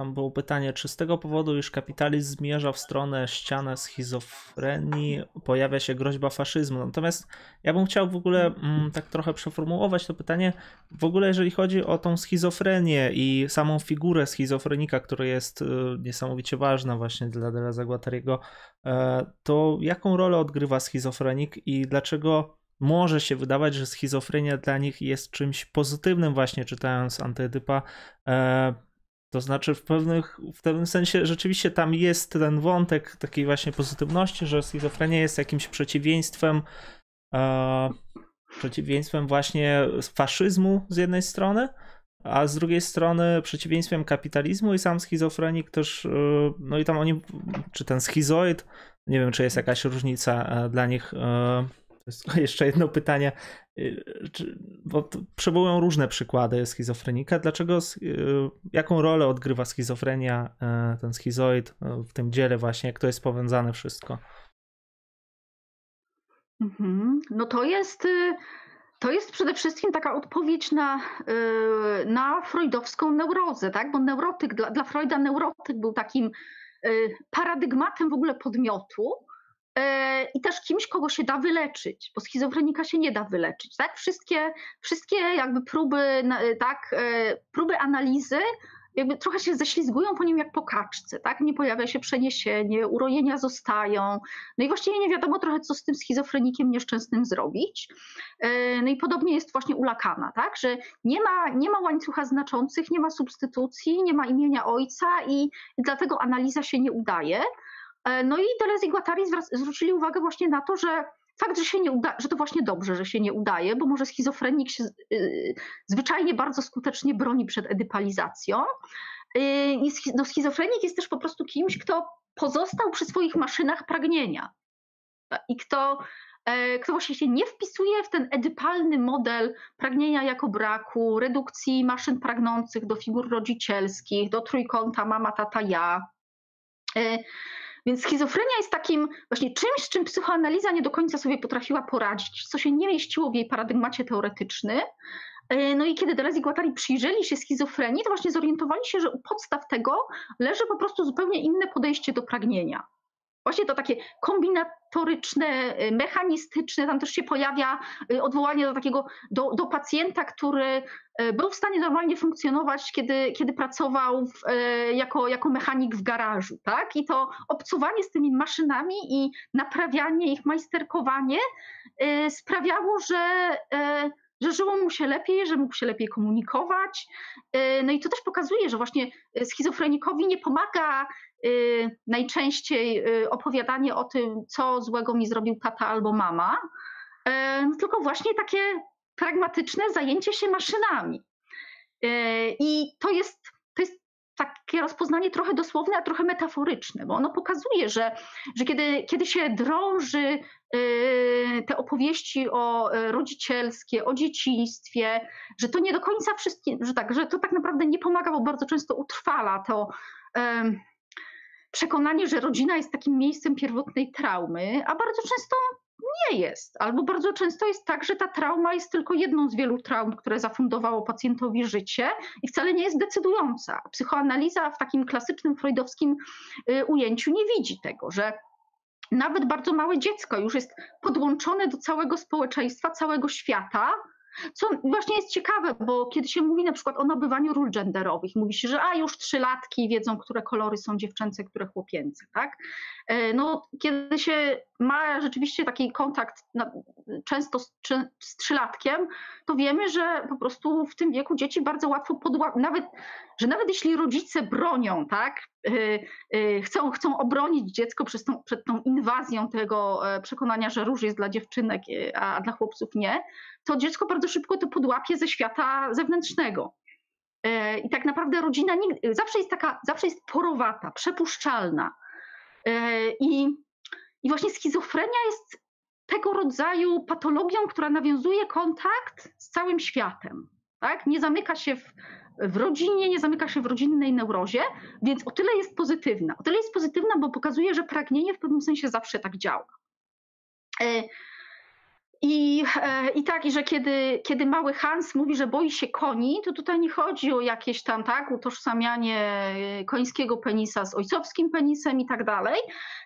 [SPEAKER 1] tam było pytanie, czy z tego powodu, iż kapitalizm zmierza w stronę ścianę schizofrenii, pojawia się groźba faszyzmu. Natomiast ja bym chciał w ogóle mm, tak trochę przeformułować to pytanie. W ogóle, jeżeli chodzi o tą schizofrenię i samą figurę schizofrenika, która jest y, niesamowicie ważna właśnie dla Deleza Guattariego, e, to jaką rolę odgrywa schizofrenik i dlaczego może się wydawać, że schizofrenia dla nich jest czymś pozytywnym, właśnie czytając Antyedypa. E, to znaczy w, pewnych, w pewnym sensie rzeczywiście tam jest ten wątek takiej właśnie pozytywności, że schizofrenia jest jakimś przeciwieństwem e, przeciwieństwem właśnie faszyzmu z jednej strony, a z drugiej strony przeciwieństwem kapitalizmu i sam schizofrenik też, e, no i tam oni, czy ten schizoid Nie wiem, czy jest jakaś różnica dla nich. Jeszcze jedno pytanie. Bo przywołują różne przykłady schizofrenika. Dlaczego, jaką rolę odgrywa schizofrenia, ten schizoid w tym dziele właśnie, jak to jest powiązane wszystko?
[SPEAKER 3] Mhm. No to jest, y, to jest przede wszystkim taka odpowiedź na, y, na freudowską neurozę, tak? Bo neurotyk, dla, dla Freuda neurotyk był takim y, paradygmatem w ogóle podmiotu i też kimś, kogo się da wyleczyć, bo schizofrenika się nie da wyleczyć, tak? Wszystkie, wszystkie jakby próby, tak, próby analizy jakby trochę się ześlizgują po nim jak po kaczce, tak? Nie pojawia się przeniesienie, urojenia zostają. No i właściwie nie wiadomo trochę, co z tym schizofrenikiem nieszczęsnym zrobić. E, no i podobnie jest właśnie u Lakana, tak? Że nie ma, nie ma łańcucha znaczących, nie ma substytucji, nie ma imienia ojca i dlatego analiza się nie udaje. E, no i Deleuze i Guattari zwrócili uwagę właśnie na to, że fakt, że się nie uda, że to właśnie dobrze, że się nie udaje, bo może schizofrenik się yy, zwyczajnie bardzo skutecznie broni przed edypalizacją. Yy, no, schizofrenik jest też po prostu kimś, kto pozostał przy swoich maszynach pragnienia i kto, yy, kto właśnie się nie wpisuje w ten edypalny model pragnienia jako braku, redukcji maszyn pragnących do figur rodzicielskich, do trójkąta mama, tata, ja. Y, więc schizofrenia jest takim właśnie czymś, z czym psychoanaliza nie do końca sobie potrafiła poradzić, co się nie mieściło w jej paradygmacie teoretycznym. E, no i kiedy Deleuze i Guattari przyjrzeli się schizofrenii, to właśnie zorientowali się, że u podstaw tego leży po prostu zupełnie inne podejście do pragnienia. Właśnie to takie kombinatoryczne, y, mechanistyczne, tam też się pojawia y, odwołanie do takiego, do, do pacjenta, który y, był w stanie normalnie funkcjonować, kiedy, kiedy pracował w, jako, jako mechanik w garażu, tak? I to obcuwanie z tymi maszynami i naprawianie ich, majsterkowanie sprawiało, że że żyło mu się lepiej, że mógł się lepiej komunikować. No i to też pokazuje, że właśnie schizofrenikowi nie pomaga najczęściej y, opowiadanie o tym, co złego mi zrobił tata albo mama, y, tylko właśnie takie pragmatyczne zajęcie się maszynami. I to jest, to jest takie rozpoznanie trochę dosłowne, a trochę metaforyczne, bo ono pokazuje, że, że kiedy, kiedy się drąży te opowieści o rodzicielskie, o dzieciństwie, że to nie do końca wszystkie, że tak, że to tak naprawdę nie pomaga, bo bardzo często utrwala to przekonanie, że rodzina jest takim miejscem pierwotnej traumy, a bardzo często nie jest. Albo bardzo często jest tak, że ta trauma jest tylko jedną z wielu traum, które zafundowało pacjentowi życie i wcale nie jest decydująca. Psychoanaliza w takim klasycznym freudowskim y, ujęciu nie widzi tego, że nawet bardzo małe dziecko już jest podłączone do całego społeczeństwa, całego świata, co właśnie jest ciekawe, bo kiedy się mówi na przykład o nabywaniu ról genderowych, mówi się, że a już trzylatki wiedzą, które kolory są dziewczęce, które chłopięce, tak? E, no, kiedy się ma rzeczywiście taki kontakt często z, z trzylatkiem, to wiemy, że po prostu w tym wieku dzieci bardzo łatwo podła, nawet, że nawet jeśli rodzice bronią, tak, e, e, chcą, chcą obronić dziecko przed tą, przed tą inwazją tego przekonania, że róż jest dla dziewczynek, a dla chłopców nie, to dziecko bardzo szybko to podłapie ze świata zewnętrznego. I tak naprawdę rodzina nigdy, zawsze jest taka, zawsze jest porowata, przepuszczalna. I i właśnie schizofrenia jest tego rodzaju patologią, która nawiązuje kontakt z całym światem. Tak? Nie zamyka się w, w rodzinie, nie zamyka się w rodzinnej neurozie, więc o tyle jest pozytywna. O tyle jest pozytywna, bo pokazuje, że pragnienie w pewnym sensie zawsze tak działa. E, i, e, I tak, i że kiedy, kiedy mały Hans mówi, że boi się koni, to tutaj nie chodzi o jakieś tam tak utożsamianie końskiego penisa z ojcowskim penisem i tak dalej,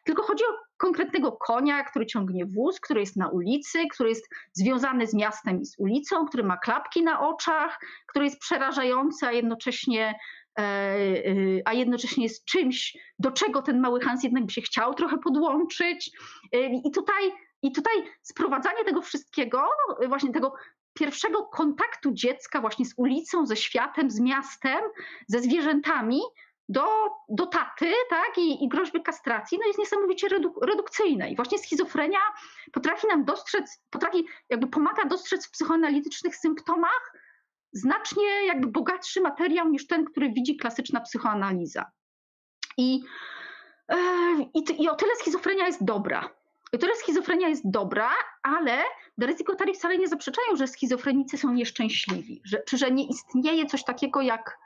[SPEAKER 3] tylko chodzi o konkretnego konia, który ciągnie wóz, który jest na ulicy, który jest związany z miastem i z ulicą, który ma klapki na oczach, który jest przerażający, a jednocześnie e, e, a jednocześnie jest czymś, do czego ten mały Hans jednak by się chciał trochę podłączyć. I tutaj i tutaj sprowadzanie tego wszystkiego, właśnie tego pierwszego kontaktu dziecka właśnie z ulicą, ze światem, z miastem, ze zwierzętami do, do taty, tak, i, i groźby kastracji, no jest niesamowicie reduk redukcyjne. I właśnie schizofrenia potrafi nam dostrzec, potrafi, jakby pomaga dostrzec w psychoanalitycznych symptomach znacznie jakby bogatszy materiał niż ten, który widzi klasyczna psychoanaliza. I I, I o tyle schizofrenia jest dobra. I tyle schizofrenia jest dobra, ale Derezy Guattari wcale nie zaprzeczają, że schizofrenicy są nieszczęśliwi, że, czy że nie istnieje coś takiego jak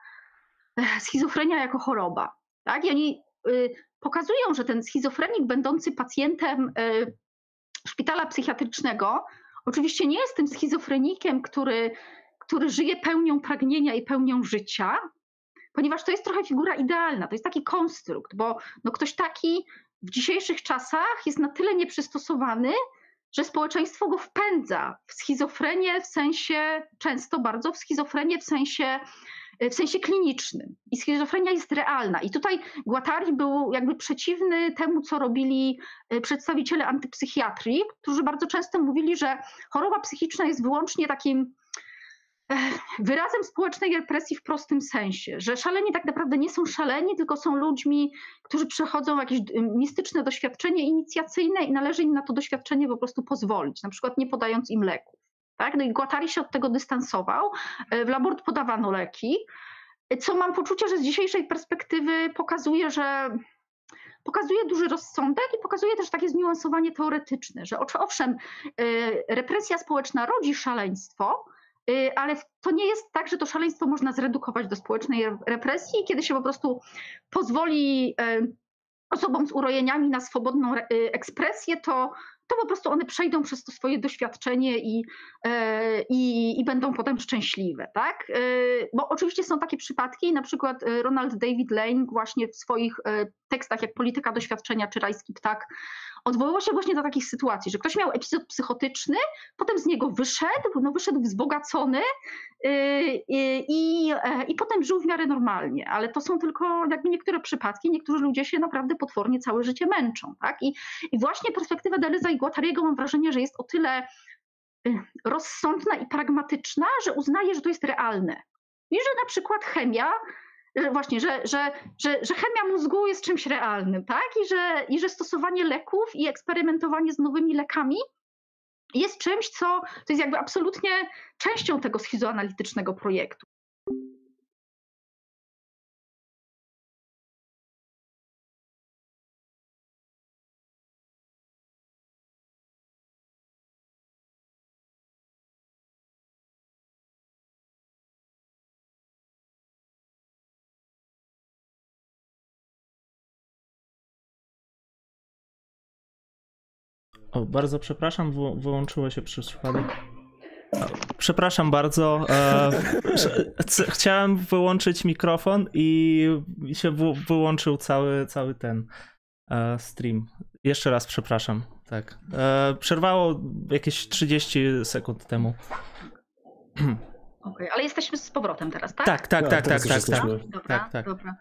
[SPEAKER 3] schizofrenia jako choroba. Tak? I oni y, pokazują, że ten schizofrenik będący pacjentem y, szpitala psychiatrycznego oczywiście nie jest tym schizofrenikiem, który, który żyje pełnią pragnienia i pełnią życia, ponieważ to jest trochę figura idealna, to jest taki konstrukt, bo no ktoś taki w dzisiejszych czasach jest na tyle nieprzystosowany, że społeczeństwo go wpędza w schizofrenię w sensie, często bardzo w schizofrenię w sensie w sensie klinicznym. I schizofrenia jest realna. I tutaj Guattari był jakby przeciwny temu, co robili e, przedstawiciele antypsychiatrii, którzy bardzo często mówili, że choroba psychiczna jest wyłącznie takim wyrazem społecznej represji w prostym sensie, że szaleni tak naprawdę nie są szaleni, tylko są ludźmi, którzy przechodzą jakieś mistyczne doświadczenie inicjacyjne i należy im na to doświadczenie po prostu pozwolić, na przykład nie podając im leków. Tak? No i Guattari się od tego dystansował. E, w labort podawano leki, co mam poczucie, że z dzisiejszej perspektywy pokazuje, że pokazuje duży rozsądek i pokazuje też takie zniuansowanie teoretyczne, że owszem, represja społeczna rodzi szaleństwo, ale to nie jest tak, że to szaleństwo można zredukować do społecznej represji, kiedy się po prostu pozwoli osobom z urojeniami na swobodną ekspresję, to to po prostu one przejdą przez to swoje doświadczenie i, i, i będą potem szczęśliwe, tak? Bo oczywiście są takie przypadki, na przykład Ronald David Lane właśnie w swoich tekstach jak Polityka Doświadczenia czy Rajski Ptak odwoływał się właśnie do takich sytuacji, że ktoś miał epizod psychotyczny, potem z niego wyszedł, no wyszedł wzbogacony yy, yy, i, e, i potem żył w miarę normalnie, ale to są tylko jakby niektóre przypadki, niektórzy ludzie się naprawdę potwornie całe życie męczą, tak? I, i właśnie perspektywa Deleza i Guattariego mam wrażenie, że jest o tyle y, rozsądna i pragmatyczna, że uznaje, że to jest realne. I że na przykład chemia właśnie, że, że, że, że chemia mózgu jest czymś realnym, tak? I że, I że stosowanie leków i eksperymentowanie z nowymi lekami jest czymś, co to jest jakby absolutnie częścią tego schizoanalitycznego projektu.
[SPEAKER 1] O, bardzo przepraszam, wyłączyło się przez przypadek. Przepraszam bardzo. E, chciałem wyłączyć mikrofon i się wyłączył cały, cały ten e, stream. Jeszcze raz przepraszam. Tak. E, przerwało jakieś 30 sekund temu.
[SPEAKER 3] Okej, okay, ale jesteśmy z powrotem teraz, tak?
[SPEAKER 1] Tak, tak, tak, tak, tak, tak. tak.
[SPEAKER 3] Dobra, tak, tak. dobra.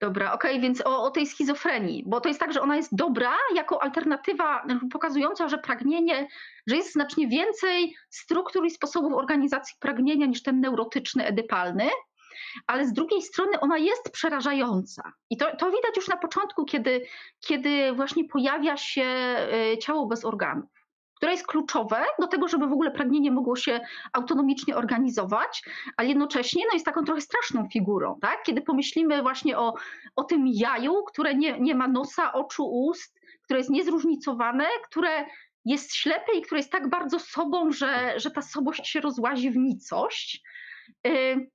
[SPEAKER 3] Dobra, okej, okay, więc o, o, tej schizofrenii, bo to jest tak, że ona jest dobra jako alternatywa pokazująca, że pragnienie, że jest znacznie więcej struktur i sposobów organizacji pragnienia niż ten neurotyczny, edypalny, ale z drugiej strony ona jest przerażająca. I to, to widać już na początku, kiedy, kiedy właśnie pojawia się e, ciało bez organów które jest kluczowe do tego, żeby w ogóle pragnienie mogło się autonomicznie organizować, ale jednocześnie no, jest taką trochę straszną figurą. Tak? Kiedy pomyślimy właśnie o, o tym jaju, które nie, nie ma nosa, oczu, ust, które jest niezróżnicowane, które jest ślepe i które jest tak bardzo sobą, że, że ta sobość się rozłazi w nicość, y,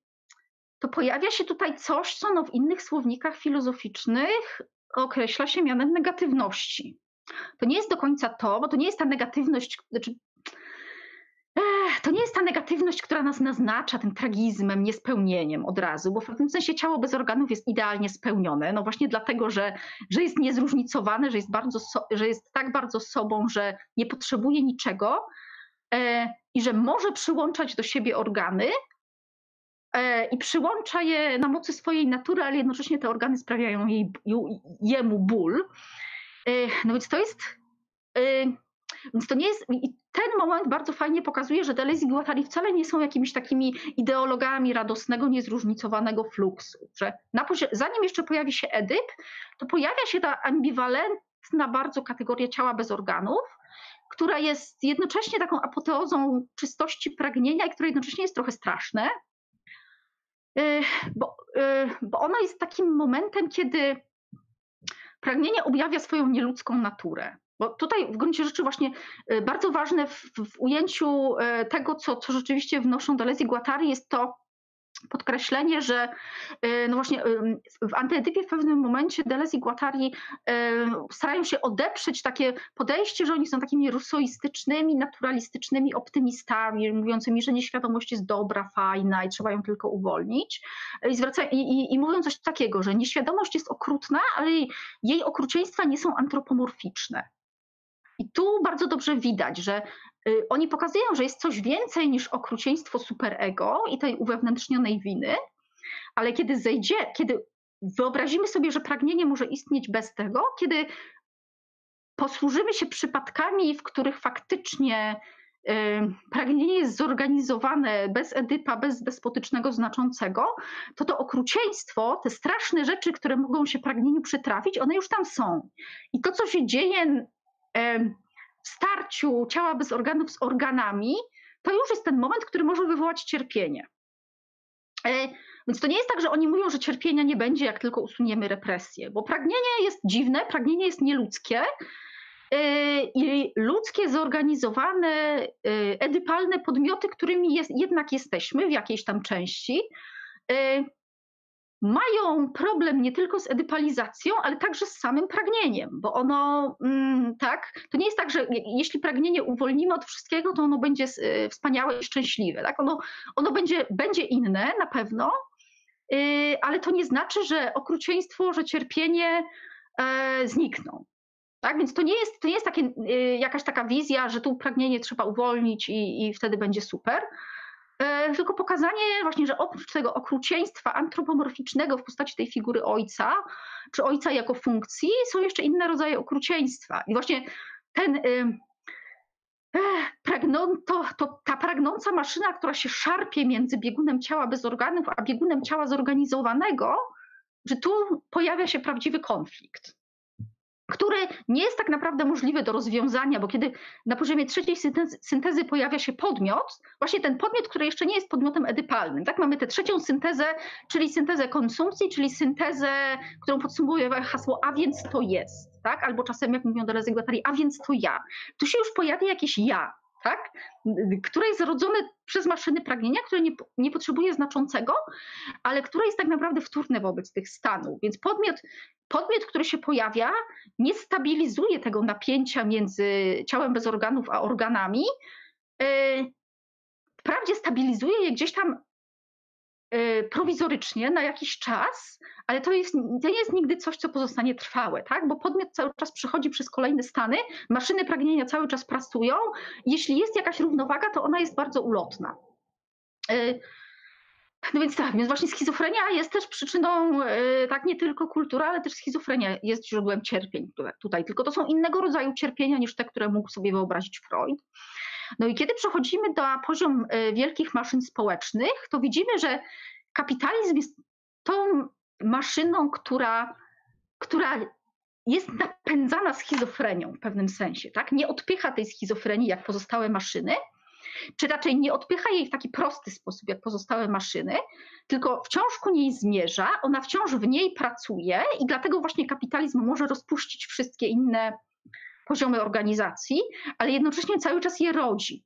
[SPEAKER 3] to pojawia się tutaj coś, co no w innych słownikach filozoficznych określa się mianem negatywności. To nie jest do końca to, bo to nie jest ta negatywność, znaczy, to nie jest ta negatywność, która nas naznacza tym tragizmem, niespełnieniem od razu, bo w pewnym sensie ciało bez organów jest idealnie spełnione, no właśnie dlatego, że, że jest niezróżnicowane, że jest, bardzo so, że jest tak bardzo sobą, że nie potrzebuje niczego e, i że może przyłączać do siebie organy e, i przyłącza je na mocy swojej natury, ale jednocześnie te organy sprawiają jej, jemu ból. Y, no więc to jest. Y, więc to nie jest. I ten moment bardzo fajnie pokazuje, że Deleuze i Guattari wcale nie są jakimiś takimi ideologami radosnego, niezróżnicowanego fluksu. Że na zanim jeszcze pojawi się Edyp, to pojawia się ta ambiwalentna bardzo kategoria ciała bez organów, która jest jednocześnie taką apoteozą czystości pragnienia i która jednocześnie jest trochę straszne. Y, bo, bo ona jest takim momentem, kiedy pragnienie objawia swoją nieludzką naturę. Bo tutaj w gruncie rzeczy właśnie bardzo ważne w, w ujęciu tego, co, co rzeczywiście wnoszą do Lezji Guattari jest to, podkreślenie, że y, no właśnie y, w antyetypie w pewnym momencie Deleuze i Guattari y, starają się odeprzeć takie podejście, że oni są takimi rusoistycznymi, naturalistycznymi optymistami, mówiącymi, że nieświadomość jest dobra, fajna i trzeba ją tylko uwolnić. I, zwraca, i, i, i mówią coś takiego, że nieświadomość jest okrutna, ale jej okrucieństwa nie są antropomorficzne. I tu bardzo dobrze widać, że oni pokazują, że jest coś więcej niż okrucieństwo superego i tej uwewnętrznionej winy, ale kiedy zejdzie, kiedy wyobrazimy sobie, że pragnienie może istnieć bez tego, kiedy posłużymy się przypadkami, w których faktycznie y, pragnienie jest zorganizowane bez Edypa, bez despotycznego znaczącego, to to okrucieństwo, te straszne rzeczy, które mogą się pragnieniu przytrafić, one już tam są. I to, co się dzieje w starciu ciała bez organów z organami, to już jest ten moment, który może wywołać cierpienie. E, więc to nie jest tak, że oni mówią, że cierpienia nie będzie, jak tylko usuniemy represję, bo pragnienie jest dziwne, pragnienie jest nieludzkie e, i ludzkie, zorganizowane, e, edypalne podmioty, którymi jest, jednak jesteśmy w jakiejś tam części, mają problem nie tylko z edypalizacją, ale także z samym pragnieniem, bo ono, mm, tak, to nie jest tak, że jeśli pragnienie uwolnimy od wszystkiego, to ono będzie y, wspaniałe i szczęśliwe, tak? Ono, ono będzie, będzie inne na pewno, y, ale to nie znaczy, że okrucieństwo, że cierpienie e, znikną. Tak? Więc to nie jest, to nie jest takie, y, jakaś taka wizja, że tu pragnienie trzeba uwolnić i, i wtedy będzie super tylko pokazanie właśnie, że oprócz tego okrucieństwa antropomorficznego w postaci tej figury ojca, czy ojca jako funkcji, są jeszcze inne rodzaje okrucieństwa. I właśnie ten y, pragną, to, to, ta pragnąca maszyna, która się szarpie między biegunem ciała bez organów, a biegunem ciała zorganizowanego, że tu pojawia się prawdziwy konflikt który nie jest tak naprawdę możliwy do rozwiązania, bo kiedy na poziomie trzeciej syntezy, pojawia się podmiot, właśnie ten podmiot, który jeszcze nie jest podmiotem edypalnym, tak? Mamy tę trzecią syntezę, czyli syntezę konsumpcji, czyli syntezę, którą podsumowuje hasło a więc to jest, tak? Albo czasem, jak mówią Deleuze i a więc to ja. Tu się już pojawia jakieś ja, tak? które jest zrodzone przez maszyny pragnienia, które nie, nie potrzebuje znaczącego, ale które jest tak naprawdę wtórne wobec tych stanów. Więc podmiot, podmiot, który się pojawia, nie stabilizuje tego napięcia między ciałem bez organów a organami. E, wprawdzie stabilizuje je gdzieś tam e, prowizorycznie na jakiś czas, ale to, jest, to nie jest nigdy coś, co pozostanie trwałe, tak? bo podmiot cały czas przechodzi przez kolejne stany, maszyny pragnienia cały czas pracują. Jeśli jest jakaś równowaga, to ona jest bardzo ulotna. No więc tak, więc właśnie schizofrenia jest też przyczyną, tak nie tylko kultura, ale też schizofrenia jest źródłem cierpień tutaj, tylko to są innego rodzaju cierpienia niż te, które mógł sobie wyobrazić Freud. No i kiedy przechodzimy na poziom wielkich maszyn społecznych, to widzimy, że kapitalizm jest tą maszyną, która, która jest napędzana schizofrenią w pewnym sensie, tak? Nie odpycha tej schizofrenii jak pozostałe maszyny, czy raczej nie odpycha jej w taki prosty sposób jak pozostałe maszyny, tylko wciąż ku niej zmierza, ona wciąż w niej pracuje i dlatego właśnie kapitalizm może rozpuścić wszystkie inne poziomy organizacji, ale jednocześnie cały czas je rodzi.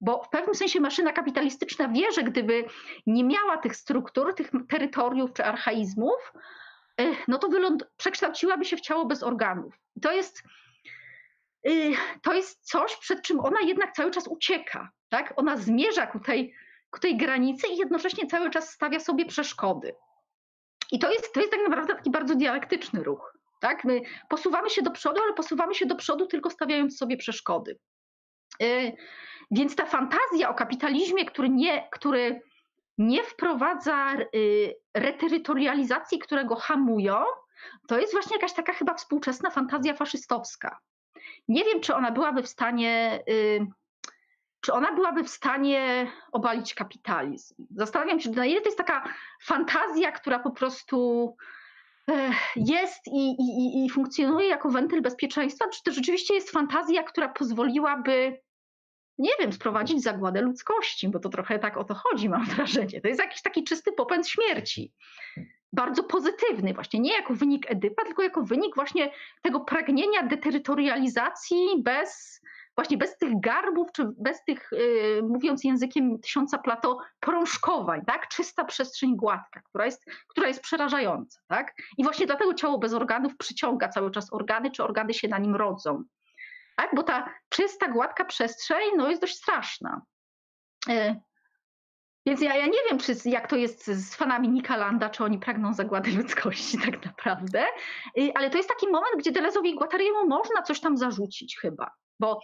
[SPEAKER 3] Bo w pewnym sensie maszyna kapitalistyczna wie, że gdyby nie miała tych struktur, tych terytoriów czy archaizmów, e, no to przekształciłaby się w ciało bez organów. to jest, to jest coś, przed czym ona jednak cały czas ucieka. Tak? Ona zmierza ku tej, ku tej granicy i jednocześnie cały czas stawia sobie przeszkody. I to jest, to jest tak naprawdę taki bardzo dialektyczny ruch. Tak? My posuwamy się do przodu, ale posuwamy się do przodu tylko stawiając sobie przeszkody. Y, więc ta fantazja o kapitalizmie, który nie, który nie wprowadza y, reterytorializacji, które go hamują, to jest właśnie jakaś taka chyba współczesna fantazja faszystowska. Nie wiem, czy ona byłaby w stanie, y, czy ona byłaby w stanie obalić kapitalizm. Zastanawiam się, na ile to jest taka fantazja, która po prostu jest i, i, i funkcjonuje jako wentyl bezpieczeństwa, czy to rzeczywiście jest fantazja, która pozwoliłaby nie wiem, sprowadzić zagładę ludzkości, bo to trochę tak o to chodzi, mam wrażenie. To jest jakiś taki czysty popęd śmierci. Bardzo pozytywny, właśnie nie jako wynik Edypa, tylko jako wynik właśnie tego pragnienia deterytorializacji bez właśnie bez tych garbów, czy bez tych, yy, mówiąc językiem tysiąca plato, prążkowań, tak? Czysta przestrzeń gładka, która jest, która jest przerażająca, tak? I właśnie dlatego ciało bez organów przyciąga cały czas organy, czy organy się na nim rodzą, tak? Bo ta czysta, gładka przestrzeń, no jest dość straszna. Yy. Więc ja, ja nie wiem, czy, jak to jest z fanami Nika Landa, czy oni pragną zagłady ludzkości tak naprawdę, ale to jest taki moment, gdzie Delezowi i Guattariemu można coś tam zarzucić chyba bo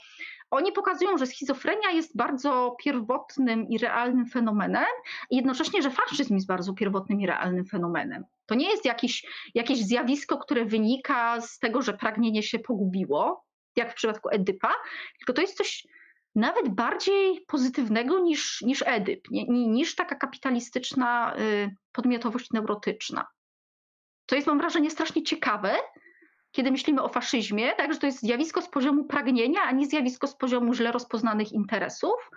[SPEAKER 3] oni pokazują, że schizofrenia jest bardzo pierwotnym i realnym fenomenem, i jednocześnie, że faszyzm jest bardzo pierwotnym i realnym fenomenem. To nie jest jakiś, jakieś zjawisko, które wynika z tego, że pragnienie się pogubiło, jak w przypadku Edypa, tylko to jest coś nawet bardziej pozytywnego niż, niż Edyp, niż taka kapitalistyczna y, podmiotowość neurotyczna. To jest, mam wrażenie, strasznie ciekawe, kiedy myślimy o faszyzmie, tak, że to jest zjawisko z poziomu pragnienia, a nie zjawisko z poziomu źle rozpoznanych interesów.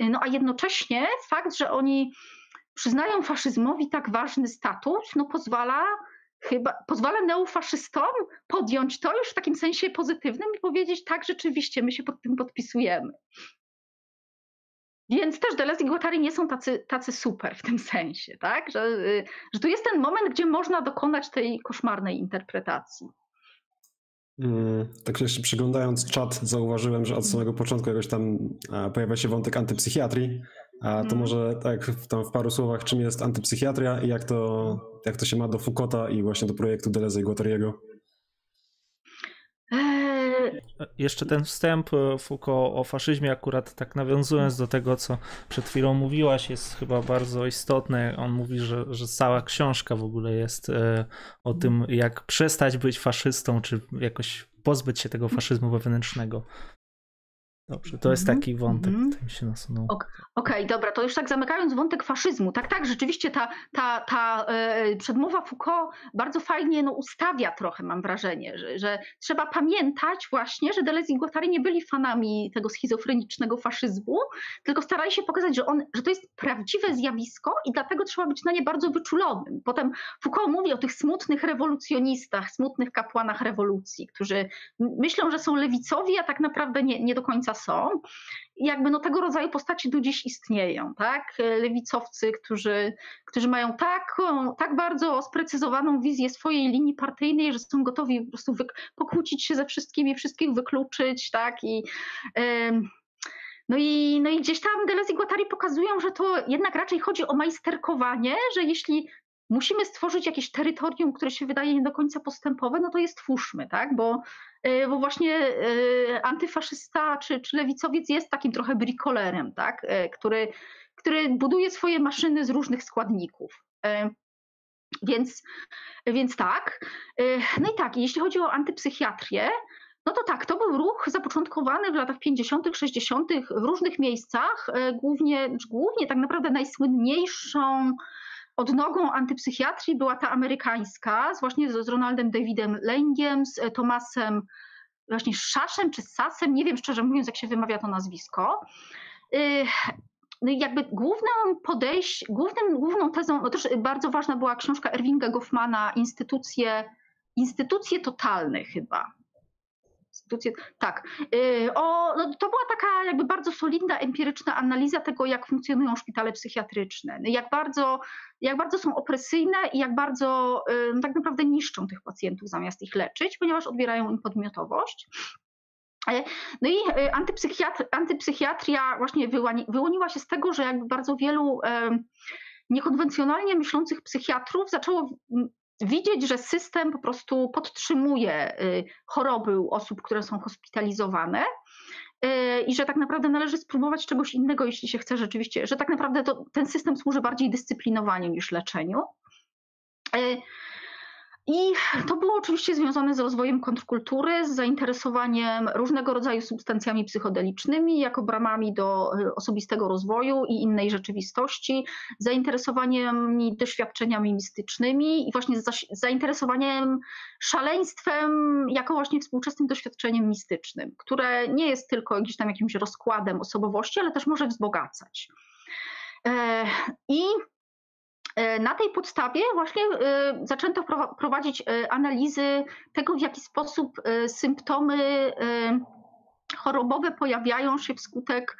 [SPEAKER 3] No a jednocześnie fakt, że oni przyznają faszyzmowi tak ważny status, no pozwala chyba pozwala neofaszystom podjąć to już w takim sensie pozytywnym i powiedzieć tak, rzeczywiście my się pod tym podpisujemy. Więc też Deleuze i Guattari nie są tacy, tacy super w tym sensie, tak? że, że tu jest ten moment, gdzie można dokonać tej koszmarnej interpretacji.
[SPEAKER 2] Mm, tak jeszcze przeglądając czat zauważyłem, że od samego początku jakoś tam pojawia się wątek antypsychiatrii. A to mm. może tak w, tam w paru słowach, czym jest antypsychiatria i jak to, jak to się ma do Foucaulta i właśnie do projektu Deleuze i Guattariego?
[SPEAKER 1] Jeszcze ten wstęp e, Foucault o faszyzmie, akurat tak nawiązując do tego, co przed chwilą mówiłaś, jest chyba bardzo istotne. On mówi, że, że cała książka w ogóle jest e, o tym, jak przestać być faszystą, czy jakoś pozbyć się tego faszyzmu wewnętrznego. Dobrze, to jest mhm, taki wątek, mm który mi się nasunął.
[SPEAKER 3] Okej, okay, dobra, to już tak zamykając wątek faszyzmu. Tak, tak, rzeczywiście ta, ta, ta e, przedmowa Foucault bardzo fajnie no, ustawia trochę, mam wrażenie, że, że trzeba pamiętać właśnie, że Deleuze i Guattari nie byli fanami tego schizofrenicznego faszyzmu, tylko starali się pokazać, że, on, że to jest prawdziwe zjawisko i dlatego trzeba być na nie bardzo wyczulonym. Potem Foucault mówi o tych smutnych rewolucjonistach, smutnych kapłanach rewolucji, którzy myślą, że są lewicowi, a tak naprawdę nie, nie do końca są. I jakby no tego rodzaju postaci do dziś istnieją, tak? Lewicowcy, którzy, którzy mają taką, tak bardzo sprecyzowaną wizję swojej linii partyjnej, że są gotowi po prostu pokłócić się ze wszystkimi, wszystkich wykluczyć, tak? I, no i, no i gdzieś tam Deleuze i Guattari pokazują, że to jednak raczej chodzi o majsterkowanie, że jeśli musimy stworzyć jakieś terytorium, które się wydaje nie do końca postępowe, no to je stwórzmy, tak? Bo, y, bo właśnie y, antyfaszysta czy, czy lewicowiec jest takim trochę brikolerem, tak? Y, który, który buduje swoje maszyny z różnych składników. Więc, więc tak. No i tak, jeśli chodzi o antypsychiatrię, no to tak, to był ruch zapoczątkowany w latach 50., 60. w różnych miejscach, głównie, głównie tak naprawdę najsłynniejszą odnogą antypsychiatrii była ta amerykańska, właśnie z, z Ronaldem Davidem Langiem, z e, Tomasem właśnie Szaszem czy Sasem, nie wiem szczerze mówiąc, jak się wymawia to nazwisko. Y, no i jakby główną podejść, głównym, główną tezą, no też bardzo ważna była książka Erwinga Goffmana, Instytucje, Instytucje Totalne chyba instytucje. Tak. Y, o, no to była taka jakby bardzo solidna, empiryczna analiza tego, jak funkcjonują szpitale psychiatryczne, jak bardzo, jak bardzo są opresyjne i jak bardzo no tak naprawdę niszczą tych pacjentów zamiast ich leczyć, ponieważ odbierają im podmiotowość. E, no i y, antypsychiatria właśnie wyłoniła się z tego, że jakby bardzo wielu niekonwencjonalnie myślących psychiatrów zaczęło widzieć, że system po prostu podtrzymuje y, choroby u osób, które są hospitalizowane y, i że tak naprawdę należy spróbować czegoś innego, jeśli się chce rzeczywiście, że tak naprawdę to, ten system służy bardziej dyscyplinowaniu niż leczeniu. I to było oczywiście związane z rozwojem kontrkultury, z zainteresowaniem różnego rodzaju substancjami psychodelicznymi jako bramami do e, osobistego rozwoju i innej rzeczywistości, zainteresowaniem doświadczeniami mistycznymi i właśnie zainteresowaniem szaleństwem jako właśnie współczesnym doświadczeniem mistycznym, które nie jest tylko gdzieś tam jakimś rozkładem osobowości, ale też może wzbogacać. E, I na tej podstawie właśnie zaczęto prowadzić analizy tego, w jaki sposób symptomy chorobowe pojawiają się wskutek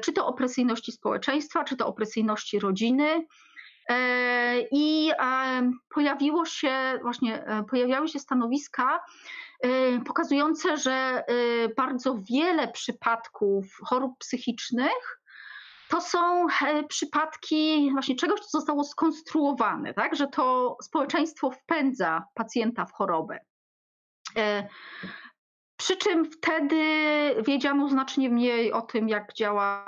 [SPEAKER 3] czy to opresyjności społeczeństwa, czy to opresyjności rodziny. I pojawiło się właśnie, pojawiały się stanowiska pokazujące, że bardzo wiele przypadków chorób psychicznych to są e, przypadki właśnie czegoś, co zostało skonstruowane, tak? że to społeczeństwo wpędza pacjenta w chorobę. E, przy czym wtedy wiedziano znacznie mniej o tym, jak działa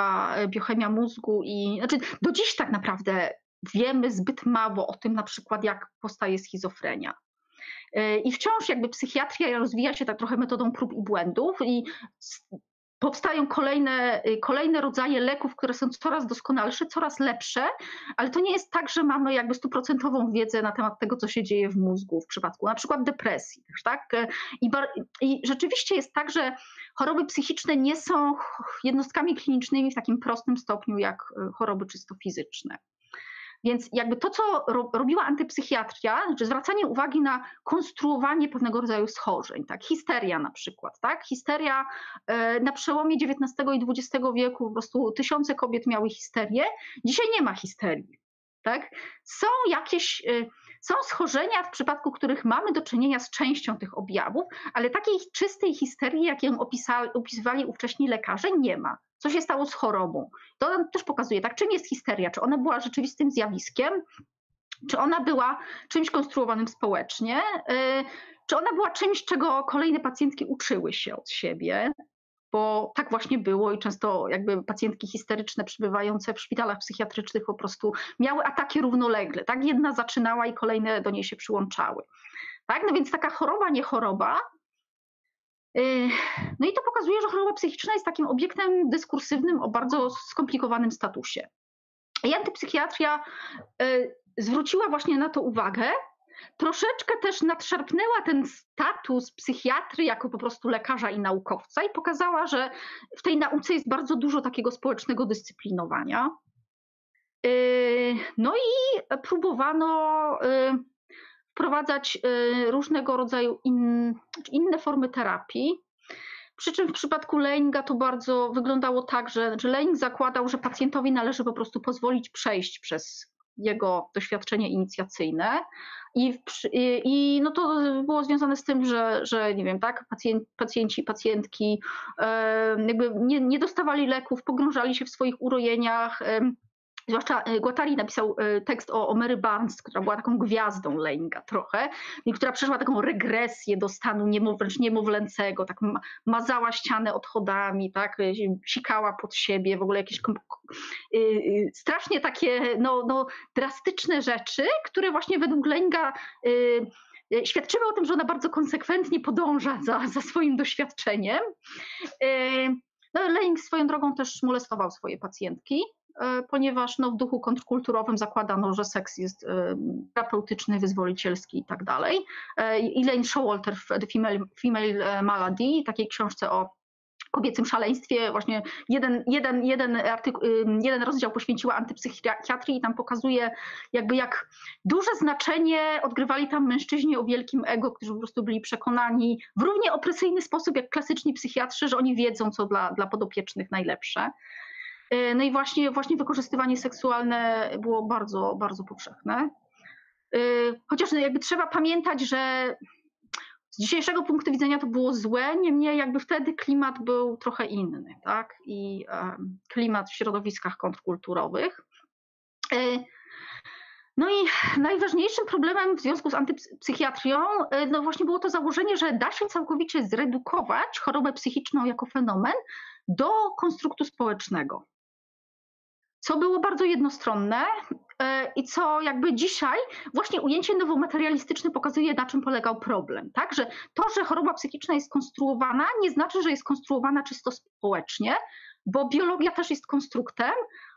[SPEAKER 3] biochemia mózgu i znaczy do dziś tak naprawdę wiemy zbyt mało o tym na przykład, jak powstaje schizofrenia. E, I wciąż jakby psychiatria rozwija się tak trochę metodą prób i błędów i powstają kolejne, y, kolejne rodzaje leków, które są coraz doskonalsze, coraz lepsze, ale to nie jest tak, że mamy jakby stuprocentową wiedzę na temat tego, co się dzieje w mózgu w przypadku na przykład depresji. Tak? I, I rzeczywiście jest tak, że choroby psychiczne nie są jednostkami klinicznymi w takim prostym stopniu jak y, choroby czysto fizyczne. Więc jakby to, co ro, robiła antypsychiatria, znaczy zwracanie uwagi na konstruowanie pewnego rodzaju schorzeń, tak, histeria na przykład, tak, histeria e, na przełomie XIX i XX wieku po prostu tysiące kobiet miały histerię, dzisiaj nie ma histerii, tak. Są jakieś e, są schorzenia, w przypadku których mamy do czynienia z częścią tych objawów, ale takiej czystej histerii, jak ją opisywali ówcześni lekarze, nie ma. Co się stało z chorobą? To nam też pokazuje, tak, czym jest histeria? Czy ona była rzeczywistym zjawiskiem? Czy ona była czymś konstruowanym społecznie? Y, czy ona była czymś, czego kolejne pacjentki uczyły się od siebie? Bo tak właśnie było i często jakby pacjentki histeryczne przybywające w szpitalach psychiatrycznych po prostu miały ataki równolegle, tak? Jedna zaczynała i kolejne do niej się przyłączały. Tak? No więc taka choroba, nie choroba. Y, no i to pokazuje, że choroba psychiczna jest takim obiektem dyskursywnym o bardzo skomplikowanym statusie. I antypsychiatria y, zwróciła właśnie na to uwagę, troszeczkę też nadszarpnęła ten status psychiatry jako po prostu lekarza i naukowca i pokazała, że w tej nauce jest bardzo dużo takiego społecznego dyscyplinowania. Yy, no i próbowano yy, wprowadzać yy, różnego rodzaju in, inne formy terapii. Przy czym w przypadku Leininga to bardzo wyglądało tak, że, że Lening zakładał, że pacjentowi należy po prostu pozwolić przejść przez jego doświadczenie inicjacyjne, i, i, I, no to było związane z tym, że, że nie wiem, tak, pacjent, pacjenci, pacjentki jakby nie, nie dostawali leków, pogrążali się w swoich urojeniach. Zwłaszcza e, Guattari napisał e, tekst o, o Mary Barnes, która była taką gwiazdą Leininga trochę i która przeszła taką regresję do stanu wręcz niemowlęcego, tak mazała ścianę odchodami, tak, e, sikała pod siebie, w ogóle jakieś strasznie takie no, no, drastyczne rzeczy, które właśnie według Leininga świadczyły o tym, że ona bardzo konsekwentnie podąża za, za swoim doświadczeniem. No, Lening swoją drogą też molestował swoje pacjentki. E, ponieważ no, w duchu kontrkulturowym zakładano, że seks jest e, terapeutyczny, wyzwolicielski i tak dalej. E, Elaine Showalter w The Female, Female Malady, takiej książce o kobiecym szaleństwie. Właśnie jeden, jeden, jeden, artykuł, jeden rozdział poświęciła antypsychiatrii i tam pokazuje jakby jak duże znaczenie odgrywali tam mężczyźni o wielkim ego, którzy po prostu byli przekonani w równie opresyjny sposób jak klasyczni psychiatrzy, że oni wiedzą, co dla, dla podopiecznych najlepsze. E, no i właśnie, właśnie wykorzystywanie seksualne było bardzo, bardzo powszechne. E, chociaż jakby trzeba pamiętać, że z dzisiejszego punktu widzenia to było złe, niemniej jakby wtedy klimat był trochę inny, tak? I klimat w środowiskach kontrkulturowych. E, no i najważniejszym problemem w związku z antypsychiatrią no właśnie było to założenie, że da się całkowicie zredukować chorobę psychiczną jako fenomen do konstruktu społecznego co było bardzo jednostronne e, i co jakby dzisiaj właśnie ujęcie nowomaterialistyczne pokazuje, na czym polegał problem. Tak? Że to, że choroba psychiczna jest konstruowana, nie znaczy, że jest konstruowana czysto społecznie, bo biologia też jest konstruktem.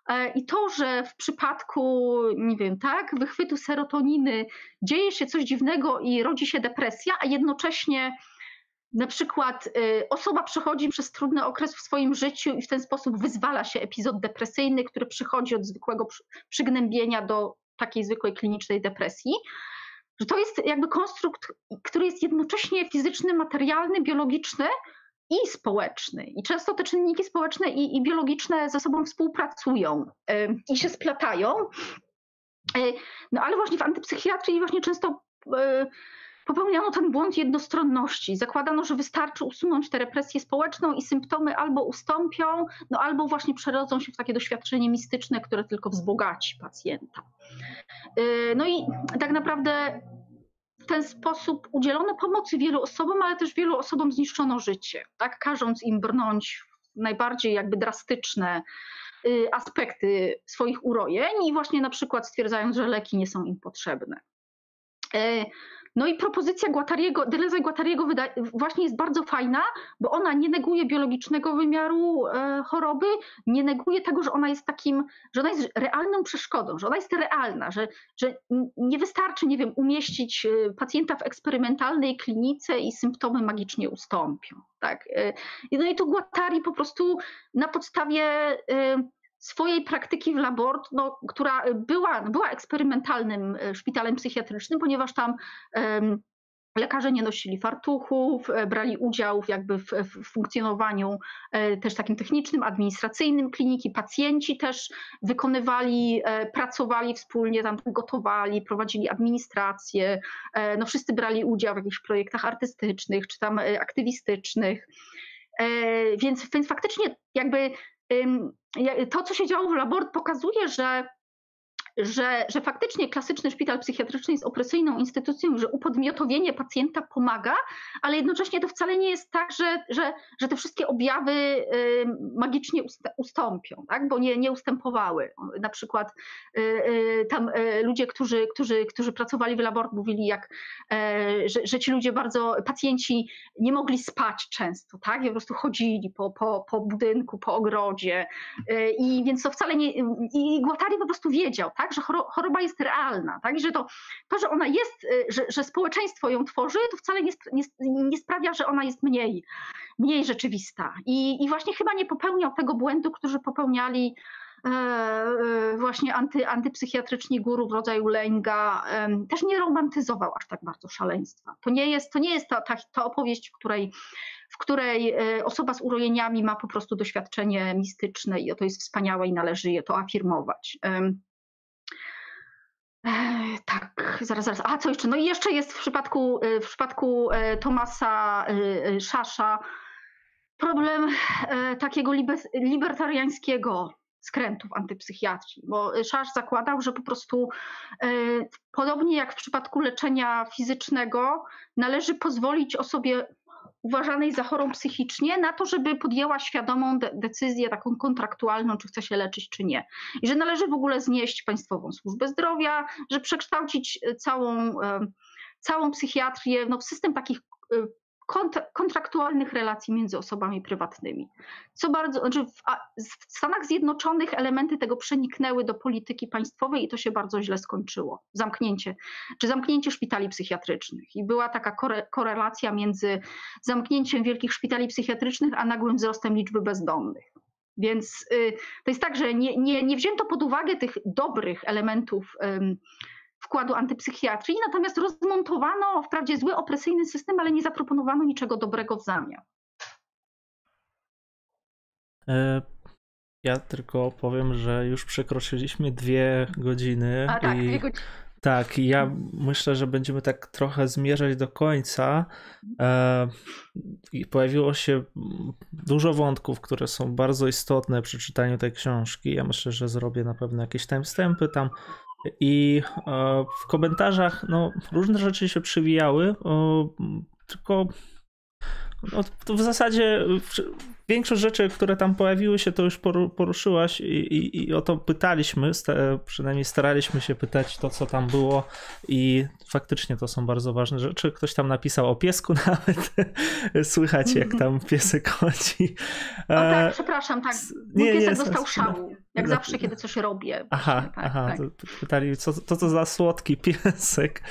[SPEAKER 3] E, I to, że w przypadku, nie wiem, tak, wychwytu serotoniny dzieje się coś dziwnego i rodzi się depresja, a jednocześnie na przykład y, osoba przechodzi przez trudny okres w swoim życiu i w ten sposób wyzwala się epizod depresyjny, który przychodzi od zwykłego przygnębienia do takiej zwykłej klinicznej depresji, że to jest jakby konstrukt, który jest jednocześnie fizyczny, materialny, biologiczny i społeczny. I często te czynniki społeczne i, i biologiczne ze sobą współpracują y, i się splatają. Y, no ale właśnie w antypsychiatrii właśnie często y, popełniano ten błąd jednostronności. Zakładano, że wystarczy usunąć tę represję społeczną i symptomy albo ustąpią, no albo właśnie przerodzą się w takie doświadczenie mistyczne, które tylko wzbogaci pacjenta. No i tak naprawdę w ten sposób udzielono pomocy wielu osobom, ale też wielu osobom zniszczono życie, tak? każąc im brnąć w najbardziej jakby drastyczne y, aspekty swoich urojeń i właśnie na przykład stwierdzając, że leki nie są im potrzebne. No i propozycja Guattariego, Deleuze Guattariego właśnie jest bardzo fajna, bo ona nie neguje biologicznego wymiaru e, choroby, nie neguje tego, że ona jest takim, że ona jest realną przeszkodą, że ona jest realna, że, że nie wystarczy, nie wiem, umieścić e, pacjenta w eksperymentalnej klinice i symptomy magicznie ustąpią. Tak? E, no i tu Guattari po prostu na podstawie swojej praktyki w Labort, no, która była, była eksperymentalnym e, szpitalem psychiatrycznym, ponieważ tam um, Lekarze nie nosili fartuchów, e, brali udział jakby w, w, funkcjonowaniu e, też takim technicznym, administracyjnym kliniki. Pacjenci też wykonywali, pracowali wspólnie, tam gotowali, prowadzili administrację. No wszyscy brali udział w jakichś projektach artystycznych czy tam aktywistycznych. Więc, więc faktycznie jakby to, co się działo w Labort, pokazuje, że że, że faktycznie klasyczny szpital psychiatryczny jest opresyjną instytucją, że upodmiotowienie pacjenta pomaga, ale jednocześnie to wcale nie jest tak, że, że, że te wszystkie objawy y, magicznie ustąpią, tak? bo nie, nie ustępowały. Na przykład y, y, tam ludzie, którzy, którzy, którzy pracowali w labor, mówili, jak, e, że, że ci ludzie bardzo, pacjenci nie mogli spać często, tak? I po prostu chodzili po, po, po budynku, po ogrodzie. I więc to wcale nie. I Guattari po prostu wiedział, tak? Tak, że choroba jest realna, tak, że to, to że ona jest, y, że, że społeczeństwo ją tworzy, to wcale nie, nie, nie sprawia, że ona jest mniej, mniej rzeczywista. I, I właśnie chyba nie popełniał tego błędu, którzy popełniali e, e, właśnie anty, antypsychiatryczni guru w rodzaju Lenga też nie romantyzował aż tak bardzo szaleństwa. To nie jest, to nie jest ta, ta, ta opowieść, w której, w której e, osoba z urojeniami ma po prostu doświadczenie mistyczne i to jest wspaniałe i należy je to afirmować. Tak, zaraz, zaraz. A co jeszcze? No i jeszcze jest w przypadku, y, w przypadku e, Tomasa y, Szasza problem e, takiego libertariańskiego skrętu w antypsychiatrii, bo Szasz zakładał, że po prostu e, podobnie jak w przypadku leczenia fizycznego, należy pozwolić osobie uważanej za chorą psychicznie, na to, żeby podjęła świadomą de decyzję taką kontraktualną, czy chce się leczyć, czy nie. I że należy w ogóle znieść Państwową Służbę Zdrowia, że przekształcić e, całą, e, całą psychiatrię no, w system takich e, kontraktualnych relacji między osobami prywatnymi. Co bardzo, znaczy w, w, Stanach Zjednoczonych elementy tego przeniknęły do polityki państwowej i to się bardzo źle skończyło. Zamknięcie, czy zamknięcie szpitali psychiatrycznych. I była taka kore, korelacja między zamknięciem wielkich szpitali psychiatrycznych, a nagłym wzrostem liczby bezdomnych. Więc y, to jest tak, że nie, nie, nie wzięto pod uwagę tych dobrych elementów y, wkładu antypsychiatrii, natomiast rozmontowano wprawdzie zły opresyjny system, ale nie zaproponowano niczego dobrego w zamian.
[SPEAKER 1] E, ja tylko powiem, że już przekroczyliśmy dwie godziny.
[SPEAKER 3] A tak, i... dwie godziny.
[SPEAKER 1] Tak, ja myślę, że będziemy tak trochę zmierzać do końca. E, I pojawiło się dużo wątków, które są bardzo istotne przy czytaniu tej książki. Ja myślę, że zrobię na pewno jakieś timestampy tam i e, w komentarzach no, różne rzeczy się przywijały, tylko no, to w zasadzie większość rzeczy, które tam pojawiły się, to już poruszyłaś i, i, i o to pytaliśmy, przynajmniej staraliśmy się pytać to, co tam było i faktycznie to są bardzo ważne rzeczy. Ktoś tam napisał o piesku nawet, słychać jak tam piesek chodzi.
[SPEAKER 3] O tak, przepraszam, tak. Mój nie, piesek nie, dostał szału, jak no. zawsze, kiedy coś robię.
[SPEAKER 1] Aha, tak, aha, tak. To pytali, co to, to za słodki piesek.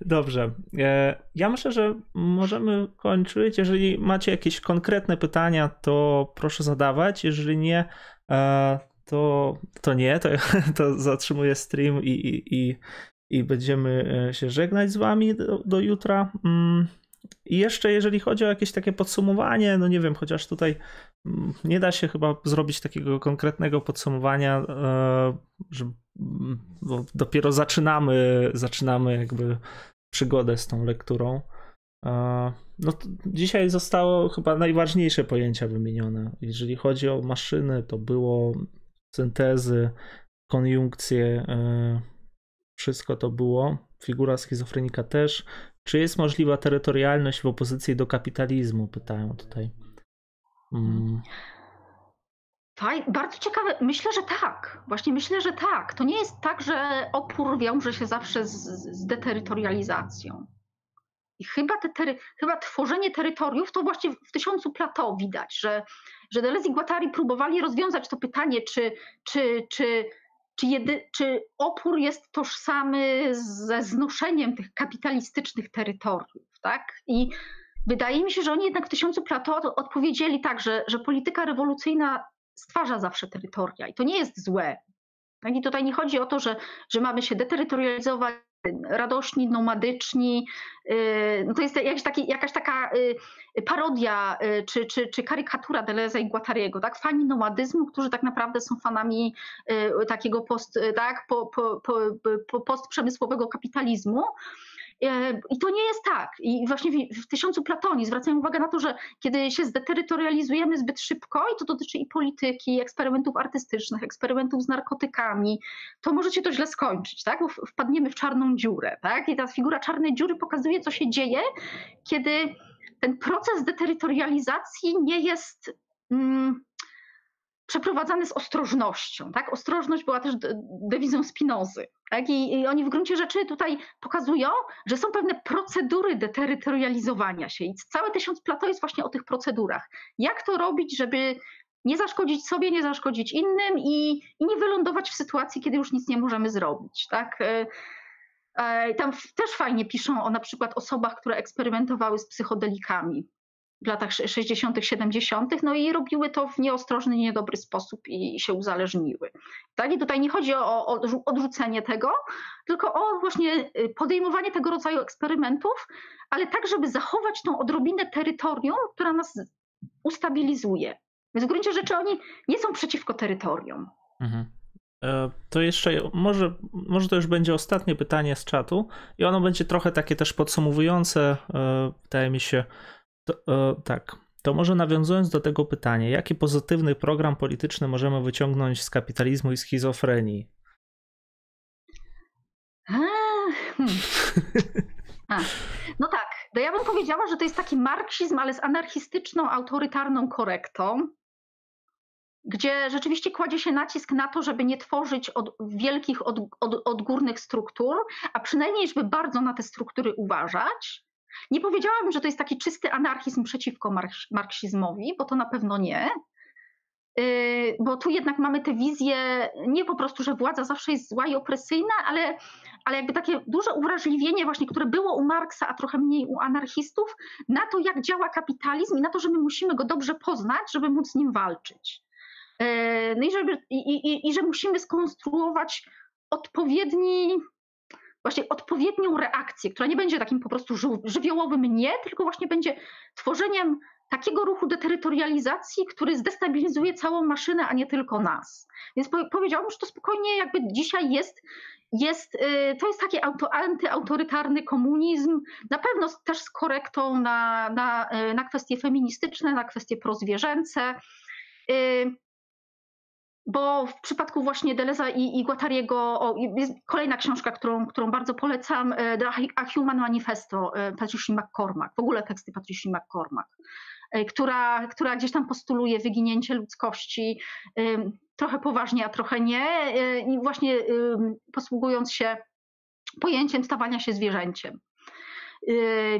[SPEAKER 1] Dobrze. E, ja myślę, że możemy kończyć. Jeżeli macie jakieś konkretne pytania, to proszę zadawać. Jeżeli nie, e, to, to nie, to, to zatrzymuję stream i, i, i, i będziemy się żegnać z wami do, do jutra. Mm, I jeszcze jeżeli chodzi o jakieś takie podsumowanie, no nie wiem, chociaż tutaj mm, nie da się chyba zrobić takiego konkretnego podsumowania, że bo dopiero zaczynamy, zaczynamy jakby przygodę z tą lekturą. No dzisiaj zostało chyba najważniejsze pojęcia wymienione. Jeżeli chodzi o maszyny, to było syntezy, konjunkcje, e, wszystko to było. Figura schizofrenika też. Czy jest możliwa terytorialność w opozycji do kapitalizmu? Pytają tutaj. Mm.
[SPEAKER 3] Bardzo ciekawe. Myślę, że tak. Właśnie myślę, że tak. To nie jest tak, że opór wiąże się zawsze z, z deterytorializacją. I chyba, te tery, chyba tworzenie terytoriów to właśnie w tysiącu plateau widać, że, że Deleuze i Guattari próbowali rozwiązać to pytanie, czy, czy, czy, czy, jedy, czy opór jest tożsamy ze znoszeniem tych kapitalistycznych terytoriów. Tak? I wydaje mi się, że oni jednak w tysiącu plateau odpowiedzieli tak, że, że polityka rewolucyjna stwarza zawsze terytoria i to nie jest złe. Tak? I tutaj nie chodzi o to, że, że mamy się deterytorializować, radośni, nomadyczni. Y, no to jest jakaś, taki, jakaś taka y, parodia y, czy, czy, czy karykatura Deleuze i Guattariego, tak? Fani nomadyzmu, którzy tak naprawdę są fanami takiego post, tak? po, po, po, postprzemysłowego kapitalizmu. E, I to nie jest tak. I właśnie w, tysiącu Platoni zwracają uwagę na to, że kiedy się zdeterytorializujemy zbyt szybko, i to dotyczy i polityki, i eksperymentów artystycznych, eksperymentów z narkotykami, to może się to źle skończyć, tak? Bo wpadniemy w czarną dziurę. Tak? I ta figura czarnej dziury pokazuje, co się dzieje, kiedy ten proces deterytorializacji nie jest. Mm, przeprowadzany z ostrożnością. Tak? Ostrożność była też dewizą Spinozy. Tak? I, I, oni w gruncie rzeczy tutaj pokazują, że są pewne procedury deterytorializowania się. I cały tysiąc Plato jest właśnie o tych procedurach. Jak to robić, żeby nie zaszkodzić sobie, nie zaszkodzić innym i, i nie wylądować w sytuacji, kiedy już nic nie możemy zrobić. Tak? E, e, tam też fajnie piszą o na przykład osobach, które eksperymentowały z psychodelikami w latach 60., 70., no i robiły to w nieostrożny, niedobry sposób i się uzależniły. Tak? I tutaj nie chodzi o, o odrzucenie tego, tylko o właśnie y, podejmowanie tego rodzaju eksperymentów, ale tak, żeby zachować tą odrobinę terytorium, która nas ustabilizuje. Więc w gruncie rzeczy oni nie są przeciwko terytorium. Mhm.
[SPEAKER 1] E, to jeszcze, może, może to już będzie ostatnie pytanie z czatu i ono będzie trochę takie też podsumowujące, e, wydaje mi się, to, e, tak. To może nawiązując do tego pytania, jaki pozytywny program polityczny możemy wyciągnąć z kapitalizmu i schizofrenii?
[SPEAKER 3] Hmm. A, no tak, no ja bym powiedziała, że to jest taki marksizm, ale z anarchistyczną, autorytarną korektą, gdzie rzeczywiście kładzie się nacisk na to, żeby nie tworzyć od, wielkich, od, od, odgórnych struktur, a przynajmniej, żeby bardzo na te struktury uważać nie powiedziałabym, że to jest taki czysty anarchizm przeciwko marksizmowi, bo to na pewno nie. Y, bo tu jednak mamy tę wizję, nie po prostu, że władza zawsze jest zła i opresyjna, ale, ale jakby takie duże uwrażliwienie, właśnie, które było u Marksa, a trochę mniej u anarchistów, na to, jak działa kapitalizm i na to, że my musimy go dobrze poznać, żeby móc z nim walczyć. Y, no i, żeby, i, i, i że musimy skonstruować odpowiedni właśnie odpowiednią reakcję, która nie będzie takim po prostu żywiołowym nie, tylko właśnie będzie tworzeniem takiego ruchu deterytorializacji, który zdestabilizuje całą maszynę, a nie tylko nas. Więc powiedziałabym, że to spokojnie jakby dzisiaj jest, jest y, to jest taki auto, antyautorytarny komunizm, na pewno też z korektą na, na, y, na kwestie feministyczne, na kwestie prozwierzęce. Bo w przypadku właśnie Deleza i, i Guattariego o, jest kolejna książka, którą, którą bardzo polecam, e, A Human Manifesto e, Patricia McCormack, w ogóle teksty Patricia McCormack, e, która, która gdzieś tam postuluje wyginięcie ludzkości, trochę poważnie, a trochę nie, i właśnie posługując się pojęciem stawania się zwierzęciem.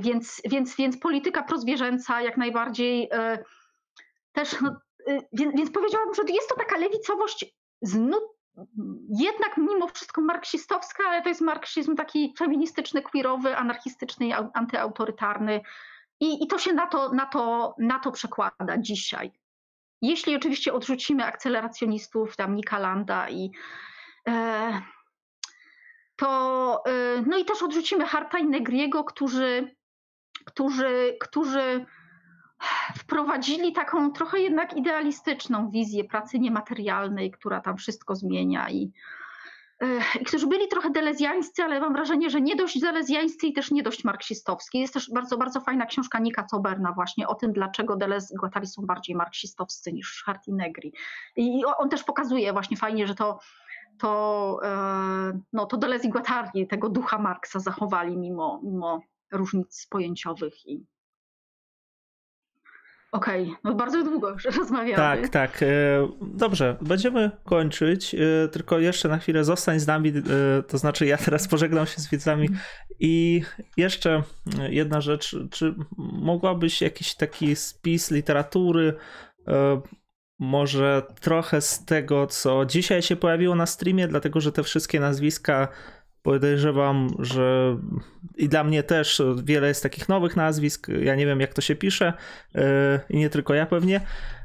[SPEAKER 3] Więc, więc, więc polityka prozwierzęca jak najbardziej też no, więc, więc powiedziałabym, że jest to taka lewicowość jednak mimo wszystko marksistowska, ale to jest marksizm taki feministyczny, queerowy, anarchistyczny i antyautorytarny. I, I to się na to, na, to, na to przekłada dzisiaj. jeśli oczywiście odrzucimy akceleracjonistów, tam Nika Landa i e, to, e, no i też odrzucimy Harta i Negriego, którzy, którzy, którzy wprowadzili taką trochę jednak idealistyczną wizję pracy niematerialnej, która tam wszystko zmienia i, i którzy byli trochę delezjańscy, ale mam wrażenie, że nie dość delezjańscy i też nie dość marksistowscy. Jest też bardzo, bardzo fajna książka Nika Coberna właśnie o tym, dlaczego Deleuze i Guattari są bardziej marksistowscy niż Hart i Negri. I on też pokazuje właśnie fajnie, że to to, e, no, to Deleuze i Guattari tego ducha Marksa zachowali mimo, mimo różnic pojęciowych i, Okej, okay. no bardzo długo już rozmawiamy.
[SPEAKER 1] Tak, tak. E, dobrze, będziemy kończyć, e, tylko jeszcze na chwilę zostań z nami, e, to znaczy ja teraz pożegnam się z widzami i jeszcze jedna rzecz, czy mogłabyś jakiś taki spis literatury, może trochę z tego, co dzisiaj się pojawiło na streamie, dlatego że te wszystkie nazwiska podejrzewam, że i dla mnie też wiele jest takich nowych nazwisk. Ja nie wiem, jak to się pisze e, i nie tylko ja pewnie.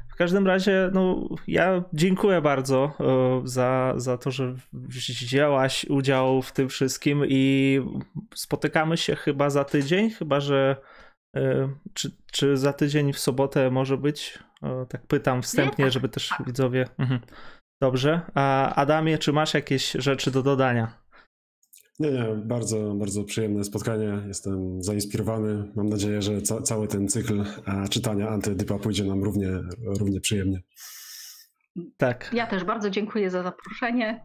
[SPEAKER 1] W każdym razie, no, ja dziękuję bardzo e, za, za to, że wzięłaś udział w tym wszystkim i spotykamy się chyba za tydzień, chyba że e, czy, czy za tydzień w sobotę może być? Tak pytam wstępnie, żeby też widzowie. Mhm. Dobrze. A Adamie, czy masz jakieś rzeczy do dodania?
[SPEAKER 2] Nie, nie, bardzo, bardzo przyjemne spotkanie. Jestem zainspirowany. Mam nadzieję, że ca cały ten cykl czytania Antydypa pójdzie nam równie, równie przyjemnie.
[SPEAKER 1] Tak.
[SPEAKER 3] Ja też bardzo dziękuję za zaproszenie.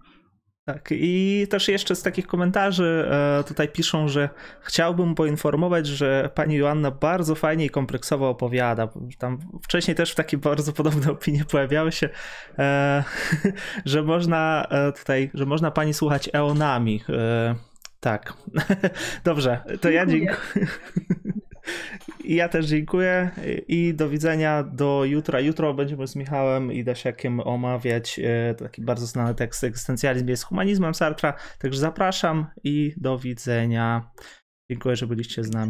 [SPEAKER 1] Tak, i też jeszcze z takich komentarzy e, tutaj piszą, że chciałbym poinformować, że pani Joanna bardzo fajnie i kompleksowo opowiada. Tam wcześniej też takie bardzo podobne opinie pojawiały się, e, że można e, tutaj, że można pani słuchać eonami. Tak. Dobrze, to ja dziękuję. Ja też dziękuję i do widzenia do jutra. Jutro będziemy z Michałem i Dasiakiem omawiać e, taki bardzo znany tekst Egzystencjalizm jest humanizmem Sartra. Także zapraszam i do widzenia. Dziękuję, że byliście z nami.